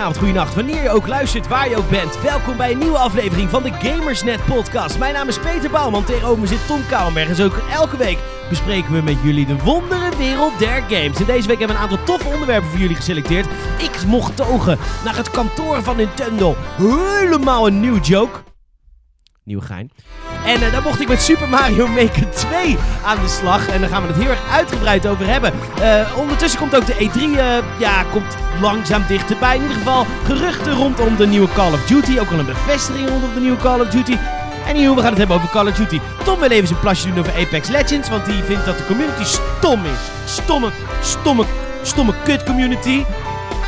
goedenavond, goedenacht. Wanneer je ook luistert, waar je ook bent. Welkom bij een nieuwe aflevering van de Gamersnet podcast. Mijn naam is Peter Bouwman, tegenover me zit Tom Kouwenberg. En zo elke week bespreken we met jullie de wondere wereld der games. En deze week hebben we een aantal toffe onderwerpen voor jullie geselecteerd. Ik mocht togen naar het kantoor van Nintendo. Helemaal een nieuw joke. Nieuwe gein. En uh, daar mocht ik met Super Mario Maker 2 aan de slag. En daar gaan we het heel erg uitgebreid over hebben. Uh, ondertussen komt ook de E3, uh, ja, komt langzaam dichterbij. In ieder geval geruchten rondom de nieuwe Call of Duty. Ook al een bevestiging rondom de nieuwe Call of Duty. En hier, we gaan het hebben over Call of Duty. Tom wil even zijn plasje doen over Apex Legends. Want die vindt dat de community stom is. Stomme, stomme, stomme kut community.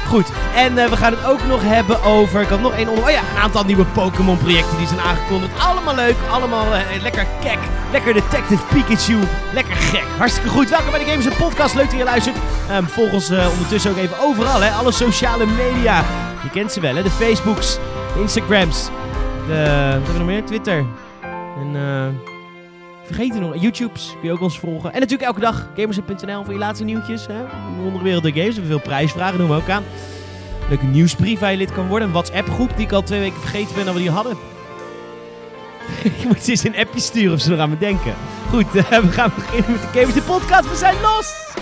Goed, en uh, we gaan het ook nog hebben over. Ik had nog één onder. Oh ja, een aantal nieuwe Pokémon-projecten die zijn aangekondigd. Allemaal leuk, allemaal uh, lekker kek. Lekker Detective Pikachu. Lekker gek. Hartstikke goed. Welkom bij de Games Podcast. Leuk dat je luistert. Um, volg ons uh, ondertussen ook even overal, hè? Alle sociale media. Je kent ze wel, hè? De Facebooks, de Instagrams, de. Wat hebben we nog meer? Twitter. En. Vergeet er nog. YouTube's kun je ook ons volgen. En natuurlijk elke dag gamers.nl voor je laatste nieuwtjes. Hè? Onder wereld der games. We hebben veel prijsvragen, doen we ook aan. Leuke nieuwsbrief waar je lid kan worden. Een WhatsApp groep die ik al twee weken vergeten ben dat we die hadden. ik moet eens een appje sturen of ze nog aan me denken. Goed, we gaan beginnen met de Gamers de podcast. We zijn los!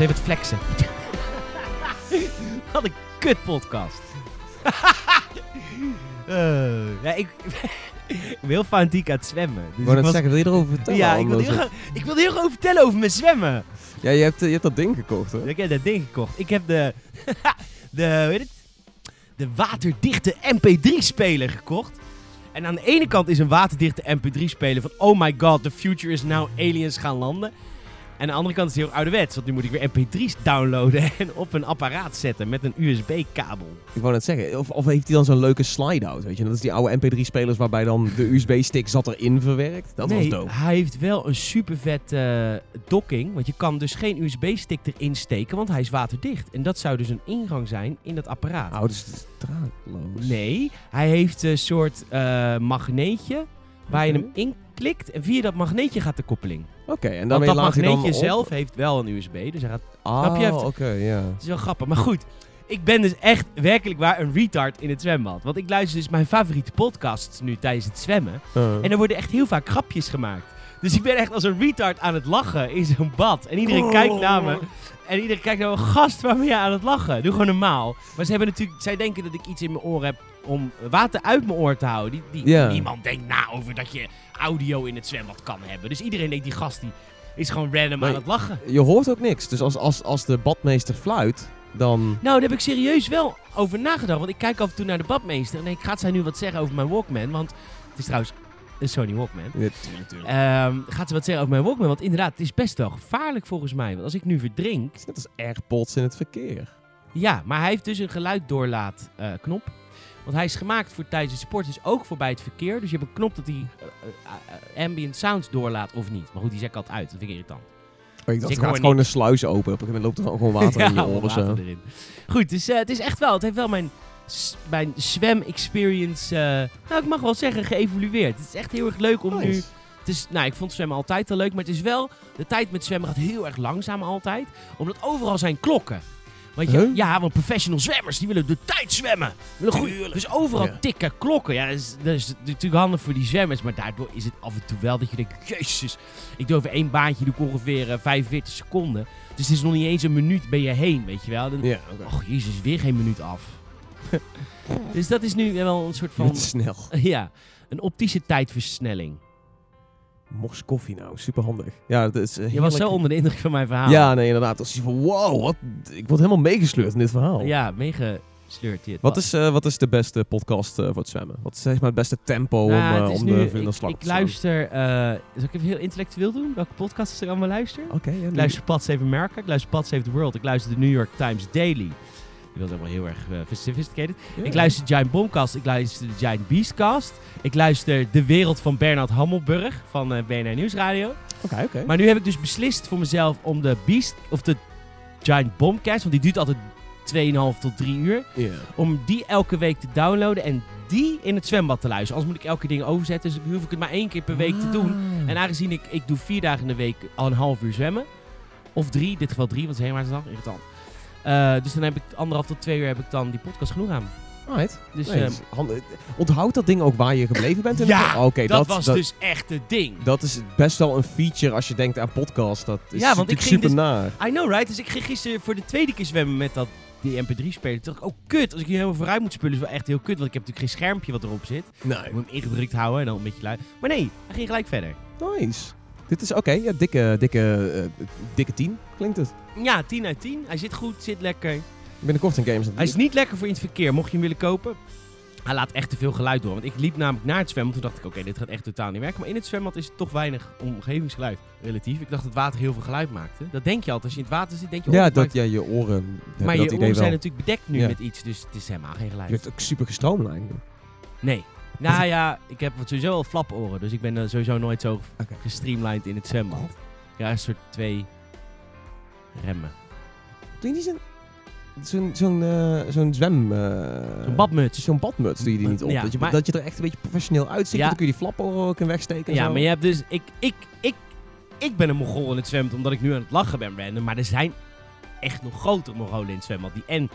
Even het flexen. Wat een kut podcast. uh, ja, ik, ik ben heel fanatiek aan het zwemmen. Dus was... zeggen, wil je erover vertellen? Ja, ik wil, heel graag, ik wil heel graag vertellen over mijn zwemmen. Ja, je hebt, je hebt dat ding gekocht hoor. Ik heb dat ding gekocht. Ik heb de, de, weet het? de waterdichte MP3-speler gekocht. En aan de ene kant is een waterdichte MP3-speler van... Oh my god, the future is now aliens gaan landen. En aan de andere kant is het heel ouderwets. Want nu moet ik weer mp3's downloaden en op een apparaat zetten met een USB-kabel. Ik wou net zeggen, of, of heeft hij dan zo'n leuke slide-out, weet je? Dat is die oude mp3-spelers waarbij dan de USB-stick zat erin verwerkt. Dat nee, was dope. hij heeft wel een super vet uh, docking. Want je kan dus geen USB-stick erin steken, want hij is waterdicht. En dat zou dus een ingang zijn in dat apparaat. Oh, dus draadloos. Nee, hij heeft een soort uh, magneetje waar je hem in klikt en via dat magneetje gaat de koppeling. Oké, okay, en dan dat magneetje zelf heeft wel een USB, dus hij gaat... Ah, oké, okay, ja. Het is wel grappig, maar goed. Ik ben dus echt werkelijk waar een retard in het zwembad. Want ik luister dus mijn favoriete podcasts nu tijdens het zwemmen. Uh. En er worden echt heel vaak grapjes gemaakt. Dus ik ben echt als een retard aan het lachen in zo'n bad. En iedereen oh. kijkt naar me. En iedereen kijkt naar me, gast, waar ben je aan het lachen? Doe gewoon normaal. Maar ze hebben natuurlijk, zij denken dat ik iets in mijn oor heb om water uit mijn oor te houden. Die, die. Niemand denkt na over dat je audio in het zwembad kan hebben. Dus iedereen denkt, die gast die is gewoon random maar aan het lachen. Je hoort ook niks. Dus als, als, als de badmeester fluit, dan... Nou, daar heb ik serieus wel over nagedacht. Want ik kijk af en toe naar de badmeester. En ik gaat zij nu wat zeggen over mijn Walkman? Want het is trouwens een Sony Walkman. Ja, tuurlijk, tuurlijk. Um, gaat ze wat zeggen over mijn Walkman? Want inderdaad, het is best wel gevaarlijk volgens mij. Want als ik nu verdrink... Het is als AirPods in het verkeer. Ja, maar hij heeft dus een geluiddoorlaat uh, knop. Want hij is gemaakt voor tijdens het sport, dus ook voor bij het verkeer. Dus je hebt een knop dat hij uh, uh, ambient sounds doorlaat of niet. Maar goed, die zet ik altijd uit. Dat vind ik irritant. Oh, ik dacht, dus gaat gewoon een sluis open. Op een gegeven moment loopt er gewoon water in je oren. zo. Erin. Goed, dus uh, het is echt wel. Het heeft wel mijn, mijn zwem-experience, nou ik mag wel zeggen, geëvolueerd. Het is echt heel erg leuk om nice. nu... Het is, nou, ik vond zwemmen altijd al leuk, maar het is wel... De tijd met zwemmen gaat heel erg langzaam altijd. Omdat overal zijn klokken. Want je, huh? Ja, want professional zwemmers die willen de tijd zwemmen. Willen goed, dus overal ja. tikken klokken. Ja, dat is, dat is, natuurlijk handig voor die zwemmers. Maar daardoor is het af en toe wel dat je denkt: Jezus, ik doe over één baantje doe ik ongeveer uh, 45 seconden. Dus het is nog niet eens een minuut ben je heen, weet je wel. Dan, ja, okay. Oh, jezus, weer geen minuut af. dus dat is nu wel een soort van. Te snel. ja, een optische tijdversnelling. Mors koffie nou, super handig. Ja, dat is, uh, je was zo onder de indruk van mijn verhaal. Ja, nee, inderdaad. Dat is van, wow, wat, ik word helemaal meegesleurd in dit verhaal. Ja, meegesleurd. Dit wat, is, uh, wat is de beste podcast uh, voor het zwemmen? Wat is zeg maar het beste tempo nou, om, om nu, de ik, slag ik luister, zal ik even heel intellectueel doen? Welke podcast ik allemaal luister? Oké. Okay, ja, ik luister Pod Save America, ik luister Pod Save the World, ik luister de New York Times Daily. Die was helemaal heel erg uh, sophisticated. Yeah. Ik luister Giant Bombcast, ik luister de Giant Beastcast. Ik luister De Wereld van Bernard Hammelburg van uh, BNR Nieuwsradio. Oké, okay, oké. Okay. Maar nu heb ik dus beslist voor mezelf om de Beast, of de Giant Bombcast, want die duurt altijd 2,5 tot 3 uur. Om die elke week te downloaden en die in het zwembad te luisteren. Anders moet ik elke ding overzetten, dus hoef ik het maar één keer per week te doen. Ah. En aangezien ik, ik doe vier dagen in de week al een half uur zwemmen. Of drie, in dit geval drie, want het is helemaal irritant. Eh, dus dan heb ik anderhalf tot twee uur heb ik dan die podcast genoeg aan. Alright. Dus Nee, ehm, dus hand- Onthoud dat ding ook waar je gebleven bent? in Ja, dat, dat, was dat, dus echt het ding. dat is best wel een feature als je denkt aan podcast. Dat is Ja, want ik natuurlijk ging super dus- naar. I know, right? Dus ik ging gisteren voor de tweede keer zwemmen met dat, die mp3-speler. Toen dacht ik, oh kut, als ik hier helemaal vooruit moet spullen is wel echt heel kut. Want ik heb natuurlijk geen schermpje wat erop zit. Nee. Ik moet hem ingedrukt houden en dan een beetje luid. Maar nee, hij ging gelijk verder. Nice. Dit is oké, ja, dikke, dikke, eh, dikke 10 klinkt het. Ja, 10 uit 10. Hij zit goed, zit lekker. Binnenkort een games. Hij is niet lekker voor in het verkeer, mocht je hem willen kopen. Hij laat echt te veel geluid door. Want ik liep namelijk naar het zwembad. Toen dacht ik, oké, dit gaat echt totaal niet werken. Maar in het zwembad is toch weinig omgevingsgeluid. Relatief. Ik dacht dat het water heel veel geluid maakte. Dat denk je altijd. Als je in het water zit, denk je... oh, Ja, het dat, maakt- ja, je oren Maar dat je oren zijn natuurlijk bedekt nu Ja. met iets. Dus het is helemaal geen Je geluid. hebt ook super gestroomlijnd. Nee. Nou ja, ik heb sowieso al flaporen. Dus ik ben eh, sowieso nooit zo Oké. gestreamlined in het zwembad. Ja, een soort twee remmen. Doe je niet zo'n zo'n zo'n eh, zo'n zwem... eh, Zo'n badmuts. Zo'n badmuts doe je die niet op. Ja, dat, je, maar- dat je er echt een beetje professioneel uitziet. Ja. Dan kun je die flaporen ook in wegsteken en Ja, zo. maar je hebt dus... Ik, ik, ik, ik ben een mongool in het zwembad omdat ik nu aan het lachen ben random. Maar er zijn echt nog grotere mongolen in het zwembad. Die en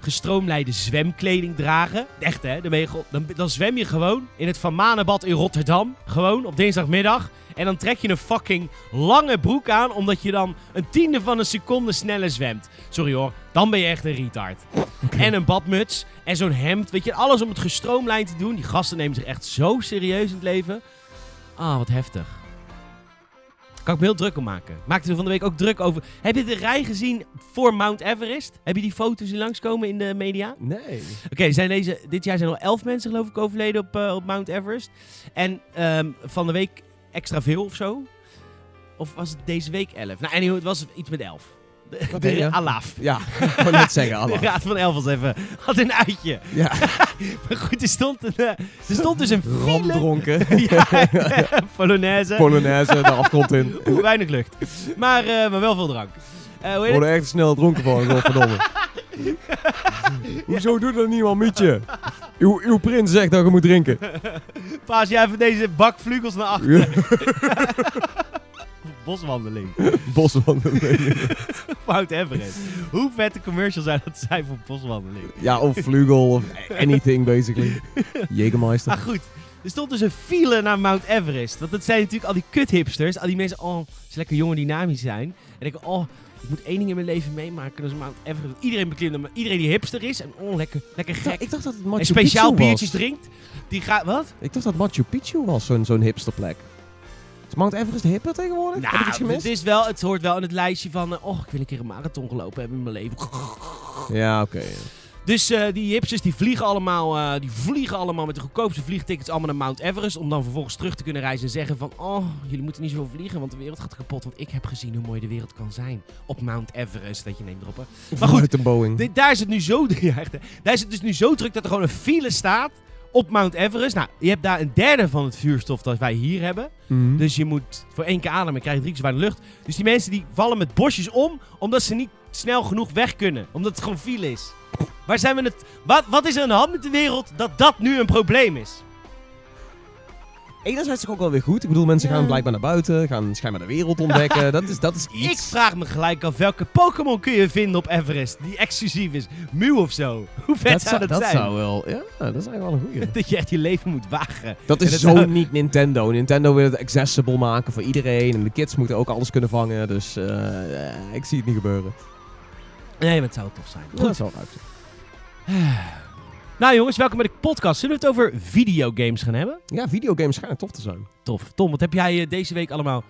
gestroomlijnde zwemkleding dragen. Echt hè, dan, je, dan, dan zwem je gewoon in het Van Manenbad in Rotterdam. Gewoon op dinsdagmiddag. En dan trek je een fucking lange broek aan. Omdat je dan een tiende van een seconde sneller zwemt. Sorry hoor, dan ben je echt een retard. En een badmuts. En zo'n hemd. Weet je, alles om het gestroomlijnd te doen. Die gasten nemen zich echt zo serieus in het leven. Ah, wat heftig. Kan ik me heel druk om maken. Maakte er van de week ook druk over. Heb je de rij gezien voor Mount Everest? Heb je die foto's die langskomen in de media? Nee. Oké, zijn deze, dit jaar zijn er al elf mensen geloof ik overleden op, eh, op Mount Everest. En ehm, van de week extra veel of zo. Of was het deze week elf? Nou, anyway, het was iets met elf. De, de ja. Alaaf. Ja, ik wou net zeggen, De Allah. raad van elf was even, had een uitje. Ja, Maar goed, er stond, een, eh, er stond dus een file. ramdronken. Ja, Polonaise. Polonaise, de afgrond in. Weinig lucht. Maar, eh, maar wel veel drank. Eh, hoe Ik heet word het? er echt snel dronken van, godverdomme. Hoezo doet dat niemand, Mietje? Uw, uw prins zegt dat je moet drinken. Paas jij even deze bak vlugels naar achter. Boswandeling. Boswandeling. Mount Everest. Hoe vette commercial zou dat zijn voor boswandeling? Ja, of vlugel, of anything basically. Jägermeister. Maar goed, er stond dus een file naar Mount Everest. Want dat zijn natuurlijk al die kut hipsters. Al die mensen, oh, ze lekker jong en dynamisch zijn. En ik oh, ik moet één ding in mijn leven meemaken. Dat is Mount Everest. Iedereen beklimt, maar iedereen die hipster is. En oh, lekker, lekker gek. ik dacht dat het Machu En speciaal Picchu biertjes was. drinkt. Die gaat, wat? Ik dacht dat Machu Picchu was, zo'n zo'n hipsterplek. Is Mount Everest hipper tegenwoordig? Heb ik iets Nou, het, gemist? is wel, het hoort wel in het lijstje van... eh, oh, ik wil een keer een marathon gelopen hebben in mijn leven. Ja, oké. Dus eh, die hipsters die vliegen, allemaal, eh, die vliegen allemaal met de goedkoopste vliegtickets allemaal naar Mount Everest. Om dan vervolgens terug te kunnen reizen en zeggen van... Oh, jullie moeten niet zo vliegen, want de wereld gaat kapot. Want ik heb gezien hoe mooi de wereld kan zijn op Mount Everest. Dat je neemt erop. hè. Maar goed, Boeing. Daar is het nu zo... Ja, echt, daar is het dus nu zo druk dat er gewoon een file staat op Mount Everest. Nou, je hebt daar een derde van het vuurstof dat wij hier hebben. Mhm. Dus je moet voor één keer ademen, krijg je drie keer weinig lucht. Dus die mensen die vallen met bosjes om, omdat ze niet snel genoeg weg kunnen. Omdat het gewoon file is. Waar zijn we het... Wat, wat is er aan de hand met de wereld dat dat nu een probleem is? Enerzijds ook wel weer goed. Ik bedoel, mensen gaan blijkbaar naar buiten, gaan schijnbaar de wereld ontdekken. dat, is, dat is Ik iets. vraag me gelijk af welke Pokémon kun je vinden op Everest die exclusief is. Mew of zo. Hoe vet zou dat, dat zijn? zou wel, ja, dat is eigenlijk wel een goeie. Dat je echt je leven moet wagen. Dat is dat zo zou- niet Nintendo. Nintendo wil het accessible maken voor iedereen. En de kids moeten ook alles kunnen vangen. Dus eh, eh, ik zie het niet gebeuren. Nee, maar het zou tof zijn. Ja, Goed. dat zou eruit zien. Nou jongens, welkom bij de podcast. Zullen we het over videogames gaan hebben? Ja, videogames schijnen tof te zijn. Tof. Tom, wat heb jij eh, deze week allemaal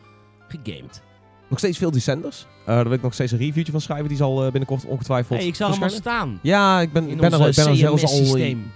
gegamed? Nog steeds veel Descenders. Eh daar wil ik nog steeds een reviewtje van schrijven. Die zal eh, binnenkort ongetwijfeld Hey, ik zag hem al verschijnen. staan. Ja, ik ben, ik ben, er, ik ben er zelfs al... systeem.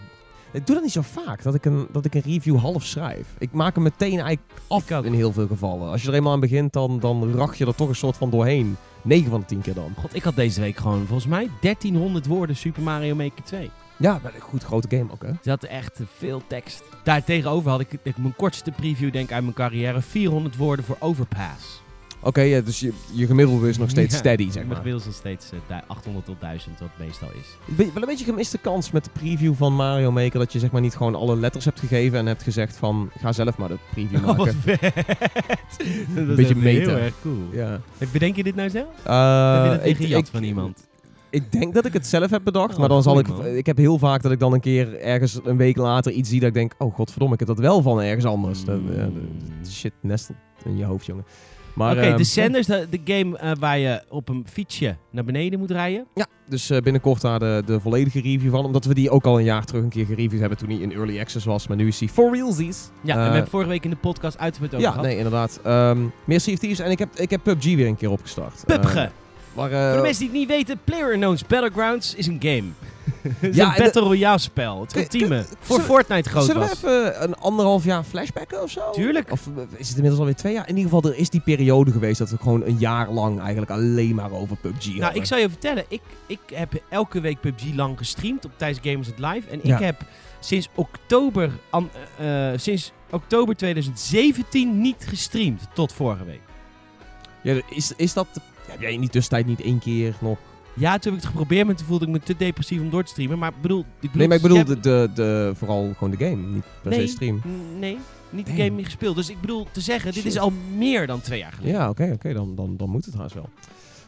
Ik doe dat niet zo vaak, dat ik, een, dat ik een review half schrijf. Ik maak hem meteen eigenlijk af in heel veel gevallen. Als je er eenmaal aan begint, dan, dan rach je er toch een soort van doorheen. 9 van de 10 keer dan. God, ik had deze week gewoon volgens mij 1300 woorden Super Mario Maker 2. Ja, maar een goed grote game ook, hè? Ze had echt eh, veel tekst. Daartegenover had ik, ik mijn kortste preview denk ik uit mijn carrière. 400 woorden voor Overpass. Oké, ja, dus je, je gemiddelde is nog steeds Ja, steady, zeg Mijn maar. gemiddeld is nog steeds eh, du- 800 tot 1000, wat het meestal is. Be- Wel een beetje gemiste kans met de preview van Mario Maker. Dat je zeg maar niet gewoon alle letters hebt gegeven en hebt gezegd van ga zelf maar de preview Oh, wat maken. vet. Dat is Beetje meta. heel erg cool. Ja. Bedenk je dit nou zelf? Eh, heb je dat ik, ik, van iemand? Ik denk dat ik het zelf heb bedacht, Oh, maar dan zal ik... man. Ik heb heel vaak dat ik dan een keer ergens een week later iets zie dat ik denk... Oh godverdomme, ik heb dat wel van ergens anders. Dat, ja, Mm. de- shit nestelt in je hoofd, jongen. Maar, Oké, ehm, de Sanders, de, de game eh, waar je op een fietsje naar beneden moet rijden. Ja, dus eh, binnenkort daar de, de volledige review van. Omdat we die ook al een jaar terug een keer gereviewd hebben toen hij in Early Access was. Maar nu is hij for realsies. Ja, en Eh, we hebben vorige week in de podcast uitgebreid over Ja, gehad. nee, inderdaad. Ehm meer Sea Thieves en ik heb, ik heb PUBG weer een keer opgestart. PUBG. Maar, eh, Voor de mensen die het niet weten, PlayerUnknown's Battlegrounds is een game. Het is Ja, een Battle Royale spel. Het ultieme. kun- Voor zullen- Fortnite groot Zullen we was. even een anderhalf jaar flashbacken of zo? Tuurlijk. Of eh, is het inmiddels alweer twee jaar? In ieder geval, er is die periode geweest dat we gewoon een jaar lang eigenlijk alleen maar over PUBG Nou, hadden. ik zal je vertellen. Ik, ik heb elke week PUBG lang gestreamd op tijdens Gamers It Live. En Ja. ik heb sinds oktober, an- eh, sinds oktober 2017 niet gestreamd tot vorige week. Ja, is, is dat... Heb jij in die tussentijd niet één keer nog... Ja, toen heb ik het geprobeerd, maar toen voelde ik me te depressief om door te streamen. Maar ik bedoel... Ik bedoel Nee, maar ik bedoel je de, de, de, vooral gewoon de game, niet per Nee. se stream. Nee, niet de game niet gespeeld. Dus ik bedoel te zeggen, dit is al meer dan twee jaar geleden. Ja, oké, oké, dan, dan, dan moet het haast wel.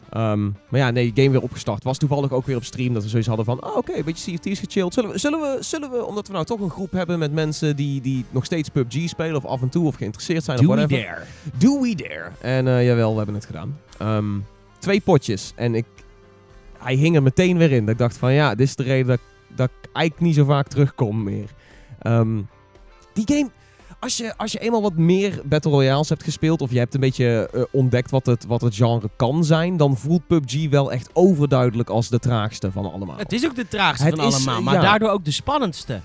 Ehm, maar ja, nee, game weer opgestart. Was toevallig ook weer op stream dat we zoiets hadden van... Oh, oké, een beetje of Thieves gechilled. Zullen we, zullen, we, zullen we, omdat we nou toch een groep hebben met mensen die, die nog steeds PUBG spelen... of af en toe of geïnteresseerd zijn Do of we whatever... dare. Do we dare? En eh, jawel, we hebben het gedaan. Ehm, twee potjes. En ik, hij hing er meteen weer in. Dat ik dacht van ja, dit is de reden dat, ik- dat ik eigenlijk niet zo vaak terugkom meer. Ehm, die game, als je, als je eenmaal wat meer Battle Royales hebt gespeeld... of je hebt een beetje eh, ontdekt wat het, wat het genre kan zijn... dan voelt PUBG wel echt overduidelijk als de traagste van allemaal. Het is ook de traagste Het van is, allemaal, eh, maar ja. daardoor ook de spannendste.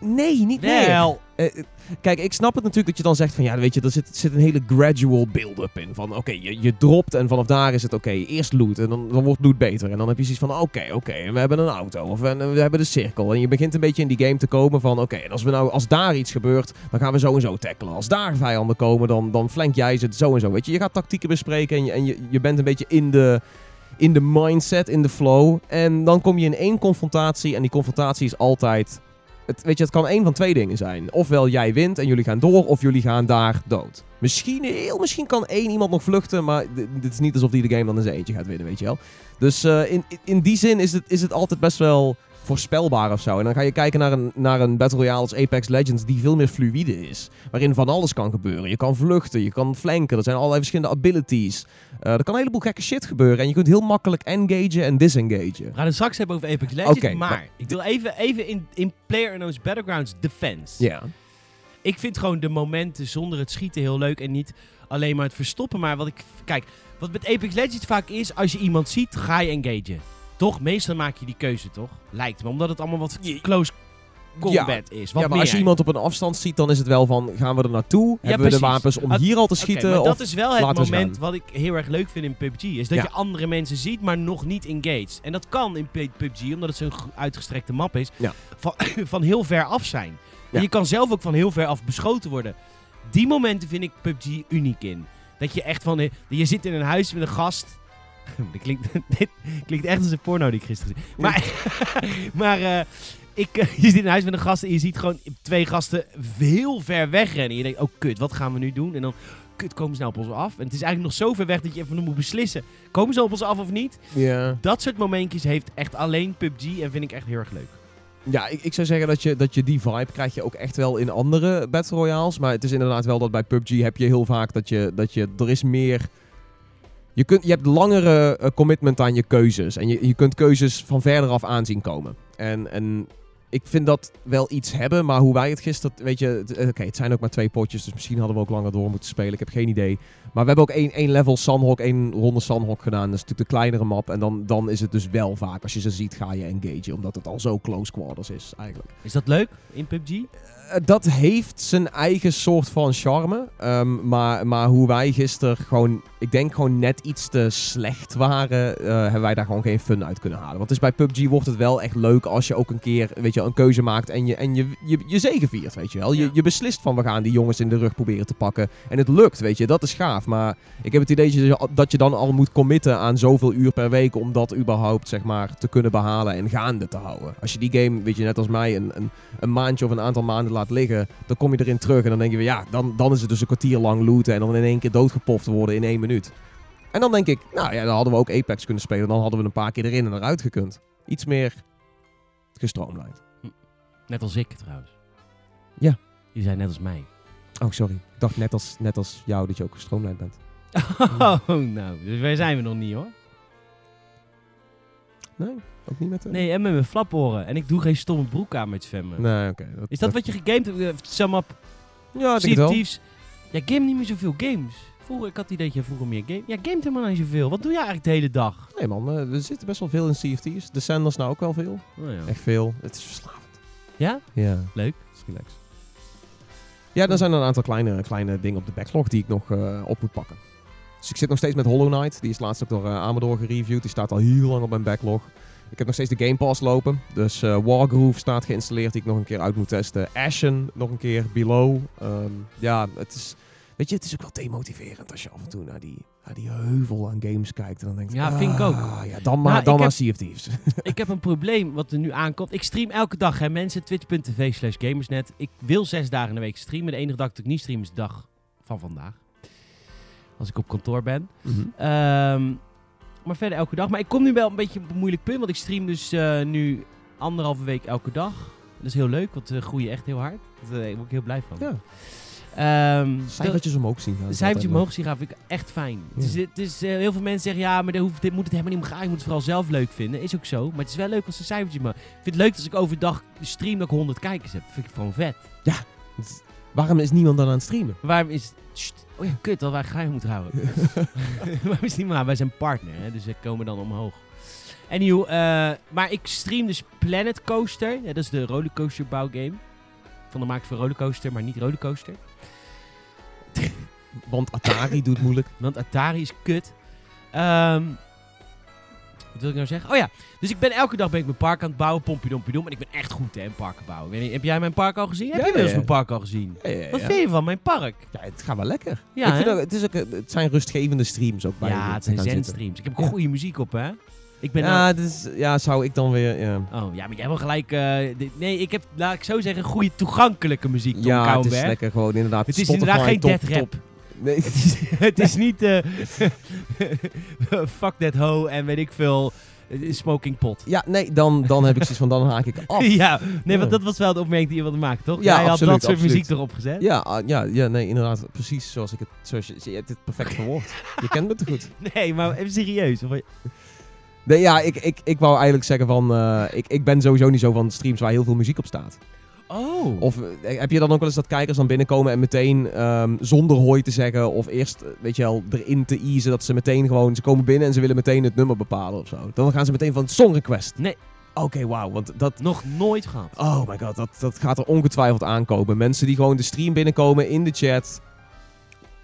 Nee, niet meer. Wel. Eh, eh, kijk, ik snap het natuurlijk dat je dan zegt van ja, weet je, er zit, zit een hele gradual build-up in. Van oké, je, je dropt en vanaf daar is het oké, eerst loot en dan, dan wordt loot beter. En dan heb je zoiets van oké, oké, en we hebben een auto of we, we hebben de cirkel. En je begint een beetje in die game te komen van oké, en als, we nou, als daar iets gebeurt, dan gaan we zo en zo tackelen. Als daar vijanden komen, dan, dan flank jij ze zo en zo. Weet je, je gaat tactieken bespreken en je, en je, je bent een beetje in de in de mindset, in de flow. En dan kom je in één confrontatie. En die confrontatie is altijd. Het, weet je, het kan één van twee dingen zijn. Ofwel jij wint en jullie gaan door, of jullie gaan daar dood. Misschien, heel misschien kan één iemand nog vluchten, maar dit is niet alsof die de game dan in zijn eentje gaat winnen, weet je wel. Dus eh, in, in die zin is het, is het altijd best wel voorspelbaar of zo. En dan ga je kijken naar een, naar een Battle Royale als Apex Legends die veel meer fluïde is. Waarin van alles kan gebeuren. Je kan vluchten, je kan flanken, er zijn allerlei verschillende abilities. Eh, er kan een heleboel gekke shit gebeuren en je kunt heel makkelijk engagen en disengagen. We gaan het straks hebben over Apex Legends, maar- ik wil even, even in, in PlayerUnknown's Battlegrounds defense. Ja. Ik vind gewoon de momenten zonder het schieten heel leuk en niet alleen maar het verstoppen. Maar wat ik... Kijk, wat met Apex Legends vaak is, als je iemand ziet, ga je engagen. Toch? Meestal maak je die keuze, toch? Lijkt me. Omdat het allemaal wat close combat is. Wat ja, maar als je iemand op een afstand ziet, dan is het wel van, gaan we er naartoe? hebben we de wapens om hier al te schieten? maar of... dat is wel het moment wat ik heel erg leuk vind in PUBG. Is dat Ja. je andere mensen ziet, maar nog niet engaged. En dat kan in PUBG, omdat het zo'n uitgestrekte map is, van, van heel ver af zijn. En je kan zelf ook van heel ver af beschoten worden. Die momenten vind ik PUBG uniek in. Dat je echt van, eh, je zit in een huis met een gast. Dit klinkt, dit klinkt echt als een porno die ik gisteren heb. Maar, maar eh, ik, eh, je zit in huis met een gast en je ziet gewoon twee gasten heel ver wegrennen. Je denkt, oh kut, wat gaan we nu doen? En dan, kut, komen ze nou op ons af? En het is eigenlijk nog zo ver weg dat je even nog moet beslissen. Komen ze op ons af of niet? Ja, Dat soort momentjes heeft echt alleen PUBG en vind ik echt heel erg leuk. ja ik, ik zou zeggen dat je, dat je die vibe krijg je ook echt wel in andere Battle Royales. Maar het is inderdaad wel dat bij PUBG heb je heel vaak dat je, dat je er is meer... Je, kunt, je hebt langere eh, commitment aan je keuzes. En je, je kunt keuzes van verder af aanzien komen. En, en ik vind dat wel iets hebben. Maar hoe wij het gisteren... Weet je, eh, oké, het zijn ook maar twee potjes. Dus misschien hadden we ook langer door moeten spelen. Ik heb geen idee. Maar we hebben ook één, één level Sandhawk, één ronde Sandhawk gedaan. Dat is natuurlijk de kleinere map. En dan, dan is het dus wel vaak, als je ze ziet, ga je engagen. Omdat het al zo close quarters is, eigenlijk. Is dat leuk in PUBG? Eh, dat heeft zijn eigen soort van charme. Ehm, maar, maar hoe wij gisteren gewoon, ik denk gewoon net iets te slecht waren, eh, hebben wij daar gewoon geen fun uit kunnen halen. Want dus bij PUBG wordt het wel echt leuk als je ook een keer, weet je, een keuze maakt en je, en je, je, je zegen viert, weet je wel. Je, Ja. je beslist van we gaan die jongens in de rug proberen te pakken. En het lukt, weet je, dat is gaaf. Maar ik heb het idee dat je, dat je dan al moet committen aan zoveel uur per week om dat überhaupt, zeg maar, te kunnen behalen en gaande te houden. Als je die game, weet je, net als mij, een, een, een maandje of een aantal maanden laat liggen, dan kom je erin terug en dan denk je, ja, dan, dan is het dus een kwartier lang looten en dan in één keer doodgepoft worden in één minuut. En dan denk ik, nou ja, dan hadden we ook Apex kunnen spelen, dan hadden we een paar keer erin en eruit gekund. Iets meer gestroomlijnd. Net als ik trouwens. Ja. Je zei net als mij. Oh, sorry. Ik dacht net als, net als jou dat je ook gestroomlijnd bent. Oh, nou. Dus wij zijn we nog niet hoor. Nee, ook niet met. Nee, en met mijn flaporen. En ik doe geen stomme broek aan met zwemmen. Nee, oké. Is dat wat je gegamed hebt? Eh, Sum up. Ja, ik wel. Thieves. Ja, game niet meer zoveel games. Vroeger, ik had het idee dat je vroeger meer game... Ja, gamet helemaal niet zoveel. Wat doe je eigenlijk de hele dag? Nee man, eh, er zitten best wel veel in CFT's. De Sanders nou ook wel veel. Oh, ja. Echt veel. Het is verslavend. Ja? Ja. Leuk. Is relax. Ja, dan zijn er een aantal kleine, kleine dingen op de backlog die ik nog eh, op moet pakken. Dus ik zit nog steeds met Hollow Knight. Die is laatst ook door Amador gereviewd. Die staat al heel lang op mijn backlog. Ik heb nog steeds de Game Pass lopen. Dus eh Wargroove staat geïnstalleerd die ik nog een keer uit moet testen. Ashen nog een keer. Below. Ehm, ja, het is... Weet je, het is ook wel demotiverend als je af en toe naar die, naar die heuvel aan games kijkt. En dan denk je, Ja, vind ik ook. "Ah, Ja, dan maar, Nou, dan maar heb- Sea of Thieves. ik heb een probleem wat er nu aankomt. Ik stream elke dag, hè mensen. Twitch.tv slash gamersnet. Ik wil zes dagen in de week streamen. De enige dag dat ik niet stream is de dag van vandaag. Als ik op kantoor ben. Mhm. Ehm, maar verder elke dag. Maar ik kom nu wel een beetje op een moeilijk punt. Want ik stream dus eh, nu anderhalve week elke dag. Dat is heel leuk, want we groeien echt heel hard. Daar word ik heel blij van. Ja. Ehm, Cijfertjes omhoog zien gaan. de is cijfertje altijd omhoog zien gaan vind ik echt fijn. Het is, Ja. het is, eh, heel veel mensen zeggen, ja, maar hoeft, dit moet het helemaal niet om gaan. Je moet het vooral zelf leuk vinden. Is ook zo. Maar het is wel leuk als de cijfertjes maar. Ik vind het leuk als ik overdag stream dat ik 100 kijkers heb. vind ik gewoon vet. leuk. Waarom is niemand dan aan het streamen? Waarom is... Sst, oh ja, kut, dat wij geheim moeten houden. waarom is niet maar? Wij zijn partner, hè, dus we komen dan omhoog. Anyhow, eh, maar ik stream dus Planet Coaster. Ja, dat is de rollercoaster bouwgame. Van de maak van rollercoaster, maar niet rollercoaster. Want Atari doet moeilijk. Want Atari is kut. Ehm, wat wil ik nou zeggen? Oh ja, dus ik ben elke dag ben ik mijn park aan het bouwen, pompiedompiedoem. En ik ben echt goed hè, in parken bouwen. Ik weet niet, heb jij mijn park al gezien? Heb je wel eens mijn park al gezien? Wat vind je van mijn park? Ja, het gaat wel lekker. Ja, ik vind ook, het, is ook, het zijn rustgevende streams ook bij ja, het zijn zenstreams. Ik heb goede muziek op, hè? Ik ben Ja, nou- ja, zou ik dan weer... Ja, Oh, ja, maar jij wil gelijk... eh, nee, ik heb, laat ik zo zeggen, goede toegankelijke muziek, Tom ja het is lekker gewoon inderdaad. Het is Spotify, inderdaad geen rap. top. Nee, Het is, het is niet... eh, fuck that ho en weet ik veel... Smoking pot. ja, nee, dan, dan heb ik zoiets van, dan haak ik af. Ja, nee, want dat was wel de opmerking die je wilde maken, toch? Ja, Jij had dat soort absoluut. muziek erop gezet. Ja, ah, ja, ja, nee, inderdaad. Precies zoals ik het... Zoals je, je hebt het perfect verwoord. Je kent me te goed. Nee, maar even serieus. Of- Nee, ja, ik, ik, ik wou eigenlijk zeggen van... eh, ik, ik ben sowieso niet zo van streams waar heel veel muziek op staat. Oh. Of eh, heb je dan ook wel eens dat kijkers dan binnenkomen en meteen ehm, zonder hooi te zeggen... of eerst, eh, weet je wel, erin te easen dat ze meteen gewoon... Ze komen binnen en ze willen meteen het nummer bepalen of zo. Dan gaan ze meteen van song request. Nee. Oké, wauw, want dat... Nog nooit gehad. Oh my god, dat, dat gaat er ongetwijfeld aankomen. Mensen die gewoon de stream binnenkomen in de chat...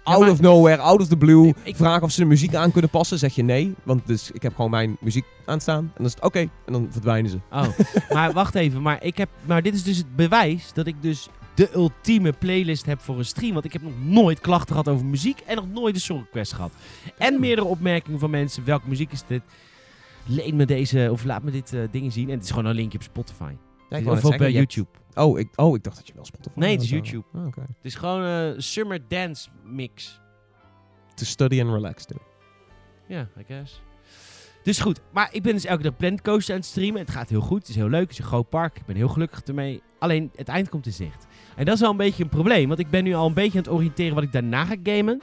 Out maar- of nowhere, out of the blue. Ik- Vragen of ze de muziek aan kunnen passen. Zeg je nee. Want dus ik heb gewoon mijn muziek aanstaan. En dan is het oké. En dan verdwijnen ze. Oh, maar wacht even. Maar, ik heb, maar dit is dus het bewijs dat ik dus de ultieme playlist heb voor een stream. Want ik heb nog nooit klachten gehad over muziek en nog nooit een song request gehad. En meerdere opmerkingen van mensen. Welke muziek is dit? Leen me deze, of laat me dit eh, dingen zien. En het is gewoon een linkje op Spotify. Ja, of op eh, YouTube. Oh ik, oh, ik dacht dat je wel Spotify Nee, het is had. YouTube. Oh, Oké. Het is gewoon een summer dance mix. To study and relax, too. Ja, I guess. Dus goed, maar ik ben dus elke dag Planet Coaster aan het streamen. Het gaat heel goed, het is heel leuk, het is een groot park. Ik ben heel gelukkig ermee. Alleen, het eind komt in zicht. En dat is wel een beetje een probleem, want ik ben nu al een beetje aan het oriënteren wat ik daarna ga gamen.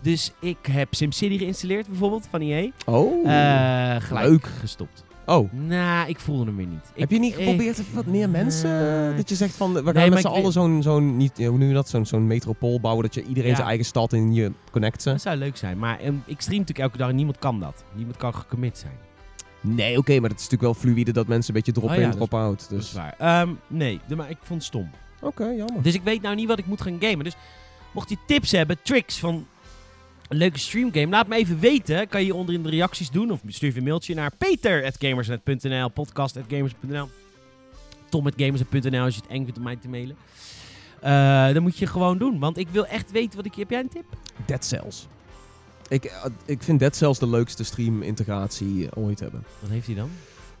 Dus ik heb SimCity geïnstalleerd bijvoorbeeld, van EA. Oh. Eh gelijk leuk. gestopt. Oh. Nou, ik voelde hem weer niet. heb Ik- je niet geprobeerd wat meer mensen? Eh, dat je zegt van, we gaan nee, met z'n allen zo'n, zo'n, niet, eh, hoe noem je dat? Zo'n, zo'n metropool bouwen. Dat je iedereen Ja. zijn eigen stad in je connecten. Dat zou leuk zijn, maar ehm, ik stream natuurlijk elke dag en niemand kan dat. Niemand kan gecommit zijn. Nee, oké, maar dat is natuurlijk wel fluïde dat mensen een beetje drop Oh ja, in, dat drop out. Dat is Dus, waar. Ehm, nee, maar ik vond het stom. Oké, jammer. Dus ik weet nou niet wat ik moet gaan gamen. Dus mocht je tips hebben, tricks van een leuke streamgame, laat me even weten. Kan je onder in de reacties doen of stuur een mailtje naar peter.gamersnet.nl, podcast.gamers.nl, tom.gamers.nl als je het eng vindt om mij te mailen. Uh, dan moet je gewoon doen, want ik wil echt weten wat ik... Heb jij een tip? Dead Cells. Ik, uh, ik vind Dead Cells de leukste stream-integratie ooit hebben. Wat heeft hij dan?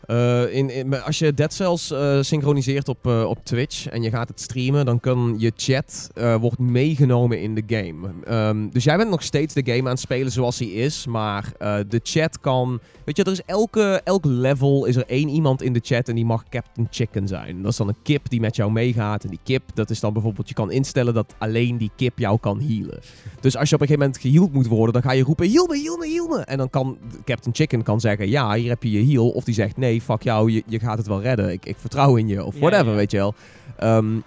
Uh, in, als je Dead Cells uh, synchroniseert op, uh, op Twitch en je gaat het streamen, dan kan je chat wordt meegenomen in de game. Um, dus jij bent nog steeds de game aan het spelen zoals hij is, maar de chat kan... Weet je, er is elke, elk level is er één iemand in de chat en die mag Captain Chicken zijn. Dat is dan een kip die met jou meegaat en die kip, dat is dan bijvoorbeeld, je kan instellen dat alleen die kip jou kan healen. Dus als je op een gegeven moment geheeld moet worden, dan ga je roepen, heal me, heal me, heal me. En dan kan Captain Chicken kan zeggen, ja, hier heb je je heal. Of die zegt, nee, fuck jou, je, je gaat het wel redden. Ik, ik vertrouw in je. Of whatever, ja, ja. weet je wel. Um,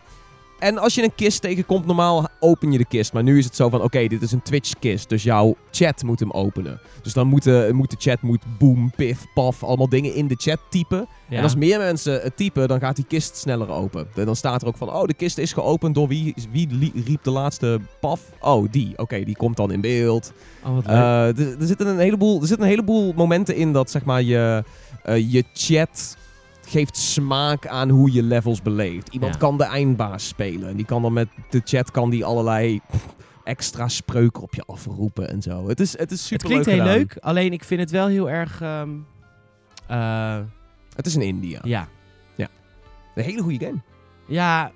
en als je een kist tegenkomt, normaal open je de kist. Maar nu is het zo van, oké, okay, dit is een Twitch-kist. Dus jouw chat moet hem openen. Dus dan moet de, moet de chat moet boom, pif, paf, allemaal dingen in de chat typen. Ja. En als meer mensen het typen, dan gaat die kist sneller open. En dan staat er ook van, oh, de kist is geopend door wie, wie riep de laatste paf? Oh, die. Oké, okay, die komt dan in beeld. Oh, uh, er, er, zitten een heleboel, er zitten een heleboel momenten in dat, zeg maar, je, uh, je chat geeft smaak aan hoe je levels beleeft. Iemand Ja. kan de eindbaas spelen. En die kan dan met de chat kan die allerlei extra spreuken op je afroepen en zo. Het is, het is Het super klinkt heel gedaan. leuk, alleen ik vind het wel heel erg... ehm, eh, Het is in India. ja. Een hele goede game. Ja,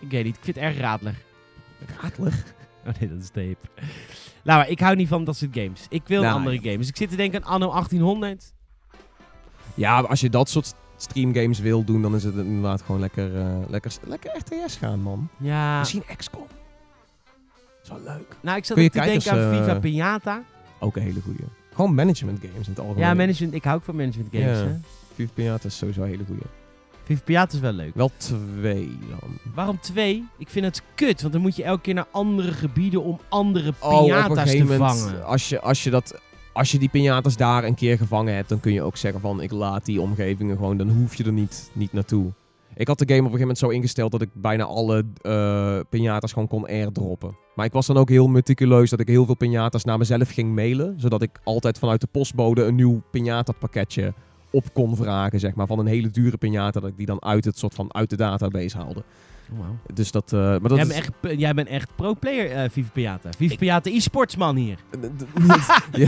ik weet niet. Ik vind het erg radelig. Ratelig. Oh nee, dat is tape. Nou, maar ik hou niet van dat soort games. Ik wil Nou, andere games. Ik zit te denken aan Anno 1800. Ja, als je dat soort streamgames wil doen, dan is het inderdaad gewoon lekker, eh, lekker, lekker RTS gaan, man. Ja. Misschien XCOM. Dat is wel leuk. Nou, ik zat te denken kijkers, aan eh, Viva Pinata. Ook een hele goede. Gewoon management games in het algemeen. Ja, management. Ik hou ook van management games. Ja. Hè? Viva Pinata is sowieso een hele goede. Viva Pinata is wel leuk. Wel twee dan. Waarom twee? Ik vind het kut, want dan moet je elke keer naar andere gebieden om andere Oh, piñata's te moment, vangen. Als je, als je dat... Als je die piñatas daar een keer gevangen hebt, dan kun je ook zeggen van ik laat die omgevingen gewoon, dan hoef je er niet, niet naartoe. Ik had de game op een gegeven moment zo ingesteld dat ik bijna alle eh piñatas gewoon kon airdroppen. Maar ik was dan ook heel meticuleus dat ik heel veel piñatas naar mezelf ging mailen. Zodat ik altijd vanuit de postbode een nieuw piñata pakketje op kon vragen, zeg maar. Van een hele dure piñata, dat ik die dan uit, het soort van, uit de database haalde. Dus dat... eh, maar dat Jij, is... bent echt, jij bent echt pro-player, eh Viva Pinata. Viva Pinata e-sportsman hier. ja,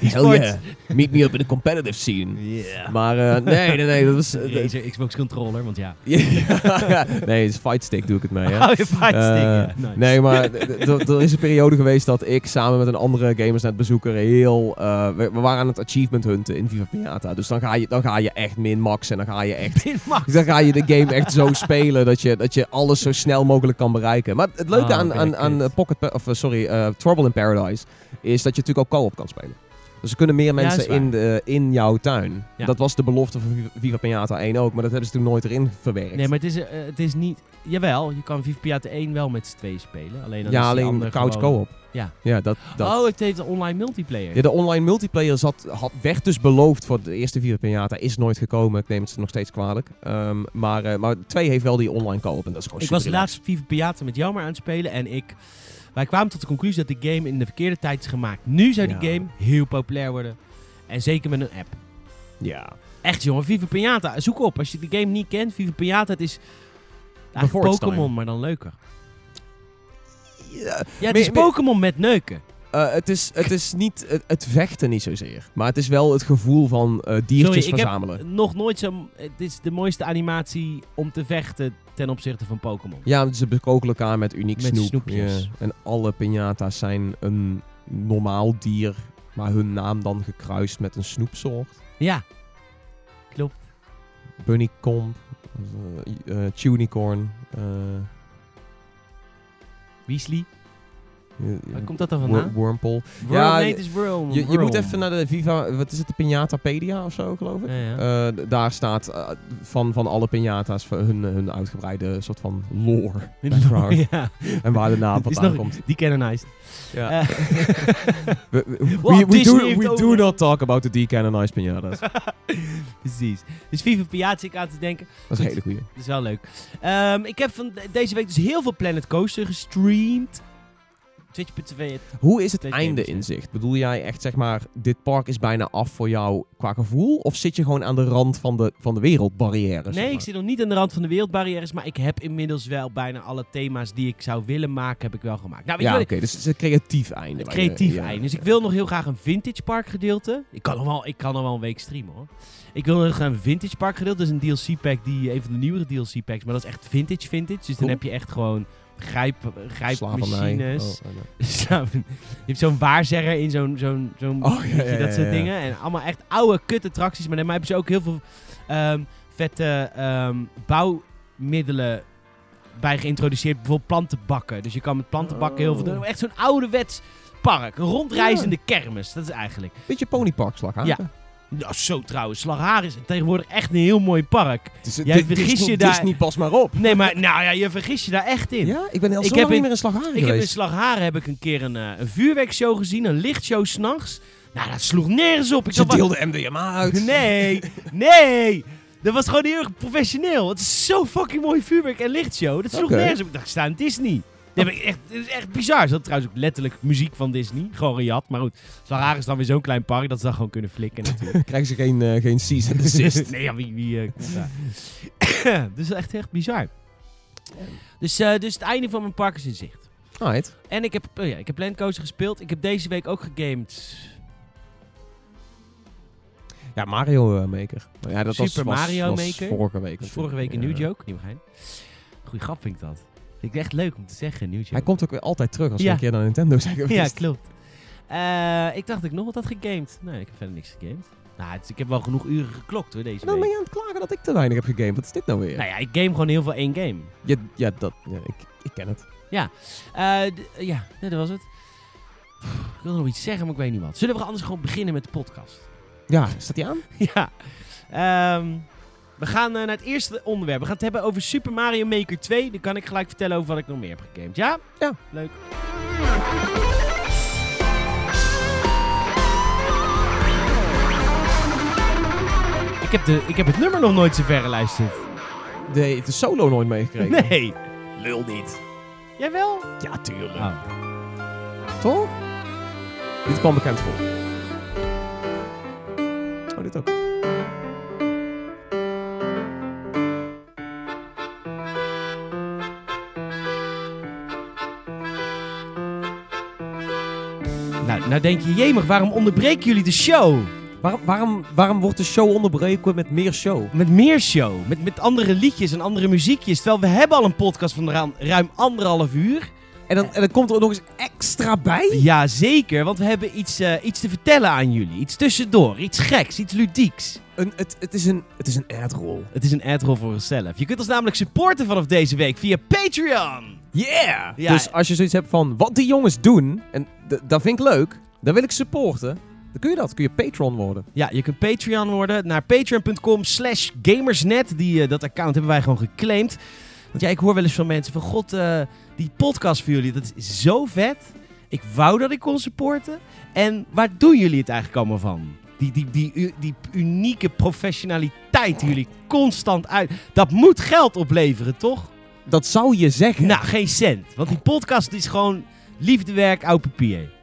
hell yeah. Meet me up in the competitive scene. Yeah. Maar eh, nee, nee, nee, dat eh, Razer Xbox controller, want ja. ja, nee, het is fight stick doe ik het mee. Hè. Oh, je fight stick, Eh, ja. Nice. Nee, maar er is een periode geweest dat ik samen met een andere Gamersnet bezoeker heel... eh, we, we waren aan het achievement hunten in Viva Pinata. Dus dan ga je, dan ga je echt min-max en dan ga je echt... Max. Dan ga je de game echt zo spelen dat je, dat je alles zo snel mogelijk kan bereiken. Maar het leuke Oh, aan, aan, aan eh, Pocket, of, sorry, eh, Trouble in Paradise is dat je natuurlijk ook co-op kan spelen. Dus er kunnen meer mensen is in, de, in jouw tuin. Ja. Dat was de belofte van Viva- Pinata 1 ook, maar dat hebben ze toen nooit erin verwerkt. Nee, maar het is, eh, het is niet... Jawel, je kan Viva Pinata 1 wel met z'n tweeën spelen. Alleen dan is ja, die alleen andere couch co-op. Ja. Ja, dat, dat. Oh, het heeft een online multiplayer. Ja, de online multiplayer zat, had, werd dus beloofd voor de eerste Viva Pinata. Is nooit gekomen. Ik neem het ze nog steeds kwalijk. Ehm, maar, eh, maar 2 heeft wel die online co-op. En dat is gewoon ik was laatst Viva Pinata met jou maar aan het spelen en ik... Wij kwamen tot de conclusie dat de game in de verkeerde tijd is gemaakt. Nu zou die Ja. game heel populair worden. En zeker met een app. Ja. Echt jongen, Viva Pinata. Zoek op. Als je de game niet kent, Viva Pinata, het is... Pokémon, maar dan leuker. ja Ja, het is Pokémon met neuken. Eh, het, is, het is niet het, het vechten niet zozeer. Maar het is wel het gevoel van eh, diertjes Sorry, ik verzamelen. heb nog nooit zo... Het is de mooiste animatie om te vechten ten opzichte van Pokémon. Ja, ze bekoken elkaar met uniek Met snoep. snoepjes. Ja. En alle piñata's zijn een normaal dier, maar hun naam dan gekruist met een snoepsoort. Ja. Klopt. Bunnycomb, uh, Tunicorn, eh, Weasley. Waar komt dat dan vandaan? Wormpole. Ja, nee, het is. Je, moet even naar de Viva, wat is het, de Piñatapedia of zo, geloof ik? Ja, ja. Eh, daar staat eh, van, van alle piñata's voor hun, hun uitgebreide soort van lore. ja, En waar de naam vandaan komt. die canonized. Ja. Eh, We, we, do, we do not talk about the decanonized piñatas. Precies. Dus Viva Piazza ik aan te denken. Dat is een hele goeie. Dat is wel leuk. Ehm, ik heb van de- deze week dus heel veel Planet Coaster gestreamd. Twitch.tv. Hoe is het einde games, in hè? zicht? Bedoel jij echt, zeg maar, dit park is bijna af voor jou qua gevoel? Of zit je gewoon aan de rand van de, van de wereldbarrière? zeg Nee, ik zit nog niet aan de rand van de wereldbarrières, maar ik heb inmiddels wel bijna alle thema's die ik zou willen maken, heb ik wel gemaakt. Nou, weet Ja, oké, dus het is een creatief einde. het je- creatief ja, einde. Dus ik wil nog heel graag een vintage park gedeelte. Ik kan nog wel, ik kan nog wel een week streamen hoor. Ik wil nog een vintage park gedeelte. Dat is een DLC pack, die, een van de nieuwere DLC packs, maar dat is echt vintage vintage. Dus dan heb je echt gewoon grijp, grijpmachines. Oh, oh, nee. Je hebt zo'n waarzegger in zo'n zo'n zo'n Oh, ja, ja, dat soort dingen. En allemaal echt oude kut attracties. Maar daarmee hebben ze ook heel veel ehm, vette ehm, bouwmiddelen bij geïntroduceerd. Bijvoorbeeld plantenbakken. Dus je kan met plantenbakken heel veel doen. Echt zo'n ouderwets park. Een rondreizende kermis. Dat is eigenlijk. Beetje ponypark slag Ja. Nou, zo trouwens. Slagharen is tegenwoordig echt een heel mooi park. Het is, Jij Disney, je daar- Disney, pas maar op. Nee, maar nou ja, je vergis je daar echt in. Ja, ik ben al Ik zo heb niet meer in Slagharen Ik heb in. Slagharen heb ik een keer een, eh, een vuurwerkshow gezien, een lichtshow s'nachts. Nou, dat sloeg nergens op. Ik Ze dacht, wat- MDMA uit. Nee, nee. Dat was gewoon heel erg professioneel. Het is zo fucking mooi vuurwerk en lichtshow. Dat sloeg nergens op. Ik dacht, ik sta in Disney. Echt, dat is echt bizar. Ze had trouwens ook letterlijk muziek van Disney. Gewoon gejat. Maar goed, Slagharen is dan weer zo'n klein park dat ze dat gewoon kunnen flikken natuurlijk. Krijgen ze geen, eh geen cease and desist. nee, ja, wie... wie eh, dus echt, echt bizar. Dus, eh, dus het einde van mijn park is in zicht. Alright. En ik heb, oh ja, ik heb Land Coaster gespeeld. Ik heb deze week ook gegamed. Ja, Mario Maker. Ja, dat Super was, Mario was Maker. vorige week. Vorige week een Ja. joke. Nieuw geheim. Goeie grap vind ik dat. Vind ik echt leuk om te zeggen, een nieuw joke. Hij komt ook weer altijd terug als we Ja. een keer naar Nintendo zijn geweest. Ja, klopt. Eh, ik dacht dat ik nog wat had gegamed. Nee, ik heb verder niks gegamed. Nou, het is- ik heb wel genoeg uren geklokt hoor, deze dan ben week. je aan het klagen dat ik te weinig heb gegamed. Wat is dit nou weer? Nou ja, ik game gewoon heel veel één game. ja, ja, dat, ja, ik, ik ken het. Eh, d- ja, nee, dat was het. Ik wilde nog iets zeggen, maar ik weet niet wat. Zullen we anders gewoon beginnen met de podcast? Ja, staat die aan? ja. Ehm, we gaan eh, naar het eerste onderwerp. We gaan het hebben over Super Mario Maker 2. Dan kan ik gelijk vertellen over wat ik nog meer heb gegamed. Ja? Ja. Leuk. Ik heb, de, ik heb het nummer nog nooit zo ver geluisterd. De, heeft de solo nooit meegekregen. Nee. Lul niet. Jij wel? Ja, tuurlijk. Oh. Toch? Dit kwam bekend voor. Oh, dit ook. Nou, denk je, jemig, waarom onderbreken jullie de show? Waarom, waarom, waarom wordt de show onderbreken met meer show? Met meer show. Met, met andere liedjes en andere muziekjes. Terwijl we hebben al een podcast van ruim, ruim anderhalf uur. En dan, en dan komt er ook nog eens extra bij? Ja, zeker. Want we hebben iets, eh, iets te vertellen aan jullie. Iets tussendoor. Iets geks. Iets ludieks. Een, het, het is een, het is een ad-roll. Het is een ad-roll voor onszelf. Je kunt ons namelijk supporten vanaf deze week via Patreon. Yeah! Ja. Dus als je zoiets hebt van, wat die jongens doen, en dat vind ik leuk, dan wil ik supporten, dan kun je dat. kun je patron worden. Ja, je kunt Patreon worden. Naar patreon.com slash gamersnet. Die, eh, dat account hebben wij gewoon geclaimd. Want ja, ik hoor wel eens van mensen van... God, eh, die podcast voor jullie, dat is zo vet. Ik wou dat ik kon supporten. En waar doen jullie het eigenlijk allemaal van? Die, die, die, die unieke professionaliteit die jullie constant uit... Dat moet geld opleveren, toch? Dat zou je zeggen. Nou, geen cent. Want die podcast is gewoon liefdewerk, oud papier.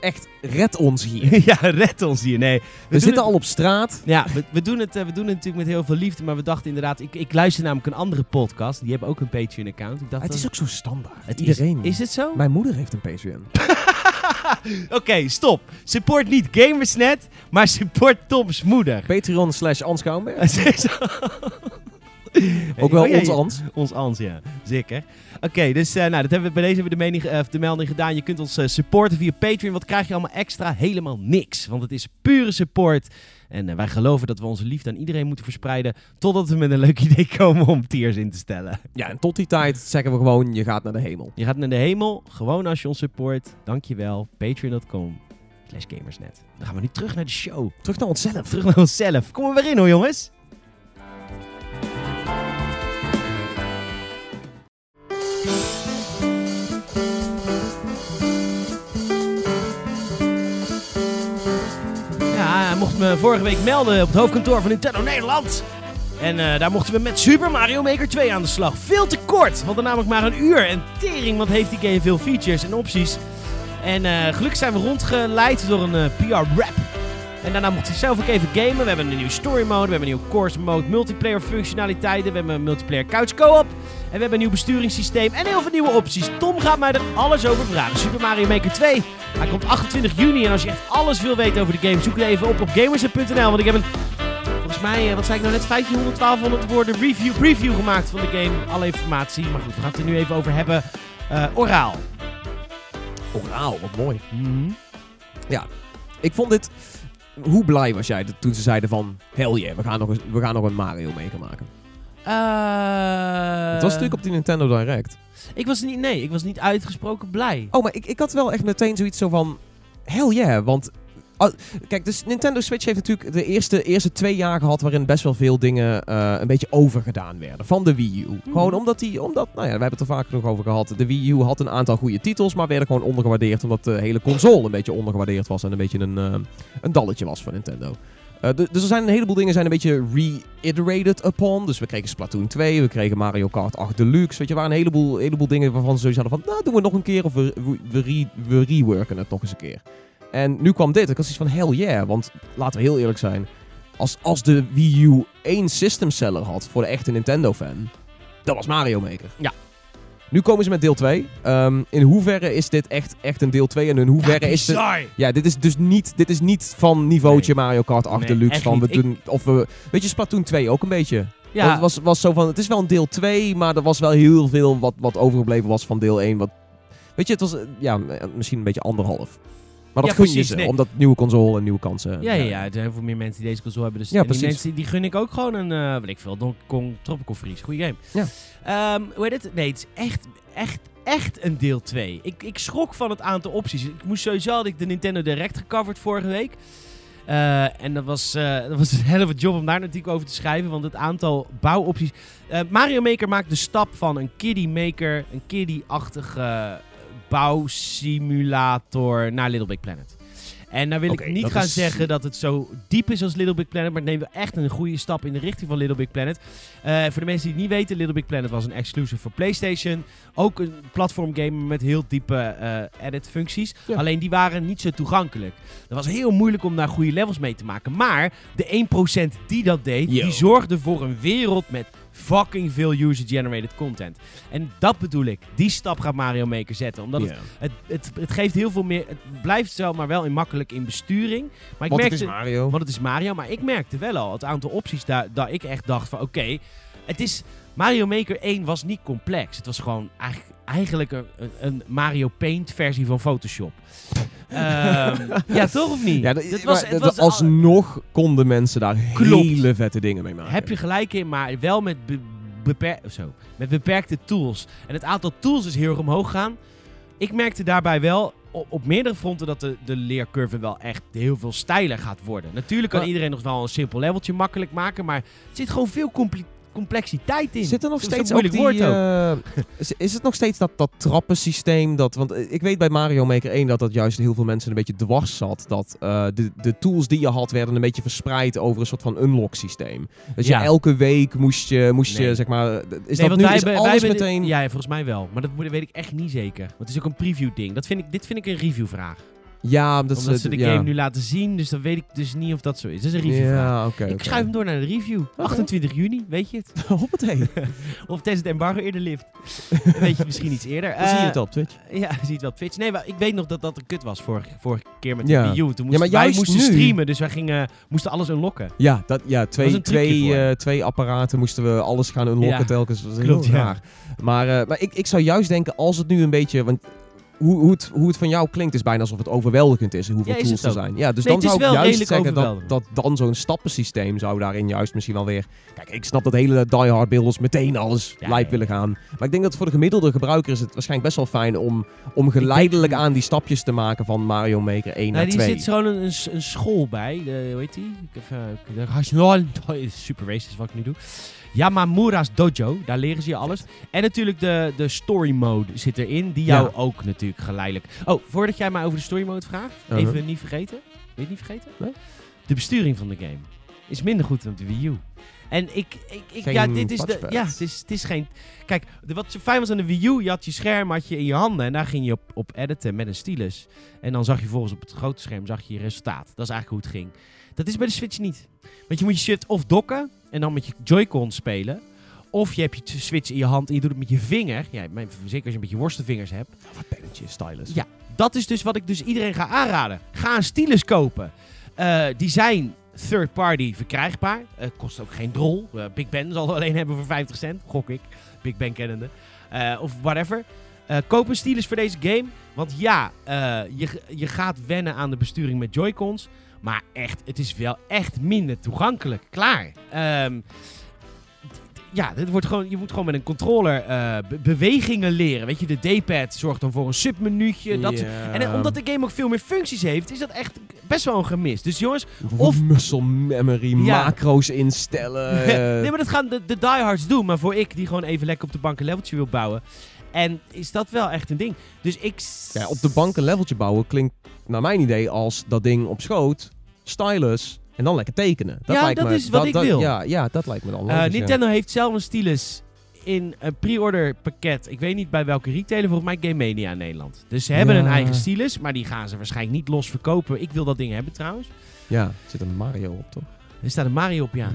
Echt, red ons hier. ja, red ons hier. Nee, We, zitten het- al op straat. Ja, we, we, doen het, eh, we doen het natuurlijk met heel veel liefde, maar we dachten inderdaad... Ik, ik luister namelijk een andere podcast, die hebben ook een Patreon-account. Het is ook zo standaard. het Iedereen. Is, is het zo? Mijn moeder heeft een Patreon. Oké, stop. Support niet Gamersnet, maar support Toms moeder. Patreon slash Ans. Ook wel Oh, ja, ons ja. ans. Ons ans, ja. Zeker. Oké, dus eh, nou, dat hebben we, bij deze hebben we de, mening, eh, de melding gedaan. Je kunt ons eh, supporten via Patreon. Wat krijg je allemaal extra? Helemaal niks. Want het is pure support. En eh, wij geloven dat we onze liefde aan iedereen moeten verspreiden. Totdat we met een leuk idee komen om tiers in te stellen. Ja, en tot die tijd zeggen we gewoon, je gaat naar de hemel. Je gaat naar de hemel, gewoon als je ons support. Dankjewel. Patreon.com slash gamersnet. Dan gaan we nu terug naar de show. Terug naar onszelf. Terug naar onszelf. Kom er weer in hoor, jongens. Vorige week melden op het hoofdkantoor van Nintendo Nederland. En eh, daar mochten we met Super Mario Maker 2 aan de slag. Veel te kort, want er namelijk maar een uur. En tering, wat heeft die game veel features en opties. En eh, gelukkig zijn we rondgeleid door een eh, PR-rap. En daarna mocht hij zelf ook even gamen. We hebben een nieuwe story mode, we hebben een nieuwe course mode, multiplayer functionaliteiten. We hebben een multiplayer couch co-op. En we hebben een nieuw besturingssysteem en heel veel nieuwe opties. Tom gaat mij er alles over vragen. Super Mario Maker 2. Hij komt 28 juni. En als je echt alles wil weten over de game, zoek het even op op gamers.nl. Want ik heb een, volgens mij, eh, wat zei ik nou net, 1500, 1200 woorden review, preview gemaakt van de game. Alle informatie. Maar goed, we gaan het er nu even over hebben. Eh, oraal. Oraal, wat mooi. Mhm. Ik vond dit... Hoe blij was jij toen ze zeiden van... Hell yeah, we gaan nog, eens, we gaan nog een Mario Maker maken. Eh, Het was natuurlijk op die Nintendo Direct. Ik was niet, nee, ik was niet uitgesproken blij. Oh, maar ik, ik had wel echt meteen zoiets zo van... Hell yeah, want... kijk, dus Nintendo Switch heeft natuurlijk de eerste, eerste twee jaar gehad... waarin best wel veel dingen eh, een beetje overgedaan werden. Van de Wii U. Gewoon omdat die... Omdat, nou ja, we hebben het er vaak nog over gehad. De Wii U had een aantal goede titels... maar werden gewoon ondergewaardeerd... omdat de hele console een beetje ondergewaardeerd was... en een beetje een, eh, een dalletje was van Nintendo. Eh, du- dus er zijn een heleboel dingen zijn een beetje reiterated upon. Dus we kregen Splatoon 2, we kregen Mario Kart 8 Deluxe. Weet je, waren een heleboel, heleboel dingen waarvan ze zoiets hadden van... Nou, doen we nog een keer of we, we, we, re- we reworken het nog eens een keer. En nu kwam dit. Ik had zoiets van, hell yeah. Want laten we heel eerlijk zijn. Als, als de Wii U één system seller had voor de echte Nintendo-fan... Dat was Mario Maker. Ja. Nu komen ze met deel 2. Ehm, in hoeverre is dit echt, echt een deel 2? En in hoeverre is het... Ja, dit is dus niet, dit is niet van niveautje Mario Kart 8 Nee, Deluxe. Van we niet. Ik- doen, of we, weet je, Splatoon 2 ook een beetje. Ja, Het was, was zo van, het is wel een deel 2, maar er was wel heel veel wat, wat overgebleven was van deel 1. Wat, weet je, het was ja, misschien een beetje anderhalf. Maar dat Ja, gun je ze, nee. omdat nieuwe console en nieuwe kansen. Ja, ja, ja, er zijn heel veel meer mensen die deze console hebben. Dus Ja, die mensen die gun ik ook gewoon een, eh weet ik veel, Donkey Kong Tropical Freeze. Goeie game. Ja. Ehm, hoe heet het? Nee, het is echt, echt, echt een deel 2. Ik, ik schrok van het aantal opties. Ik moest sowieso, had ik de Nintendo Direct gecoverd vorige week. Eh, en dat was, eh, dat was een hele job om daar natuurlijk over te schrijven. Want het aantal bouwopties... Eh, Mario Maker maakt de stap van een kiddie maker, een kiddie-achtige bouwsimulator naar Little Big Planet. En nou wil ik niet dat gaan is- zeggen dat het zo diep is als Little Big Planet, maar het neemt wel echt een goede stap in de richting van Little Big Planet. Eh, voor de mensen die het niet weten, Little Big Planet was een exclusive voor PlayStation. Ook een platformgame met heel diepe eh, edit-functies. Ja. Alleen die waren niet zo toegankelijk. Het was heel moeilijk om daar goede levels mee te maken. Maar de 1% die dat deed, Yo. die zorgde voor een wereld met fucking veel user-generated content. En dat bedoel ik. Die stap gaat Mario Maker zetten. Omdat het het, het, het geeft heel veel meer. Het blijft wel, maar wel in makkelijk in besturing. Maar ik Want het merkte, is Mario. want het is Mario. Maar ik merkte wel al het aantal opties daar dat ik echt dacht van oké, het is Mario Maker 1 was niet complex. Het was gewoon eigenlijk, eigenlijk een- een Mario Paint versie van Photoshop. Ehm, ja, toch of niet? Ja, Het maar de- alsnog konden mensen daar Klopt. hele vette dingen mee maken. Heb je gelijk in, maar wel met, be- beper- zo, met beperkte tools. En het aantal tools is heel erg omhoog gaan. Ik merkte daarbij wel op, op meerdere fronten dat de, de leercurve wel echt heel veel steiler gaat worden. Natuurlijk kan Maar- iedereen nog wel een simpel leveltje makkelijk maken, maar er zit gewoon veel complexiteit in. Zit er nog Dat steeds ook die, eh, is, het nog steeds dat, dat trappensysteem? Dat, want eh, ik weet bij Mario Maker 1 dat dat juist heel veel mensen een beetje dwars zat. Dat eh, de, de tools die je had werden een beetje verspreid over een soort van unlock systeem. Dus Ja. je elke week moest je, moest je zeg maar... Is Nee, dat nu wij is wij dit- meteen... Ja, volgens mij wel. Maar dat weet ik echt niet zeker. Want het is ook een preview ding. Dat vind ik, dit vind ik een review vraag. Ja, dat Omdat ze de ja. game nu laten zien, dus dan weet ik dus niet of dat zo is. Dat is een review Ja, oké. Ik schuif hem door naar de review. 28 juni, weet je het? Hoppatee. Of tijdens het embargo eerder lift. weet je het misschien iets eerder. Zie je Eh, het op Twitch. Ja, je ziet het wel op Twitch. Nee, maar ik weet nog dat dat een kut was vorige, vorige keer met Ja. de U. Toen Ja, moesten, maar wij moesten nu- streamen, dus wij gingen, moesten alles unlocken. Ja, dat, ja twee, twee, eh, twee apparaten moesten we alles gaan unlocken Ja, telkens. Dat was klopt, heel ja. raar. Maar, eh, maar ik, ik zou juist denken, als het nu een beetje... Want hoe, hoe, het, hoe het van jou klinkt is bijna alsof het overweldigend is. Hoeveel Ja, tools er zijn. Ja, dus Nee, dan zou ik juist zeggen dat, dat dan zo'n stappensysteem zou daarin juist misschien wel weer... Kijk, ik snap dat hele diehard builders meteen alles Ja, lijp willen gaan. Maar ik denk dat voor de gemiddelde gebruiker is het waarschijnlijk best wel fijn om, om geleidelijk aan die stapjes te maken van Mario Maker 1 Nou, naar die 2. zit gewoon een, een, school bij. De, hoe heet die? Ik heb, eh, de Super racist wat ik nu doe. Yamamura's Dojo, daar leren ze je alles. En natuurlijk de, de story mode zit erin, die jou Ja. ook natuurlijk geleidelijk... Oh, voordat jij mij over de story mode vraagt, Uh-huh. even niet vergeten. Wil je het niet vergeten? Nee. De besturing van de game is minder goed dan de Wii U. En ik, ik, ik ja, dit is de, ja, het is, het is geen. Kijk, de, wat zo fijn was aan de Wii U, je had je scherm had je in je handen en daar ging je op, op editen met een stylus. En dan zag je vervolgens op het grote scherm zag je je resultaat. Dat is eigenlijk hoe het ging. Dat is bij de Switch niet. Want je moet je shit of dokken en dan met je Joy-Con spelen. Of je hebt je Switch in je hand en je doet het met je vinger. Ja, zeker als je een beetje worstelvingers hebt. Wat pennetje, stylus. Ja, dat is dus wat ik dus iedereen ga aanraden. Ga een stylus kopen. Eh, die zijn third party verkrijgbaar. Eh, kost ook geen drol. Eh, Big Ben zal het alleen hebben voor 50 cent, gok ik. Big Ben kennende. Eh, of whatever. Koop een stylus voor deze game. Want ja, je, je gaat wennen aan de besturing met Joy-Cons. Maar echt, het is wel echt minder toegankelijk. Klaar. Ehm, ja, dit wordt gewoon, je moet gewoon met een controller eh, be- bewegingen leren. Weet je, de D-pad zorgt dan voor een submenuutje. Dat. En eh, omdat de game ook veel meer functies heeft, is dat echt best wel een gemis. Dus jongens, Of muscle memory, Ja. macro's instellen. nee, maar dat gaan de, de diehards doen. Maar voor ik, die gewoon even lekker op de bank een leveltje wil bouwen. En is dat wel echt een ding. Dus ik... ja, op de bank een leveltje bouwen klinkt naar mijn idee als dat ding op schoot, stylus en dan lekker tekenen. Dat Ja, lijkt dat me, is wat ik wil. Ja, ja, dat lijkt me dan Eh, logisch, ja. Nintendo heeft zelf een stylus in een pre-order pakket. Ik weet niet bij welke retailer, volgens mij Game Mania in Nederland. Dus ze hebben Ja. een eigen stylus, maar die gaan ze waarschijnlijk niet los verkopen. Ik wil dat ding hebben trouwens. Ja, er zit een Mario op, toch? Er staat een Mario op, ja.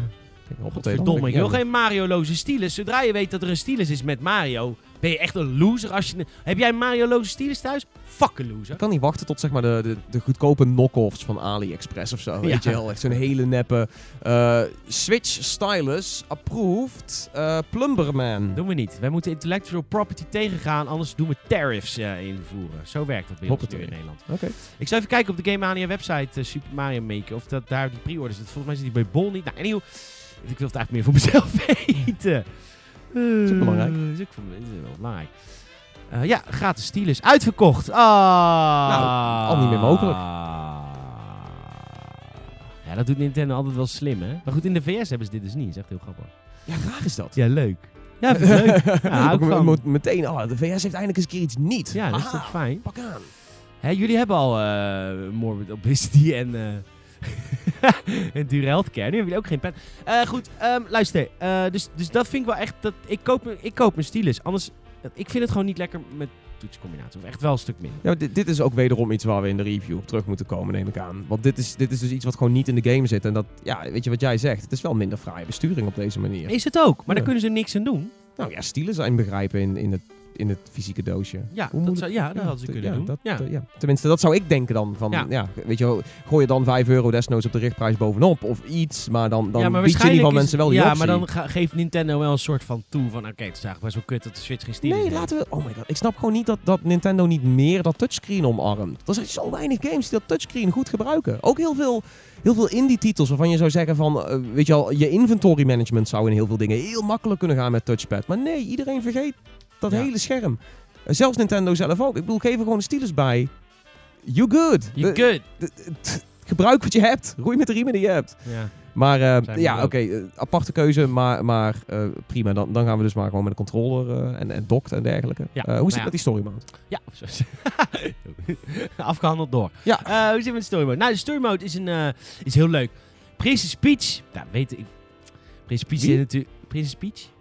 Kijk, op Verdomme, ik wil geen Mario-loze stylus. Zodra je weet dat er een stylus is met Mario, ben je echt een loser. Als je, heb jij een Mario-loze stylus thuis? Fuck een loser. Ik kan niet wachten tot zeg maar de, de, de goedkope knock-offs van AliExpress of zo. Weet je wel, echt zo'n hele neppe eh, Switch stylus approved eh, Plumberman. Doen we niet. Wij moeten intellectual property tegengaan, anders doen we tariffs eh, invoeren. Zo werkt dat bij ons in Nederland. Oké. Ik zal even kijken op de Game Mania website, Super Mario Maker, of dat daar die pre-order zit. Volgens mij zit die bij Bol niet. Nou, anyhow, ik wil het eigenlijk meer voor mezelf weten. Is ook belangrijk. Eh, Is ook wel belangrijk. Eh, ja, gratis stylus. Uitverkocht. Ah. Nou, al niet meer mogelijk. Ja, dat doet Nintendo altijd wel slim, hè? Maar goed, in de VS hebben ze dit dus niet. Dat is echt heel grappig. Ja, raar is dat. Ja, leuk. Ja, vind ik leuk. Ja, Ook van. me- meteen, oh, de VS heeft eindelijk eens een keer iets niet. Ja, dat is toch fijn. Pak aan. Hè, jullie hebben al eh morbid obesity en, eh en dure healthcare. Nu hebben jullie ook geen pen. Eh, goed, ehm, luister. Eh, dus, dus dat vind ik wel echt... Dat, ik, koop, een- ik koop een stylus. Anders... Ik vind het gewoon niet lekker met toetscombinatie. Of echt wel een stuk minder. Ja, dit, dit is ook wederom iets waar we in de review op terug moeten komen, neem ik aan. Want dit is, dit is dus iets wat gewoon niet in de game zit. En dat, ja, weet je wat jij zegt? Het is wel minder fraaie besturing op deze manier. Is het ook. Maar Ja. daar kunnen ze niks aan doen. Nou ja, stielen zijn begrijpen in, in, het, in het fysieke doosje. Ja, Hoe dat zou, ja dat hadden ze kunnen ja, doen. Dat, ja. eh, ja. Tenminste, dat zou ik denken dan. Van, Ja. weet je wel, gooi je dan 5 euro desnoods op de richtprijs bovenop of iets. Maar dan, dan ja, maar bied je in ieder geval waarschijnlijk is- mensen wel die Ja, optie. maar dan geeft Nintendo wel een soort van toe van... Oké, het is eigenlijk best wel kut dat de Switch geen stylus Nee, laten we... Oh my god, ik snap gewoon niet dat, dat Nintendo niet meer dat touchscreen omarmt. Er zijn zo weinig games die dat touchscreen goed gebruiken. Ook heel veel, heel veel indie titels waarvan je zou zeggen van... eh, weet je al, je inventory management zou in heel veel dingen heel makkelijk kunnen gaan met touchpad. Maar nee, iedereen vergeet dat Ja. hele scherm. Zelfs Nintendo zelf ook. Ik bedoel, geef er gewoon een stylus bij. You good. You good. de- de- gebruik wat je hebt. Roei met de riemen die je hebt. Ja. Maar eh, ja, oké, eh, aparte keuze, maar, maar eh, prima. Dan, dan gaan we dus maar gewoon met een controller en, en doct en dergelijke. Ja, hoe nou zit het ja. met die story mode? Ja, afgehandeld door. Ja. Hoe zit het met de story mode? Nou, de story mode is, een, is heel leuk. Princess Peach, nou weet ik. Princess Peach Wie? is natuurlijk. Princess Peach?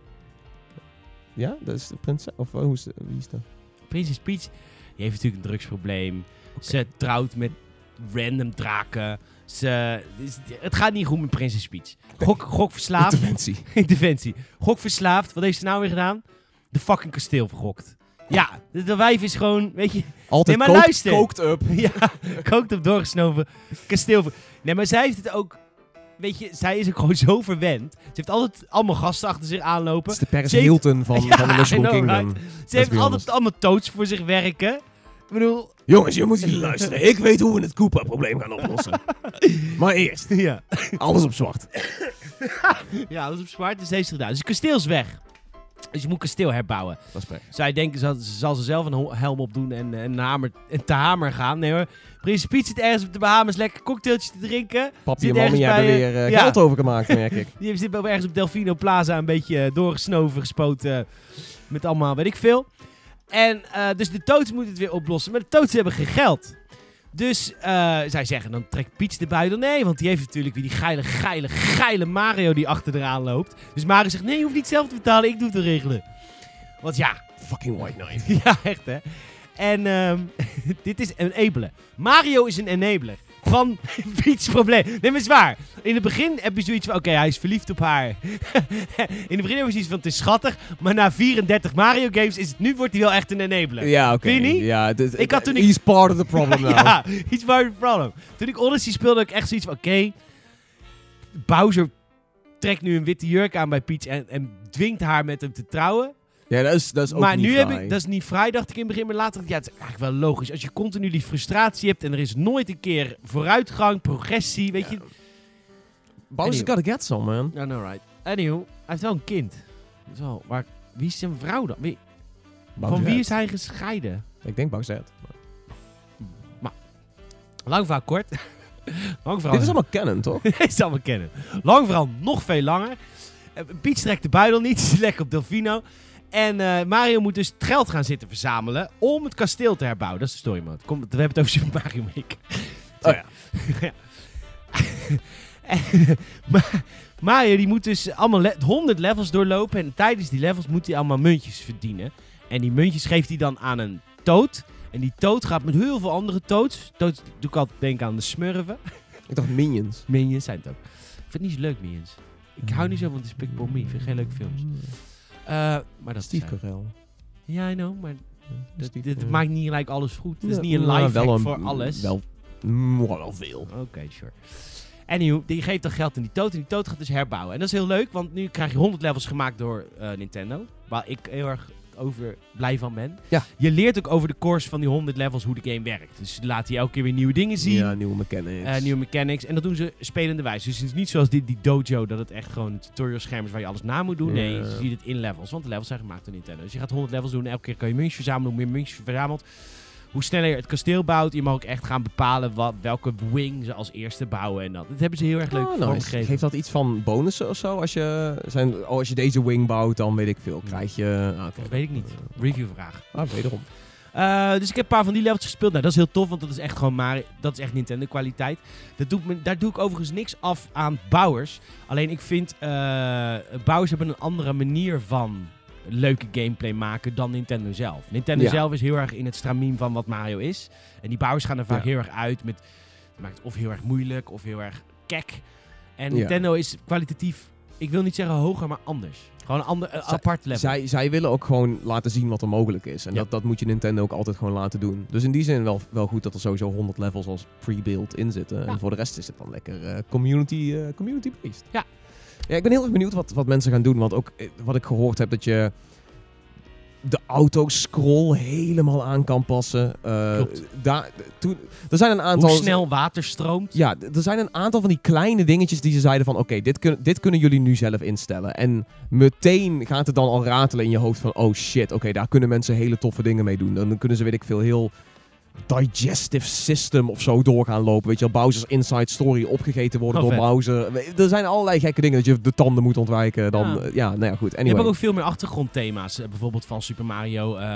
Ja, dat is de prinses. Of eh, hoe is wie is dat? Princess Peach, die heeft natuurlijk een drugsprobleem. Ze trouwt met random draken. Ze, het gaat niet goed met Princess Peach. Gok, gokverslaafd. Interventie. Interventie. Gokverslaafd. Wat heeft ze nou weer gedaan? De fucking kasteel vergokt. Ja, de, wijf is gewoon, weet je... Altijd Nee, maar kookt- luister. kookt up. ja, kookt op doorgesnoven kasteel. ver- Nee, maar zij heeft het ook... Weet je, zij is ook gewoon zo verwend. Ze heeft altijd allemaal gasten achter zich aanlopen. Het is de Paris heeft- Hilton van, Ja, van de Mushroom Kingdom. right? Ze heeft altijd allemaal toads voor zich werken. Ik bedoel... Jongens, je moet luisteren. Ik weet hoe we het Koopa-probleem gaan oplossen. maar eerst, Ja. alles op zwart. Ja, is op zwart. Dus heeft ze gedaan. Dus het kasteel is weg. Dus je moet kasteel herbouwen. Is. Zij denken, zal, zal ze zelf een helm opdoen en, en, hamer, en te hamer gaan. Nee hoor. Prins Piet zit ergens op de Bahamas lekker cocktailtjes te drinken. Papi en mami hebben weer eh, eh, ja. geld overgemaakt, merk ik. Die zit wel ergens op Delfino Plaza een beetje eh, doorgesnoven, gespoten. Met allemaal, weet ik veel. En dus de toads moeten het weer oplossen. Maar de toads hebben geen geld. Dus zij zeggen, dan trekt Peach de buidel. Nee, want die heeft natuurlijk weer die geile, geile, geile Mario die achter eraan loopt. Dus Mario zegt, nee, je hoeft niet zelf te betalen. Ik doe het wel regelen. Want ja, Fucking White Knight. ja, echt hè. En ehm, dit is een enabler. Mario is een enabler van Peach's probleem. Nee, maar zwaar. In het begin heb je zoiets van, oké, hij is verliefd op haar. In het begin heb je zoiets van, het is schattig. Maar na 34 Mario games is het, nu wordt hij wel echt een enabler. Ja, oké. Vind je niet? Ja, Ik had toen ik- He's part of the problem now. Ja, iets waar het problem. Toen ik Odyssey speelde, had ik echt zoiets van, oké, Bowser trekt nu een witte jurk aan bij Peach en, en dwingt haar met hem te trouwen. Ja, dat is, dat is ook maar niet nu heb ik, dat is niet vrij, dacht ik in het begin, maar later ja, het is eigenlijk wel logisch. Als je continu die frustratie hebt en er is nooit een keer vooruitgang, progressie, weet je. Bowser's gotta get some, man. Ja, no right. Anywho, hij heeft wel een kind. Is wel, maar wie is zijn vrouw dan? Wie, van wie is hij gescheiden? Ik denk Bowser. Lang verhaal kort. Lang verhaal. Dit is allemaal canon, toch? Dit is allemaal kennen. Lang verhaal nog veel langer. Eh, Peach trekt de buidel niet, ze is lekker op Delfino. En eh, Mario moet dus het geld gaan zitten verzamelen om het kasteel te herbouwen. Dat is de story mode. Kom, we hebben het over Super Mario Maker. Oh ja. Ja. En, Ma- Mario die moet dus allemaal le- 100 levels doorlopen. En tijdens die levels moet hij allemaal muntjes verdienen. En die muntjes geeft hij dan aan een toad. En die toad gaat met heel veel andere toads. Toads doe ik altijd denken aan de smurven. Ik dacht Minions. Minions zijn het ook. Ik vind het niet zo leuk, Minions. Ik hou niet zo van Despicable Me. Ik vind geen leuke films. Eh, maar dat Steve. Carell. Ja, I know. Maar dat, Steve- dit maakt niet gelijk alles goed. Het is niet een live wel een- voor alles. Wel, wel veel. Oké, sure. Anywho, die geeft dan geld aan die toad. En die toad gaat dus herbouwen. En dat is heel leuk, want nu krijg je 100 levels gemaakt door eh, Nintendo. Waar ik heel erg over blij van ben. Ja. Je leert ook over de course van die 100 levels hoe de game werkt. Dus laat je elke keer weer nieuwe dingen zien. Ja, nieuwe mechanics. Eh, nieuwe mechanics. En dat doen ze spelende wijze. Dus het is niet zoals die, die dojo, dat het echt gewoon een tutorial scherm is waar je alles na moet doen. Nee, Ja. je ziet het in levels. Want de levels zijn gemaakt door Nintendo. Dus je gaat 100 levels doen. En elke keer kan je muntjes verzamelen. Hoe meer muntjes je verzamelt, hoe sneller je het kasteel bouwt. Je mag ook echt gaan bepalen wat, welke wing ze als eerste bouwen. En dat. Dat hebben ze heel erg leuk Oh, nice. Geeft dat iets van bonussen of zo? Als je, zijn, oh, als je deze wing bouwt, dan weet ik veel. Krijg je... ah. Dat weet ik niet. Reviewvraag. Ah, wederom. Eh, dus ik heb een paar van die levels gespeeld. Nou, dat is heel tof, want dat is echt gewoon maar dat is echt Nintendo kwaliteit. Dat doet me, daar doe ik overigens niks af aan bouwers. Alleen ik vind eh, bouwers hebben een andere manier van leuke gameplay maken dan Nintendo zelf. Nintendo Ja. zelf is heel erg in het stramien van wat Mario is. En die bouwers gaan er vaak Ja. heel erg uit met maakt het of heel erg moeilijk of heel erg kek. En. Nintendo is kwalitatief, ik wil niet zeggen hoger, maar anders. Gewoon een ander, een Zij- apart level. Zij, zij willen ook gewoon laten zien wat er mogelijk is. En Ja. dat, dat moet je Nintendo ook altijd gewoon laten doen. Dus in die zin wel, wel goed dat er sowieso 100 levels als pre-build in zitten. Ja. En voor de rest is het dan lekker eh, community, eh, community-based. Ja. Ja, ik ben heel erg benieuwd wat, wat mensen gaan doen. Want ook eh, wat ik gehoord heb, dat je de autoscroll helemaal aan kan passen. Eh. Daar, toen, er zijn een aantal... Hoe snel water stroomt. Ja, er zijn een aantal van die kleine dingetjes die ze zeiden van... Oké, dit, kun, dit kunnen jullie nu zelf instellen. En meteen gaat het dan al ratelen in je hoofd van... Oh shit, oké, daar kunnen mensen hele toffe dingen mee doen. Dan kunnen ze, weet ik veel, heel digestive system of zo door gaan lopen. Weet je wel, Bowser's Inside Story opgegeten worden Oh, door vet. Bowser. Er zijn allerlei gekke dingen dat je de tanden moet ontwijken. Dan, Ja. eh, ja, nou ja, goed. Je Anyway. hebt ook veel meer achtergrondthema's. eh, bijvoorbeeld van Super Mario eh,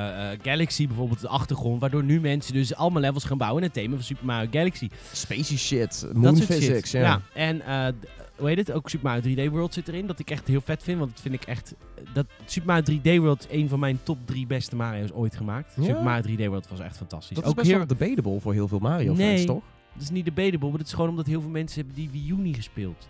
Galaxy, bijvoorbeeld de achtergrond. Waardoor nu mensen dus allemaal levels gaan bouwen in het thema van Super Mario Galaxy. Spacey shit, moon physics, shit. ja. En eh, d- hoe heet het? Ook Super Mario 3D World zit erin. Dat ik echt heel vet vind. Want dat vind ik echt... Dat Super Mario 3D World is een van mijn top drie beste Mario's ooit gemaakt. Ja? Super Mario 3D World was echt fantastisch. Dat is ook best heel... wel debatable voor heel veel Mario-fans, Nee. toch? Dat is niet debatable, maar dat is gewoon omdat heel veel mensen hebben die Wii U niet gespeeld.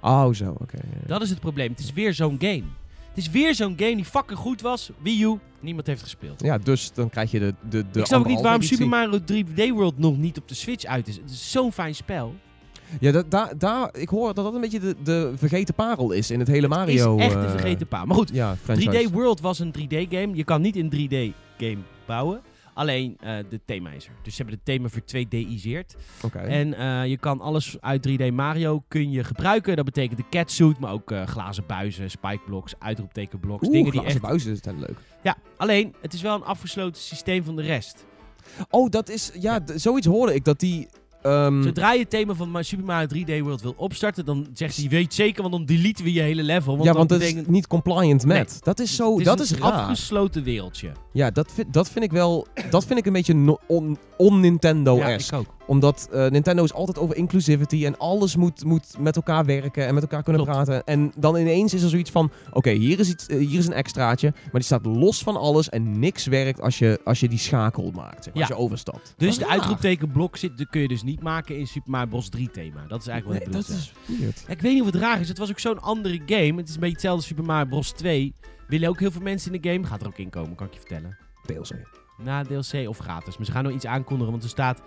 Oh, zo, oké. ja. Dat is het probleem. Het is weer zo'n game. Het is weer zo'n game die fucking goed was. Wii U, niemand heeft gespeeld. Ja, dus dan krijg je de, de, de ik snap ook niet waarom Super. Mario 3D World nog niet op de Switch uit is. Het is zo'n fijn spel. Ja, dat, daar, daar, ik hoor dat dat een beetje de, de vergeten parel is in het hele Mario. is echt de eh, vergeten pa. Maar goed, Ja, franchise. 3D World was een 3D-game. Je kan niet een 3D-game bouwen. Alleen eh, de thema is er. Dus ze hebben het thema voor 2D'iseerd. Oké. En eh, je kan alles uit 3D Mario kun je gebruiken. Dat betekent de catsuit, maar ook glazen buizen, spikeblocks, uitroeptekenblocks. Oeh, dingen die glazen echt... buizen zijn leuk. Ja, alleen het is wel een afgesloten systeem van de rest. Oh, dat is... Ja, d- zoiets hoorde ik. Dat die... ehm, Zodra je het thema van Super Mario 3D World wil opstarten, dan zegt hij, weet zeker, want dan deleten we je hele level. Want ja, want dat betekent- is niet compliant met. Nee. Dat is zo... het dat een is raar. afgesloten wereldje. Ja, dat vind, dat vind ik wel... Dat vind ik een beetje on- on-Nintendo-esque. ja, ik ook. Omdat eh, Nintendo is altijd over inclusivity en alles moet, moet met elkaar werken en met elkaar kunnen Klopt. praten. En dan ineens is er zoiets van, oké, hier, is eh, hier is een extraatje, maar die staat los van alles en niks werkt als je, als je die schakel maakt, zeg maar, Ja. als je overstapt. Dus is de uitroeptekenblok zit, kun je dus niet maken in Super Mario Bros 3 thema. Dat is eigenlijk Nee, wat ik dat bedoel. is weird. Ja, ik weet niet of het raar is. Het was ook zo'n andere game. Het is een beetje hetzelfde als Super Mario Bros 2. Willen ook heel veel mensen in de game. Gaat er ook in komen, kan ik je vertellen. DLC. Na DLC of gratis. Maar ze gaan nog iets aankondigen, want er staat...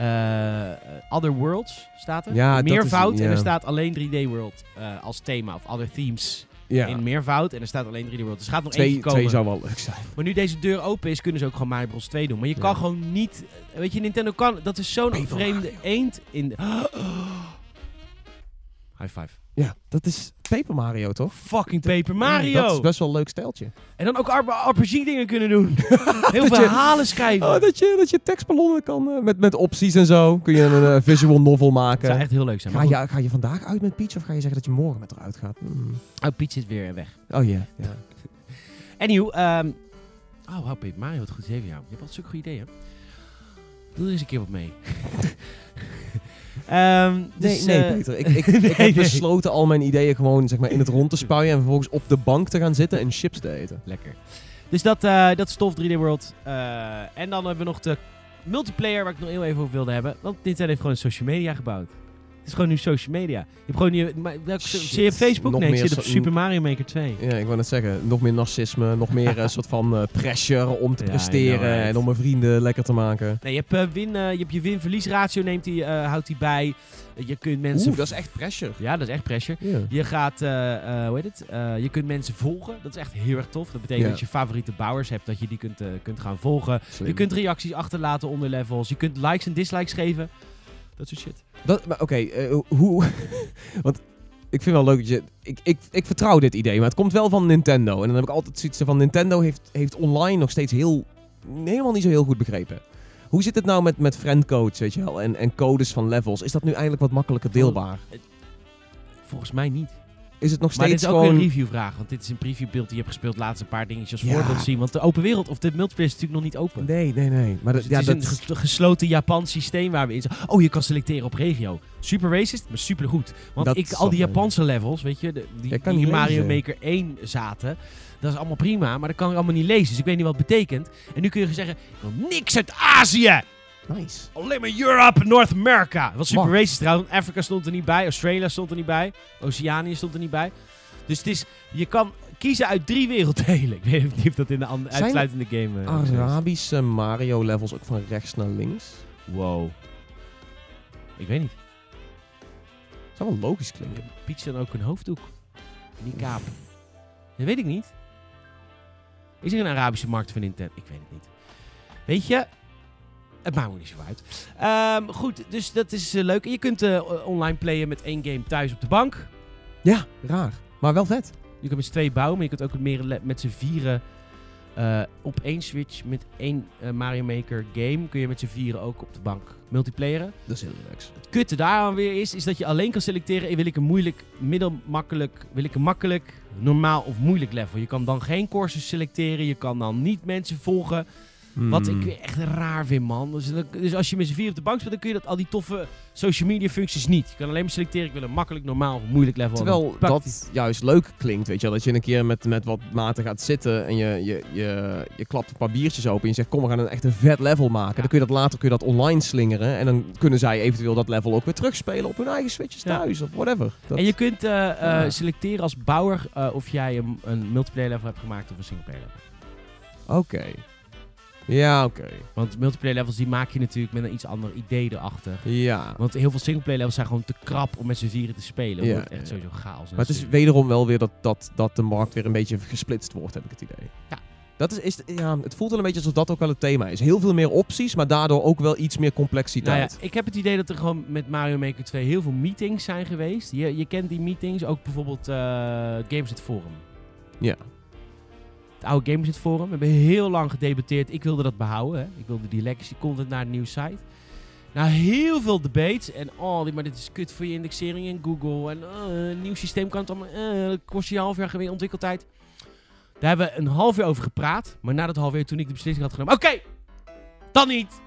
eh, Other Worlds staat er. Ja, meervoud. is- En er staat alleen 3D World eh, als thema. Of Other Themes Ja, in meervoud. En er staat alleen 3D World. Dus gaat nog twee, komen. twee zou wel leuk zijn. Maar nu deze deur open is, kunnen ze ook gewoon Mario Bros 2 doen. Maar je Ja. kan gewoon niet... Weet je, Nintendo kan... Dat is zo'n vreemde eend in... de- High five. Ja, dat is Paper Mario, toch? Fucking Paper Mario. Dat is best wel een leuk stijltje. En dan ook RPG-dingen kunnen doen. Heel Dat je- verhalen schrijven. Oh, dat, je, dat je tekstballonnen kan, eh, met, met opties en zo. Kun je een eh, visual novel dat maken. zou echt heel leuk zijn. Ga je, ga je vandaag uit met Peach of ga je zeggen dat je morgen met haar uitgaat? Hmm. oh, Piet zit weer weg. Oh ja. ja. Anyhow, ehm oh, wow, Paper Mario, wat goed van jou. Je hebt altijd zulke goede ideeën. Doe er eens een keer wat mee. Ehm, Nee, dus, nee eh, Peter. Ik, ik, ik heb besloten al mijn ideeën gewoon zeg maar, in het rond te spuien en vervolgens op de bank te gaan zitten en chips te eten. Lekker. Dus dat, eh dat is tof, 3D World. Eh, en dan hebben we nog de multiplayer, waar ik nog heel even over wilde hebben. Want Nintendo heeft gewoon een social media gebouwd. Het is gewoon nu social media. Je hebt gewoon niet... Maar, welke, zie je Facebook? Nog nee, ik zit op Super Mario Maker 2. Ja, ik wou net zeggen, nog meer narcisme, nog meer een soort van eh, pressure om te Ja, presteren know, en om mijn vrienden lekker te maken. Nee, je hebt, eh, win, eh, je, hebt je win-verlies ratio, neemt die, eh, houdt hij bij. Eh, je kunt mensen... Oeh, dat is echt pressure. Ja, dat is echt pressure. Je gaat, eh, eh, hoe heet het? Eh, je kunt mensen volgen. Dat is echt heel erg tof. Dat betekent dat je favoriete bouwers hebt, dat je die kunt, eh, kunt gaan volgen. Slim. Je kunt reacties achterlaten onder levels. Je kunt likes en dislikes geven. Dat soort shit. Dat, maar oké, eh, hoe... Want ik vind wel leuk dat je... Ik, ik, ik vertrouw dit idee, maar het komt wel van Nintendo. En dan heb ik altijd zoiets van... Nintendo heeft, heeft online nog steeds heel... Helemaal niet zo heel goed begrepen. Hoe zit het nou met, met friendcodes, weet je wel? En, en codes van levels? Is dat nu eigenlijk wat makkelijker deelbaar? Volgens mij niet. Is het nog Maar dit steeds is ook een reviewvraag. Want dit is een previewbeeld die je hebt gespeeld. Laatst een paar dingetjes als Ja. voorbeeld zien. Want de open wereld of de multiplayer is natuurlijk nog niet open. Nee, nee, nee. Maar Dus het ja, is dat... een ges- gesloten Japans systeem waar we in zijn. Oh, je kan selecteren op regio. Super racist, maar super goed. Want Dat ik, al die wel- Japanse levels, weet je, de- die, die in Mario. Maker 1 zaten. Dat is allemaal prima, maar dat kan ik allemaal niet lezen. Dus ik weet niet wat het betekent. En nu kun je zeggen, ik wil niks uit Azië. Nice. Alleen maar Europe en North America. Dat was super racist trouwens. Afrika stond er niet bij. Australia stond er niet bij. Oceanië stond er niet bij. Dus het is, je kan kiezen uit drie werelddelen. Ik weet niet of dat in de uitsluitende game is. Arabische Mario-levels ook van rechts naar links? Wow. Ik weet niet. Zou wel logisch klinken. Piet dan ook een hoofddoek? Die kaap. Dat weet ik niet. Is er een Arabische markt voor Nintendo? Ik weet het niet. Weet je, het maakt me niet zo uit. Ehm, goed, dus dat is eh, leuk. Je kunt eh, online playen met één game thuis op de bank. Ja, raar. Maar wel vet. Je kunt met z'n tweeën bouwen, maar je kunt ook meer met z'n vieren eh, op één Switch met één Mario Maker game kun je met z'n vieren ook op de bank multiplayeren. Dat is heel relaxed. Het kutte daaraan weer is, is dat je alleen kan selecteren wil ik een moeilijk, middelmakkelijk, wil ik een makkelijk, normaal of moeilijk level. Je kan dan geen courses selecteren, je kan dan niet mensen volgen. Wat Hmm. ik echt raar vind, man. Dus, dus als je met z'n vier op de bank speelt, dan kun je dat, al die toffe social media functies niet. Je kan alleen maar selecteren, ik wil een makkelijk, normaal of moeilijk level. Terwijl dat juist leuk klinkt, weet je wel. Dat je een keer met, met wat maten gaat zitten en je, je, je, je klapt een paar biertjes open en je zegt kom we gaan een echt een vet level maken. Dan kun je dat later kun je dat online slingeren en dan kunnen zij eventueel dat level ook weer terugspelen op hun eigen switches Ja. thuis of whatever. Dat- En je kunt Ja. selecteren als bouwer eh, of jij een, een multiplayer level hebt gemaakt of een singleplayer level. Oké. Ja, oké. Want multiplayer levels die maak je natuurlijk met een iets ander idee erachter. Ja. Want heel veel singleplayer levels zijn gewoon te krap om met z'n vieren te spelen. Ja, wordt echt sowieso chaos. Maar het is wederom wel weer dat, dat, dat de markt weer een beetje gesplitst wordt, heb ik het idee. Ja. Dat is, is, ja, het voelt wel een beetje alsof dat ook wel het thema is. Heel veel meer opties, maar daardoor ook wel iets meer Nou ja, complexiteit. ik heb het idee dat er gewoon met Mario Maker 2 heel veel meetings zijn geweest. Je, je kent die meetings, ook bijvoorbeeld eh het Gameset Forum. Ja. Het oude Gameset Forum. We hebben heel lang gedebatteerd. Ik wilde dat behouden. Hè. Ik wilde die legacy content naar een nieuwe site. Nou, heel veel debates. En oh, maar dit is kut voor je indexering in Google. En eh, een nieuw systeem kan het allemaal... dat kost je een half jaar weer ontwikkeltijd. Daar hebben we een half jaar over gepraat. Maar na dat half jaar, toen ik de beslissing had genomen... Oké, dan niet.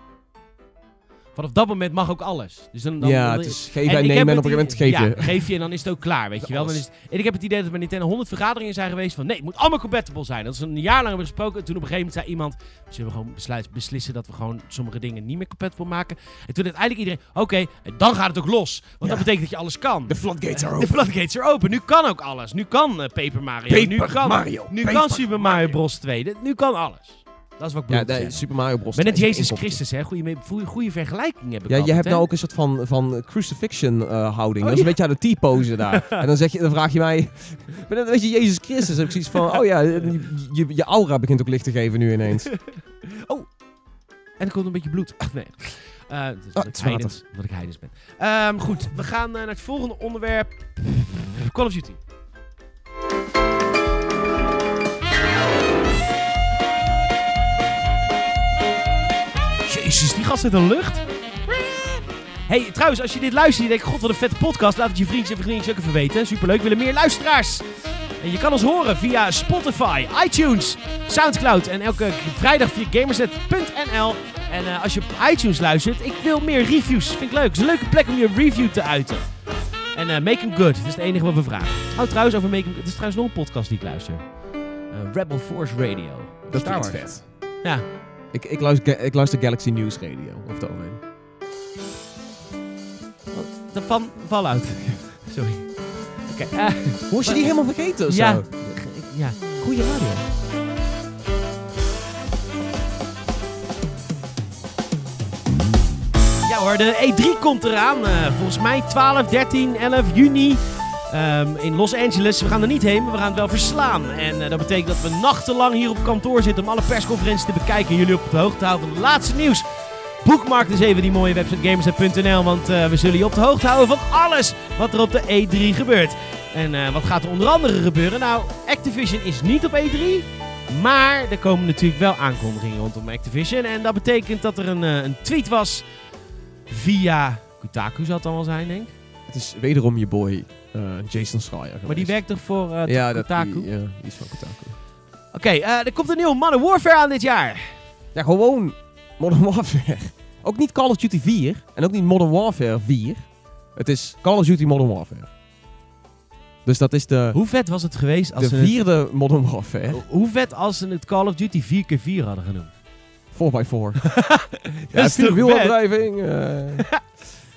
Vanaf dat moment mag ook alles. Dus dan, dan, ja, dan- het is geven en, nemen en op een gegeven moment je. Ja, geef je en dan is het ook klaar, weet je wel. Dan is het- en ik heb het idee dat er bij Nintendo 100 vergaderingen zijn geweest van... Nee, het moet allemaal compatible zijn. Dat is een jaar lang hebben gesproken. En toen op een gegeven moment zei iemand... Zullen we gewoon besluit, beslissen dat we gewoon sommige dingen niet meer compatible maken? En toen uiteindelijk iedereen... Oké, dan gaat het ook los. Want Ja. dat betekent dat je alles kan. De floodgates are De open. floodgates are open. Nu kan ook alles. Nu kan eh, Paper Mario. nu kan, Mario. Nu Paper kan Super Mario Bros. 2. Dit- Nu kan alles. Dat is wat ik Ja, bedoel de zeggen. Super Mario Bros. Ben net 2 is Jezus. Christus, hè. Goeie, goeie vergelijking heb ik Ja, je hebt hè. nou ook een soort van, van crucifixion eh, houding. Oh, dat is ja. een beetje aan de T-pose daar. en dan, zeg je, dan vraag je mij... Ben net een beetje Jezus Christus. heb ik zoiets van... Oh ja, je, je, aura begint ook licht te geven nu ineens. En er komt een beetje bloed. Ach, nee. Dat is Ah, het ik heidens, omdat ik heidens ben. Ehm, goed, we gaan eh, naar het volgende onderwerp. Call of Duty. Jezus, die gast zit een lucht. Hey, trouwens, als je dit luistert en je denkt, god, wat een vette podcast. Laat het je vriendjes en vriendjes ook even weten. Superleuk, we willen meer luisteraars. En je kan ons horen via Spotify, iTunes, Soundcloud en elke vrijdag via gamersnet.nl. En eh, als je op iTunes luistert, ik wil meer reviews. Vind ik leuk. Het is een leuke plek om je review te uiten. En eh, make them good. Dat is het enige wat we vragen. Oh, trouwens, over make them Het is trouwens nog een podcast die ik luister. Eh, Rebel Force Radio. Dat Wars. vet. Ja. Ik, ik, luister, ik luister Galaxy News Radio. Of het algemeen. De van Fallout. Sorry. Oké. eh, Moest je die helemaal vergeten of ja. zo? Ja. Goeie radio. Ja hoor, de E3 komt eraan. Eh, volgens mij 12, 13, 11 juni ehm, in Los Angeles. We gaan er niet heen, maar we gaan het wel verslaan. En eh, dat betekent dat we nachtenlang hier op kantoor zitten om alle persconferenties te bekijken. En jullie op de hoogte houden van het laatste nieuws. Boekmark dus even die mooie website gamersnet.nl, want eh, we zullen je op de hoogte houden van alles wat er op de E3 gebeurt. En eh, wat gaat er onder andere gebeuren? Nou, Activision is niet op E3. Maar er komen natuurlijk wel aankondigingen rondom Activision. En dat betekent dat er een, een tweet was via Kotaku zal het dan wel zijn, denk ik. Het is wederom je boy Jason Schreier Maar die werkt toch voor eh, ja, dat, Kotaku? die, ja, die is van Kotaku. Oké, eh, er komt een nieuwe Modern Warfare aan dit jaar. Ja, gewoon Modern Warfare. Ook niet Call of Duty 4 en ook niet Modern Warfare 4. Het is Call of Duty Modern Warfare. Dus dat is de, Hoe vet was het geweest als de ze het- vierde Modern Warfare. Hoe vet als ze het Call of Duty 4x4 hadden genoemd. 4x4. Dat is vier toch wielaandrijving. eh.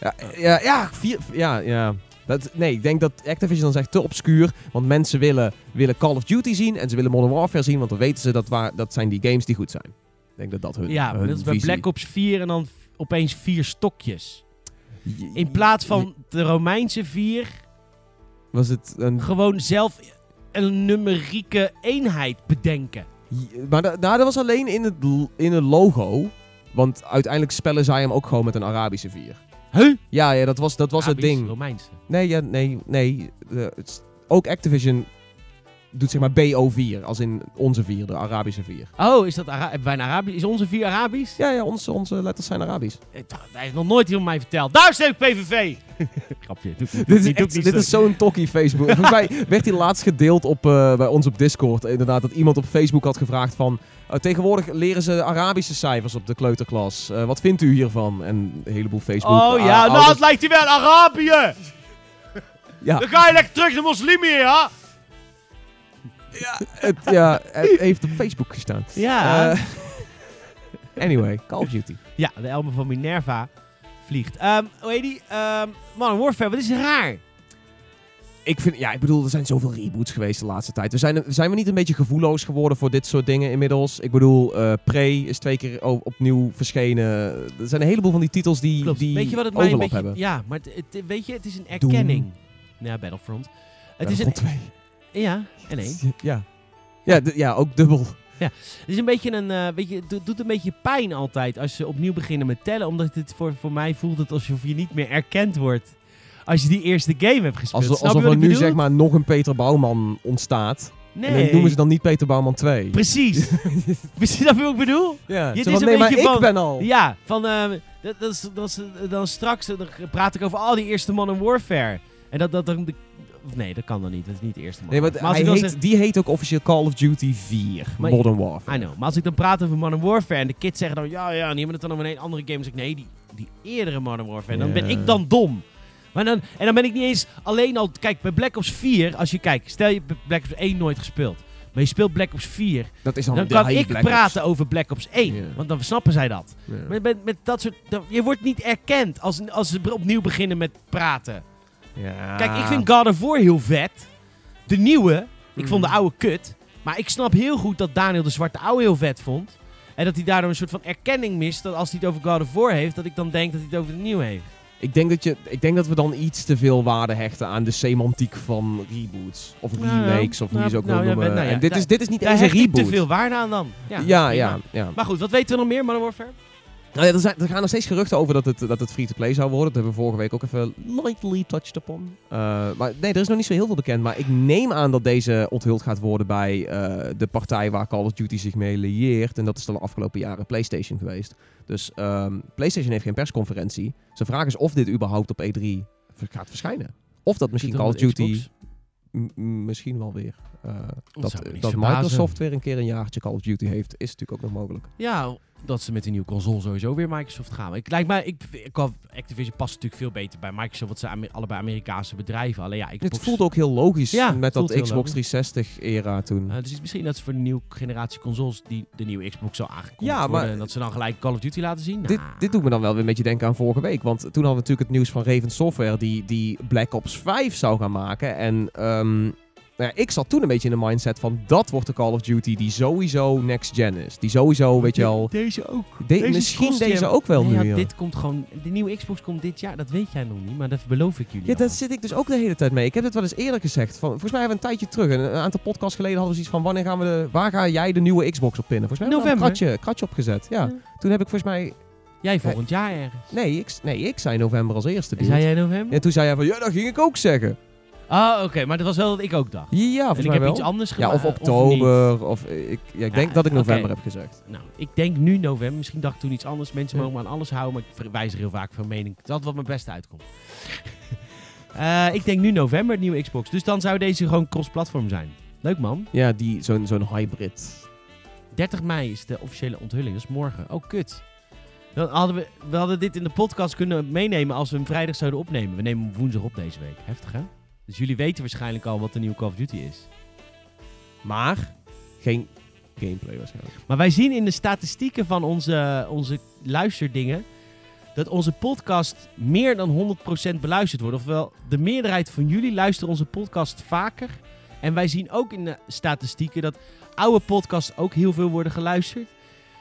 ja, ja, ja, vier, ja, ja. Dat, nee, ik denk dat Activision dan zegt te obscuur. Want mensen willen, willen Call of Duty zien en ze willen Modern Warfare zien. Want dan weten ze dat, waar, dat zijn die games die goed zijn. Ik denk dat dat hun, Ja, hun dat is bij visie- Black Ops 4 en dan opeens vier stokjes. Je- In plaats van de Romeinse vier, Was het een... gewoon zelf een numerieke eenheid bedenken. Maar da- nou, dat was alleen in het, in het logo. Want uiteindelijk spellen zij hem ook gewoon met een Arabische vier. Huh? Ja, ja dat was, dat was het ding. Romeinse. Nee, ja, nee, nee. eh, is- ook Activision doet zeg maar BO4, als in onze vier, de Arabische vier. Oh, is dat Ara hebben wij een Arabisch? Is onze vier Arabisch? Ja, ja, onze, onze letters zijn Arabisch. Eh, Hij heeft nog nooit iemand mij verteld. Daar ik PVV! Grapje. Doe, doe, Dit is, echt- dit zo. is zo'n tokkie Facebook. Volgens mij werd die laatst gedeeld op, eh, bij ons op Discord. Inderdaad, dat iemand op Facebook had gevraagd van... eh, tegenwoordig leren ze Arabische cijfers op de kleuterklas. Eh, wat vindt u hiervan? En een heleboel Facebook... Oh ja, nou ouders- het lijkt hij wel Arabië! Ja. Dan ga je lekker terug naar moslimen, ja? het, ja, het heeft op Facebook gestaan. Ja. Eh, anyway, Call of Duty. ja, de Elmer van Minerva vliegt. Ehm hoe heet die? Ehm Modern Warfare, wat is raar? Ik vind, ja, ik bedoel, er zijn zoveel reboots geweest de laatste tijd. We zijn, zijn we niet een beetje gevoelloos geworden voor dit soort dingen inmiddels? Ik bedoel, eh Prey is twee keer opnieuw verschenen. Er zijn een heleboel van die titels die, Klopt. die weet je wat het overlap beetje... hebben. Ja, maar het, het- weet je, het is een erkenning. Ja, Battlefront. Het is een... Battlefront 2. Ja, en één. Ja. Ja, ja, ook dubbel. Het is een beetje een, eh, weet je, het doet een beetje pijn altijd als ze opnieuw beginnen met tellen. Omdat het voor, voor mij voelt het alsof je niet meer erkend wordt als je die eerste game hebt gespeeld. Je alsof er nu bedoel? zeg maar nog een Peter Bouwman ontstaat. Nee. En dan noemen ze dan niet Peter Bouwman 2. Precies. Precies dat wat ik bedoel? Ja, het is van, een nee, maar beetje ik van- ben al. Ja, van, eh, dat, dat is, dat is, dan straks dan praat ik over al die eerste Modern Warfare. En dat, dat dan... de- nee, dat kan dan niet. Dat is niet de eerste Nee, Modern maar hij als ik dan heet, die heet ook officieel Call of Duty 4. Maar- Modern Warfare. I know. Maar als ik dan praat over Modern Warfare en de kids zeggen dan... Ja, ja, en die hebben het dan over een andere game. Dan zeg ik, nee, die, die eerdere Modern Warfare. Dan ben ik dan dom. Maar dan, en dan ben ik niet eens alleen al... Kijk, bij Black Ops 4, als je kijkt... Stel je hebt Black Ops 1 nooit gespeeld. Maar je speelt Black Ops 4. Dat is dan, Dan kan ik Black Ops. praten over Black Ops 1. Ja. Want dan snappen zij dat. Maar met, met dat soort... dat- je wordt niet erkend als, als ze opnieuw beginnen met praten. Ja. Kijk, ik vind God of War heel vet. De nieuwe. Ik vond de Mhm. oude kut. Maar ik snap heel goed dat Daniel de Zwarte Oude heel vet vond. En dat hij daardoor een soort van erkenning mist. Dat als hij het over God of War heeft, dat ik dan denk dat hij het over de nieuwe heeft. Ik denk, dat je, ik denk dat we dan iets te veel waarde hechten aan de semantiek van reboots. Of Nou remakes, of hoe je Nou, ze ook nou wil ja, noemen. nou en dit, daar- is, dit is niet eens een reboot. te veel waarde aan dan. Ja, ja, ja. Maar goed, wat weten we nog meer, Modern Warfare? Nou ja, er, zijn, er gaan nog steeds geruchten over dat het, dat het free-to-play zou worden. Dat hebben we vorige week ook even lightly touched upon. Eh, maar nee, er is nog niet zo heel veel bekend. Maar ik neem aan dat deze onthuld gaat worden bij eh, de partij waar Call of Duty zich mee lieert. En dat is de afgelopen jaren PlayStation geweest. Dus ehm, PlayStation heeft geen persconferentie. Dus de vraag is of dit überhaupt op E3 ver- gaat verschijnen. Of dat misschien Call of Duty... Misschien wel weer. Eh, dat dat verbazen. Microsoft weer een keer een jaartje Call of Duty heeft, is natuurlijk ook nog mogelijk. Ja, dat ze met die nieuwe console sowieso weer Microsoft gaan. Ik, lijkt mij, ik, Activision past natuurlijk veel beter bij Microsoft, want ze zijn allebei Amerikaanse bedrijven. Alleen ja, Xbox... Het voelde ook heel logisch Ja, met voelt dat Xbox logisch. 360-era toen. Eh, dus misschien dat ze voor de nieuwe generatie consoles die de nieuwe Xbox zal aangekondigd Ja, maar- worden. En dat ze dan gelijk Call of Duty laten zien. Dit, Nou, dit doet me dan wel weer een beetje denken aan vorige week. Want toen hadden we natuurlijk het nieuws van Raven Software die, die Black Ops 5 zou gaan maken. En ehm, nou ja, ik zat toen een beetje in de mindset van dat wordt de Call of Duty die sowieso next gen is. Die sowieso, weet je al, Deze ook. de- Deze misschien deze ook wel Nee, nu. ja, ja. dit komt gewoon... De nieuwe Xbox komt dit jaar. Dat weet jij nog niet, maar dat beloof ik jullie Ja, al. daar zit ik dus ook de hele tijd mee. Ik heb het wel eens eerder gezegd. Van, volgens mij hebben we een tijdje terug, een, aantal podcasts geleden, hadden we zoiets van wanneer gaan we de, waar ga jij de nieuwe Xbox op pinnen? Volgens mij hebben we een November. kratje, kratje opgezet. Ja. Ja. Toen heb ik volgens mij, Jij volgend jaar ergens. nee ik, nee, ik zei november als eerste. Zei jij november? En toen zei hij van, ja, dat ging ik ook zeggen. Ah, oké. maar dat was wel wat ik ook dacht. Ja, en ik mij heb wel. iets anders Ja, gemaakt. of niet. oktober. Of, ik, ja, ik Ja, denk dat ik november heb gezegd. Nou, ik denk nu november. Misschien dacht ik toen iets anders. Mensen Ja. mogen me aan alles houden, maar ik wijzig heel vaak van mening. Dat wat mijn beste uitkomt. Eh, ik denk nu november, het nieuwe Xbox. Dus dan zou deze gewoon cross-platform zijn. Leuk man. Ja, die, zo'n zo'n hybrid. 30 mei is de officiële onthulling. Dat is morgen. Oh, kut. Dan hadden we, we hadden dit in de podcast kunnen meenemen als we hem vrijdag zouden opnemen. We nemen hem woensdag op deze week. Heftig, hè? Dus jullie weten waarschijnlijk al wat de nieuwe Call of Duty is. Maar geen gameplay waarschijnlijk. Maar wij zien in de statistieken van onze, onze luisterdingen dat onze podcast meer dan 100% beluisterd wordt. Ofwel, de meerderheid van jullie luisteren onze podcast vaker. En wij zien ook in de statistieken dat oude podcasts ook heel veel worden geluisterd.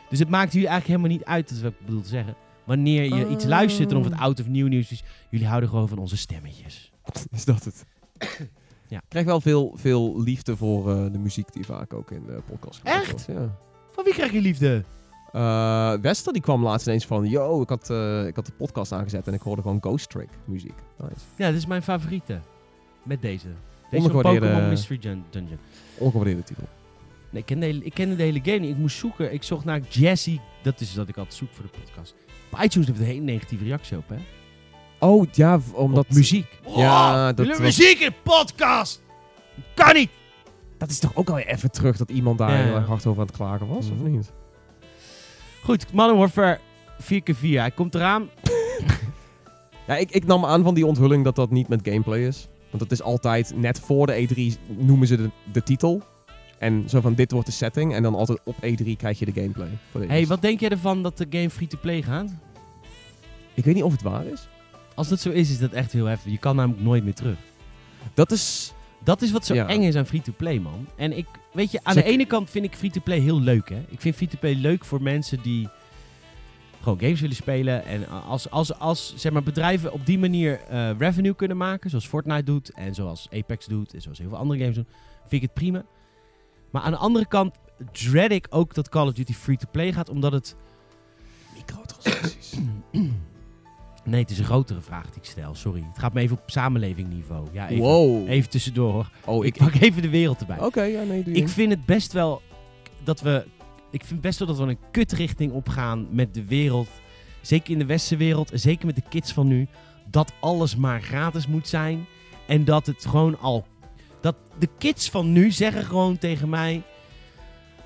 Dus het maakt jullie eigenlijk helemaal niet uit, dat is wat ik bedoel te zeggen. Wanneer je iets Oh. luistert en of het oud of nieuw nieuws is. Jullie houden gewoon van onze stemmetjes. Is dat het? Ja. Ik krijg wel veel, veel liefde voor eh, de muziek die vaak ook in de podcast gebruikt Echt? wordt. Ja. Van wie krijg je liefde? Eh, Wester die kwam laatst ineens van, yo, ik had, eh, ik had de podcast aangezet en ik hoorde gewoon Ghost Trick muziek. Nice. Ja, dit is mijn favoriete. Met deze. Deze Pokémon Mystery Dun- Dungeon. Ongewaardeerde titel. Nee, ik kende, de hele, ik kende de hele game niet. Ik moest zoeken. Ik zocht naar Jesse. Dat is dat ik altijd zoek voor de podcast. Op iTunes heeft het een hele negatieve reactie op, hè? Oh, ja, omdat... Op muziek. Ja, dat was- muziek in podcast! Kan niet! Dat is toch ook alweer even terug dat iemand daar Ja, heel erg hard over aan het klagen was, of Mhm. niet? Goed, Modern Warfare 4x4. Hij komt eraan. Ja, ik, ik nam aan van die onthulling dat dat niet met gameplay is. Want het is altijd, net voor de E3 noemen ze de, de titel. En zo van, dit wordt de setting. En dan altijd op E3 krijg je de gameplay. deze. hey, wat denk jij ervan dat de game free-to-play gaat? Ik weet niet of het waar is. Als dat zo is, is dat echt heel heftig. Je kan namelijk nooit meer terug. Dat is... Dat is wat zo Ja. eng is aan free-to-play, man. En ik, weet je, aan de ene kant vind ik free-to-play heel leuk, hè. Ik vind free-to-play leuk voor mensen die gewoon games willen spelen. En als, als, als zeg maar, bedrijven op die manier eh, revenue kunnen maken, zoals Fortnite doet en zoals Apex doet en zoals heel veel andere games doen, vind ik het prima. Maar aan de andere kant dread ik ook dat Call of Duty free-to-play gaat, omdat het... Microtransacties. Nee, het is een grotere vraag die ik stel, sorry. Het gaat me even op samenlevingniveau. Ja, even, wow. even tussendoor. Oh, Ik ik... pak even de wereld erbij. Oké, ja, nee, doe je. Ik vind het best wel dat we. Ik vind best wel dat we een kutrichting opgaan met de wereld. Zeker in de westerse wereld. En zeker met de kids van nu. Dat alles maar gratis moet zijn. En dat het gewoon al. Dat de kids van nu zeggen gewoon tegen mij.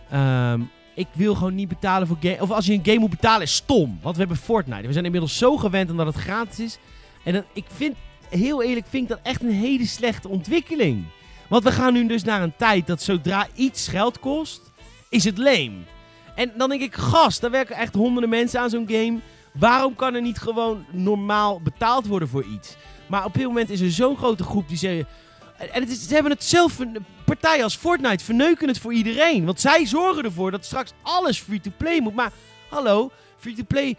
ehm, ik wil gewoon niet betalen voor game. Of als je een game moet betalen, is stom. Want we hebben Fortnite. We zijn inmiddels zo gewend omdat het gratis is. En ik vind, heel eerlijk, vind ik dat echt een hele slechte ontwikkeling. Want we gaan nu dus naar een tijd dat zodra iets geld kost, is het lame. En dan denk ik, gast, daar werken echt honderden mensen aan zo'n game. Waarom kan er niet gewoon normaal betaald worden voor iets? Maar op dit moment is er zo'n grote groep die zeggen... En het is, ze hebben het zelf, een partij als Fortnite verneuken het voor iedereen. Want zij zorgen ervoor dat straks alles free-to-play moet. Maar hallo, free-to-play,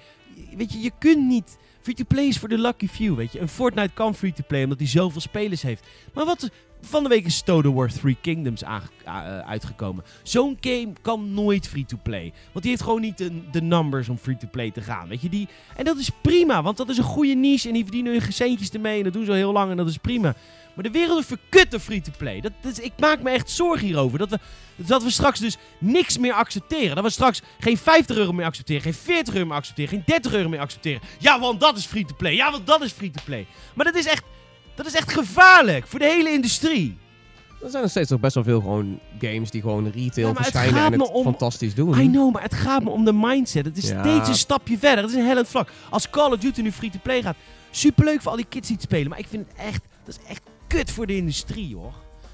weet je, je kunt niet... Free-to-play is voor de lucky few, weet je. Een Fortnite kan free-to-play omdat hij zoveel spelers heeft. Maar wat, van de week is Total War Three Kingdoms aange- a- eh, uitgekomen. Zo'n game kan nooit free-to-play. Want die heeft gewoon niet de, de numbers om free-to-play te gaan. Weet je, die, en dat is prima, want dat is een goede niche. En die verdienen hun centjes ermee. En dat doen ze al heel lang en dat is prima. Maar de wereld is verkut door free-to-play. Dat, dat is- ik maak me echt zorgen hierover. Dat we, dat we straks dus niks meer accepteren. Dat we straks geen 50 euro meer accepteren. Geen 40 euro meer accepteren. Geen 30 euro meer accepteren. Ja, want dat is free-to-play. Ja, want dat is free-to-play. Maar dat is echt... Dat is echt gevaarlijk voor de hele industrie. Er zijn nog steeds nog best wel veel gewoon games die gewoon retail Ja, verschijnen en het om- fantastisch doen. I know, maar het gaat me om de mindset. Het is Ja. steeds een stapje verder. Het is een hellend vlak. Als Call of Duty nu free-to-play gaat, superleuk voor al die kids die het spelen. Maar ik vind het echt, dat is echt kut voor de industrie, hoor.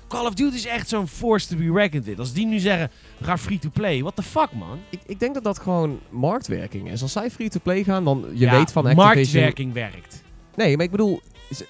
Call of Duty is echt zo'n force to be reckoned with. Als die nu zeggen, we gaan free-to-play. What the fuck, man? Ik, ik denk dat dat gewoon marktwerking is. Als zij free-to-play gaan, dan je Ja, weet van Activision... marktwerking werkt. Nee, maar ik bedoel,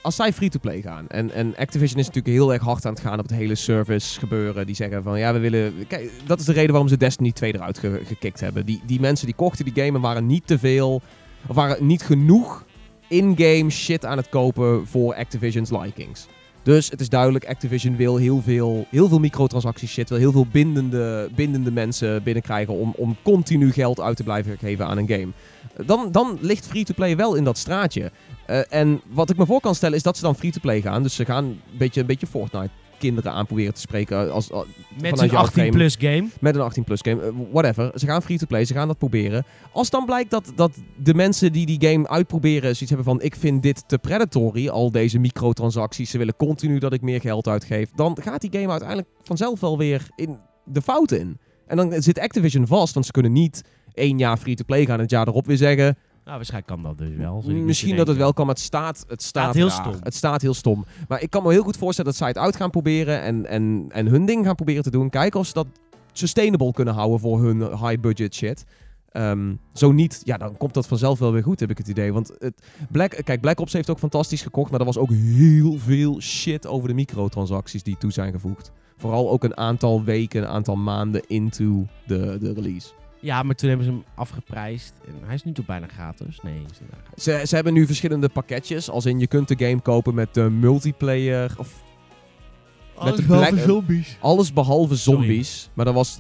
als zij free-to-play gaan... En, en Activision is natuurlijk heel erg hard aan het gaan op het hele service gebeuren. Die zeggen van, ja, we willen... Kijk, dat is de reden waarom ze Destiny 2 eruit ge- gekikt hebben. Die, die mensen die kochten die game en waren niet te veel... Of waren niet genoeg in-game shit aan het kopen voor Activision's likings. Dus het is duidelijk, Activision wil heel veel, heel veel microtransacties shit, wil heel veel bindende, bindende mensen binnenkrijgen om, om continu geld uit te blijven geven aan een game. Dan, dan ligt free-to-play wel in dat straatje. Eh, en wat ik me voor kan stellen is dat ze dan free-to-play gaan. Dus ze gaan een beetje, een beetje Fortnite kinderen aan proberen te spreken als, als, Met een jouw frame. 18-plus game. met een 18-plus game. eh, whatever. Ze gaan free-to-play, ze gaan dat proberen. Als dan blijkt dat, dat de mensen die die game uitproberen zoiets hebben van... ik vind dit te predatory, al deze microtransacties. Ze willen continu dat ik meer geld uitgeef. Dan gaat die game uiteindelijk vanzelf wel weer in de fout in. En dan zit Activision vast, want ze kunnen niet één jaar free-to-play gaan en het jaar erop weer zeggen... Nou, waarschijnlijk kan dat dus wel. Misschien dat het wel kan, maar het staat, het staat, heel raar. stom. Het staat heel stom. Maar ik kan me heel goed voorstellen dat zij het uit gaan proberen en, en, en hun ding gaan proberen te doen. Kijken of ze dat sustainable kunnen houden voor hun high budget shit. Ehm, zo niet, ja, dan komt dat vanzelf wel weer goed, heb ik het idee. Want het Black, kijk, Black Ops heeft ook fantastisch gekocht, maar er was ook heel veel shit over de microtransacties die toe zijn gevoegd. Vooral ook een aantal weken, een aantal maanden into de, de release. Ja, maar toen hebben ze hem afgeprijsd. En hij is nu toch bijna gratis? Nee, is niet gratis. Ze, ze hebben nu verschillende pakketjes. Als in je kunt de game kopen met de multiplayer. Of Met de black- zombies. alles behalve Sorry. zombies. Maar er was.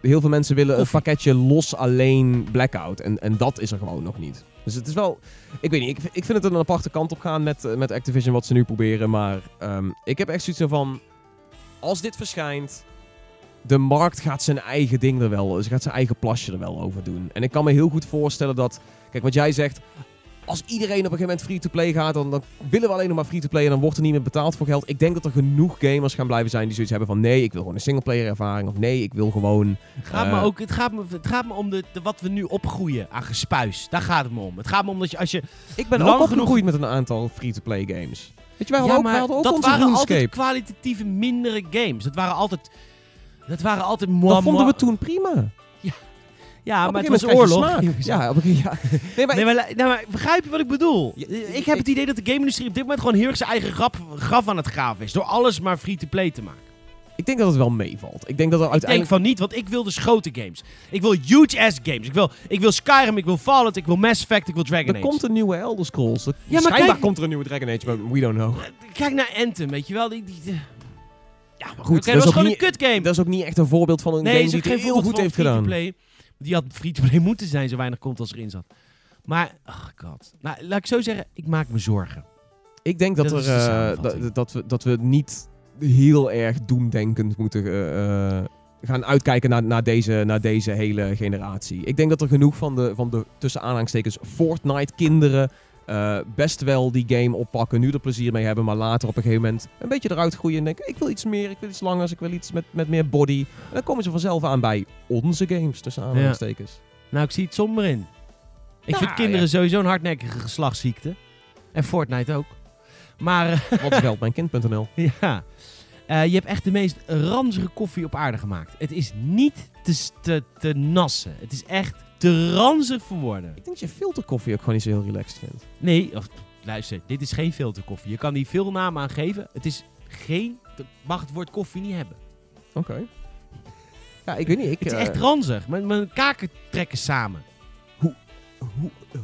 Heel veel mensen willen een pakketje los alleen Blackout. En, en dat is er gewoon nog niet. Dus het is wel... Ik weet niet, ik, ik vind het een aparte kant op gaan met, eh, met Activision wat ze nu proberen. Maar ehm, ik heb echt zoiets van... Als dit verschijnt... De markt gaat zijn eigen ding er wel... Ze gaat zijn eigen plasje er wel over doen. En ik kan me heel goed voorstellen dat... Kijk, wat jij zegt... Als iedereen op een gegeven moment free-to-play gaat, dan, dan willen we alleen nog maar free-to-play en dan wordt er niet meer betaald voor geld. Ik denk dat er genoeg gamers gaan blijven zijn die zoiets hebben van nee, ik wil gewoon een singleplayer ervaring. Of nee, ik wil gewoon... Het gaat, Eh. me ook, het gaat, me, het gaat me om de, de, wat we nu opgroeien aan gespuis. Daar gaat het me om. Het gaat me om dat je als je... Ik ben Lang ook genoeg- opgegroeid met een aantal free-to-play games. Weet je, wij hadden ja, ook, maar hadden ook dat onze waren RuneScape. altijd kwalitatieve mindere games. Dat waren altijd... Dat waren altijd... Dat moi- vonden we toen prima. Ja, Op maar het was oorlog. Ja, op een ja. Nee, maar Nee, maar, begrijp je wat ik bedoel? Ja, ik heb het idee dat de game-industrie op dit moment gewoon heel erg zijn eigen graf, graf aan het graven is. Door alles maar free-to-play te maken. ik denk dat het wel meevalt. Ik denk dat er Ik denk uiteindelijk... van niet, want ik wil dus grote games. Ik wil huge-ass games. Ik wil, ik wil Skyrim, ik wil Fallout, ik wil Mass Effect, ik wil Dragon Er Age. komt een nieuwe Elder Scrolls. Er- Ja, maar Schijnbaar kijk- komt er een nieuwe Dragon Age, maar we don't know. Kijk naar Anthem, weet je wel? Die, die, die- Ja, maar goed, dat dat, was is ook gewoon niet, een kut game. dat is ook niet echt een voorbeeld van een nee, game die het heel goed heeft gedaan. Die had free-to-play moeten zijn, zo weinig komt als erin zat. Maar, oh god. Nou, laat ik zo zeggen, ik maak me zorgen. Ik denk dat, Dat er, eh, dat, we, dat we niet heel erg doemdenkend moeten eh, eh, gaan uitkijken naar, naar, deze, naar deze hele generatie. Ik denk dat er genoeg van de, van de tussen aanhalingstekens Fortnite-kinderen eh, best wel die game oppakken, nu er plezier mee hebben, maar later op een gegeven moment een beetje eruit groeien en denken, ik wil iets meer, ik wil iets langers, ik wil iets met, met meer body. En dan komen ze vanzelf aan bij onze games, tussen aanhalingstekens. Nou, ik zie het somber in. Ik Nou, vind kinderen sowieso een hardnekkige geslachtsziekte. En Fortnite ook. Maar eh, Wat geldt mijn kind.nl. ja, Eh, je hebt echt de meest ranzige koffie op aarde gemaakt. Het is niet te, te, te nassen. Het is echt te ranzig voor woorden. Ik denk dat je filterkoffie ook gewoon niet zo heel relaxed vindt. Nee, of, luister, dit is geen filterkoffie. Je kan die veel namen aan geven. Het is geen... mag het woord koffie niet hebben. Oké. Ja, ik weet niet. Ik, Het is eh, echt ranzig. Mijn, mijn kaken trekken samen. Hoe?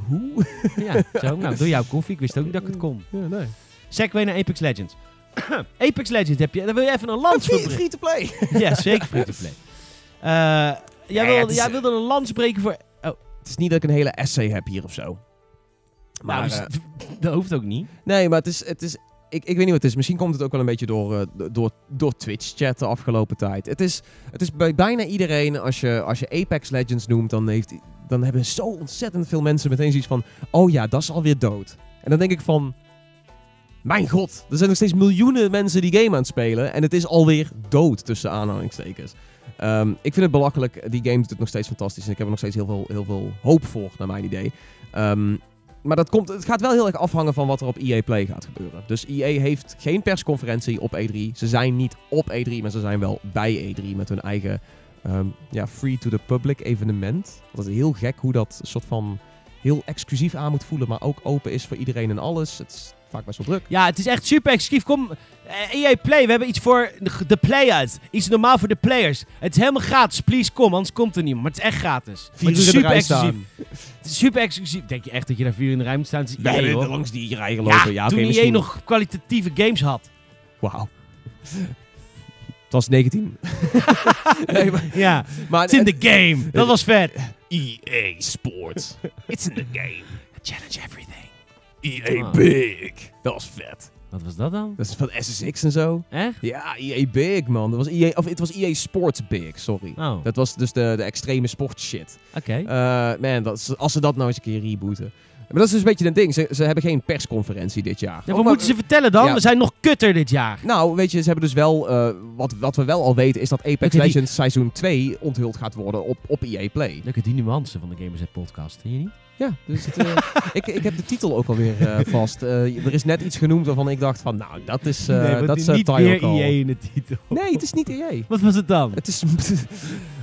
Hoe? Ja, zo. Nou, door jouw koffie. Ik wist ook niet dat ik het kon. Ja, nee. Segway naar Apex Legends. Apex Legends heb je. Daar wil je even een lans voor Free, to play. Ja, zeker free to play. Eh, jij, Ja, wilde, is- jij wilde een lans breken voor. Het is niet dat ik een hele essay heb hier of zo. Maar, nou, dus- eh, dat hoeft ook niet. nee, maar het is... Het is ik, ik weet niet wat het is. Misschien komt het ook wel een beetje door, eh, door, door Twitch-chat de afgelopen tijd. Het is, het is bij bijna iedereen, als je, als je Apex Legends noemt, dan, heeft, dan hebben zo ontzettend veel mensen meteen zoiets van... Oh ja, dat is alweer dood. En dan denk ik van... Mijn god, er zijn nog steeds miljoenen mensen die game aan het spelen. En het is alweer dood, tussen aanhalingstekens. Ehm, ik vind het belachelijk. Die game doet het nog steeds fantastisch. En ik heb er nog steeds heel veel, heel veel hoop voor, naar mijn idee. Ehm, maar dat komt, het gaat wel heel erg afhangen van wat er op EA Play gaat gebeuren. Dus EA heeft geen persconferentie op E3. Ze zijn niet op E3, maar ze zijn wel bij E3 met hun eigen ehm, ja, free-to-the-public evenement. Dat is heel gek hoe dat soort van heel exclusief aan moet voelen, maar ook open is voor iedereen en alles. Het vaak best wel druk. Ja, het is echt super exclusief. Kom, eh, EA Play, we hebben iets voor de, players. Iets normaal voor de players. Het is helemaal gratis. Please kom, anders komt er niemand. Maar het is echt gratis. Vier het is super exclusief. staan. Het is super exclusief. Denk je echt dat je daar vier in de rij moet staan? Het is Ja, EA, hoor. langs die rij Ja, gelopen. Ja, toen oké, EA misschien- nog kwalitatieve games had. Wauw. Het was 19. nee, maar, Ja, maar it's in the game. Dat was vet. EA Sports. It's in the game. Challenge everything. EA Ah. Big. Dat was vet. Wat was dat dan? Dat is van SSX en zo. Echt? Ja, EA Big, man. Dat was EA, of het was EA Sports Big, sorry. Oh, Dat was dus de, de extreme sport shit. oké. Eh, man, dat, is- als ze dat nou eens een keer rebooten. Maar dat is dus een beetje een ding. Ze, ze hebben geen persconferentie dit jaar. Ja, wat maar- moeten ze vertellen dan? Ja. We zijn nog kutter dit jaar. Nou, weet je, ze hebben dus wel... eh, wat, wat we wel al weten is dat Apex die- Legends seizoen 2 onthuld gaat worden op, op EA Play. Leuke die nuance van de Gamersnet podcast, vind je niet? Ja, dus het, eh, ik, ik heb de titel ook alweer eh vast. Er is net iets genoemd waarvan ik dacht van, nou, dat is, dat is eh, niet call. EA in de titel. Nee, het is niet EA. Wat was het dan? Het is...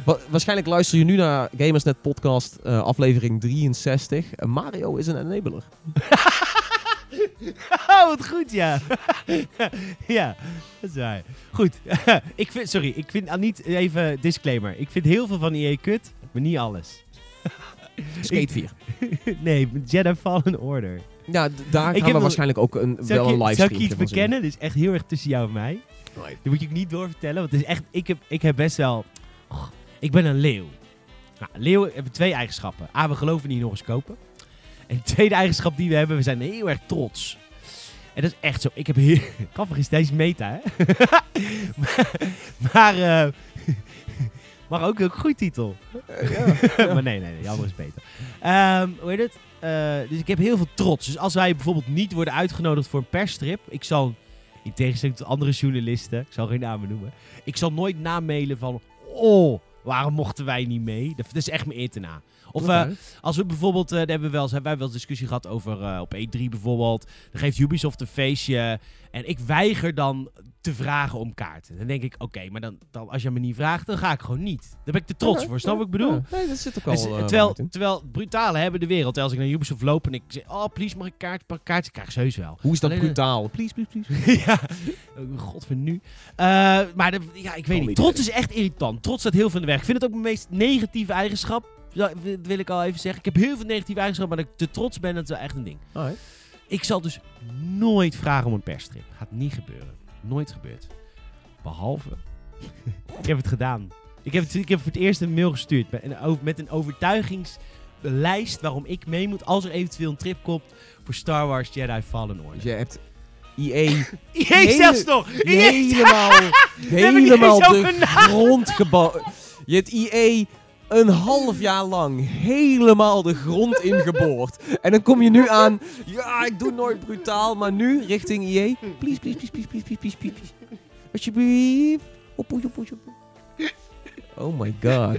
Wa- Waarschijnlijk luister je nu naar Gamersnet podcast eh, aflevering 63. Eh, Mario is een enabler. Oh, wat goed, ja. ja, dat is waar. Goed. ik vind, sorry, ik vind ah, niet even disclaimer. Ik vind heel veel van EA kut, maar niet alles. Skate 4. nee, Jedi Fallen Order. Ja, daar Ik gaan we waarschijnlijk ook een, wel ik, een livestream ik je iets bekennen? Dit is echt heel erg tussen jou en mij. Right. Dat moet je ook niet doorvertellen, want het is echt... Ik heb, ik heb best wel... ik ben een leeuw. Nou, leeuwen hebben twee eigenschappen. A, we geloven niet in horoscopen. En de tweede eigenschap die we hebben, we zijn heel erg trots. En dat is echt zo. Ik heb heel... Grappig is, deze meta, hè? maar... maar eh, maar ook een goed titel. maar nee, nee, nee. Jammer is beter. Ehm, hoe heet het? Eh, dus ik heb heel veel trots. Dus als wij bijvoorbeeld niet worden uitgenodigd voor een persstrip... Ik zal, in tegenstelling tot andere journalisten... Ik zal geen namen noemen. Ik zal nooit namailen van... Oh, waarom mochten wij niet mee? Dat, is echt mijn eer te na. Of eh, als we bijvoorbeeld, uh, hebben we wel eens, hebben wij wel eens discussie gehad over uh, op E3 bijvoorbeeld. Dan geeft Ubisoft een feestje. En ik weiger dan te vragen om kaarten. Dan denk ik, oké, maar dan, dan als je me niet vraagt, dan ga ik gewoon niet. Daar ben ik te trots voor, snap wat ik bedoel? Nee, dat zit ook al. Dus, terwijl, terwijl brutale hebben de wereld. Als ik naar Ubisoft loop en ik zeg, oh please mag ik kaart, pak kaart, krijg ik heus wel. Hoe is dat Alleen, brutaal? Please, please, please. ja, oh, god van nu. Uh, maar de, ja, ik weet niet. niet. Trots is echt irritant. Trots staat heel veel in de weg. Ik vind het ook mijn meest negatieve eigenschap. Dat wil ik al even zeggen. Ik heb heel veel negatieve eigenschappen, maar dat ik te trots ben, dat is wel echt een ding. Alright. Ik zal dus nooit vragen om een persstrip. Gaat niet gebeuren. Nooit gebeurd. Behalve. ik heb het gedaan. Ik heb, het, ik heb voor het eerst een mail gestuurd met een, over- met een overtuigingslijst waarom ik mee moet als er eventueel een trip komt voor Star Wars Jedi Fallen Dus Order. je hebt EA EA hele- zelfs nog! Helemaal, heb ik niet helemaal de grond gebouwd. Je hebt EA een half jaar lang helemaal de grond ingeboord. En dan kom je nu aan, ja, ik doe nooit brutaal, maar nu richting EA. Please, please, please, please, please, please, please, please. Alsjeblieft. Oh my god.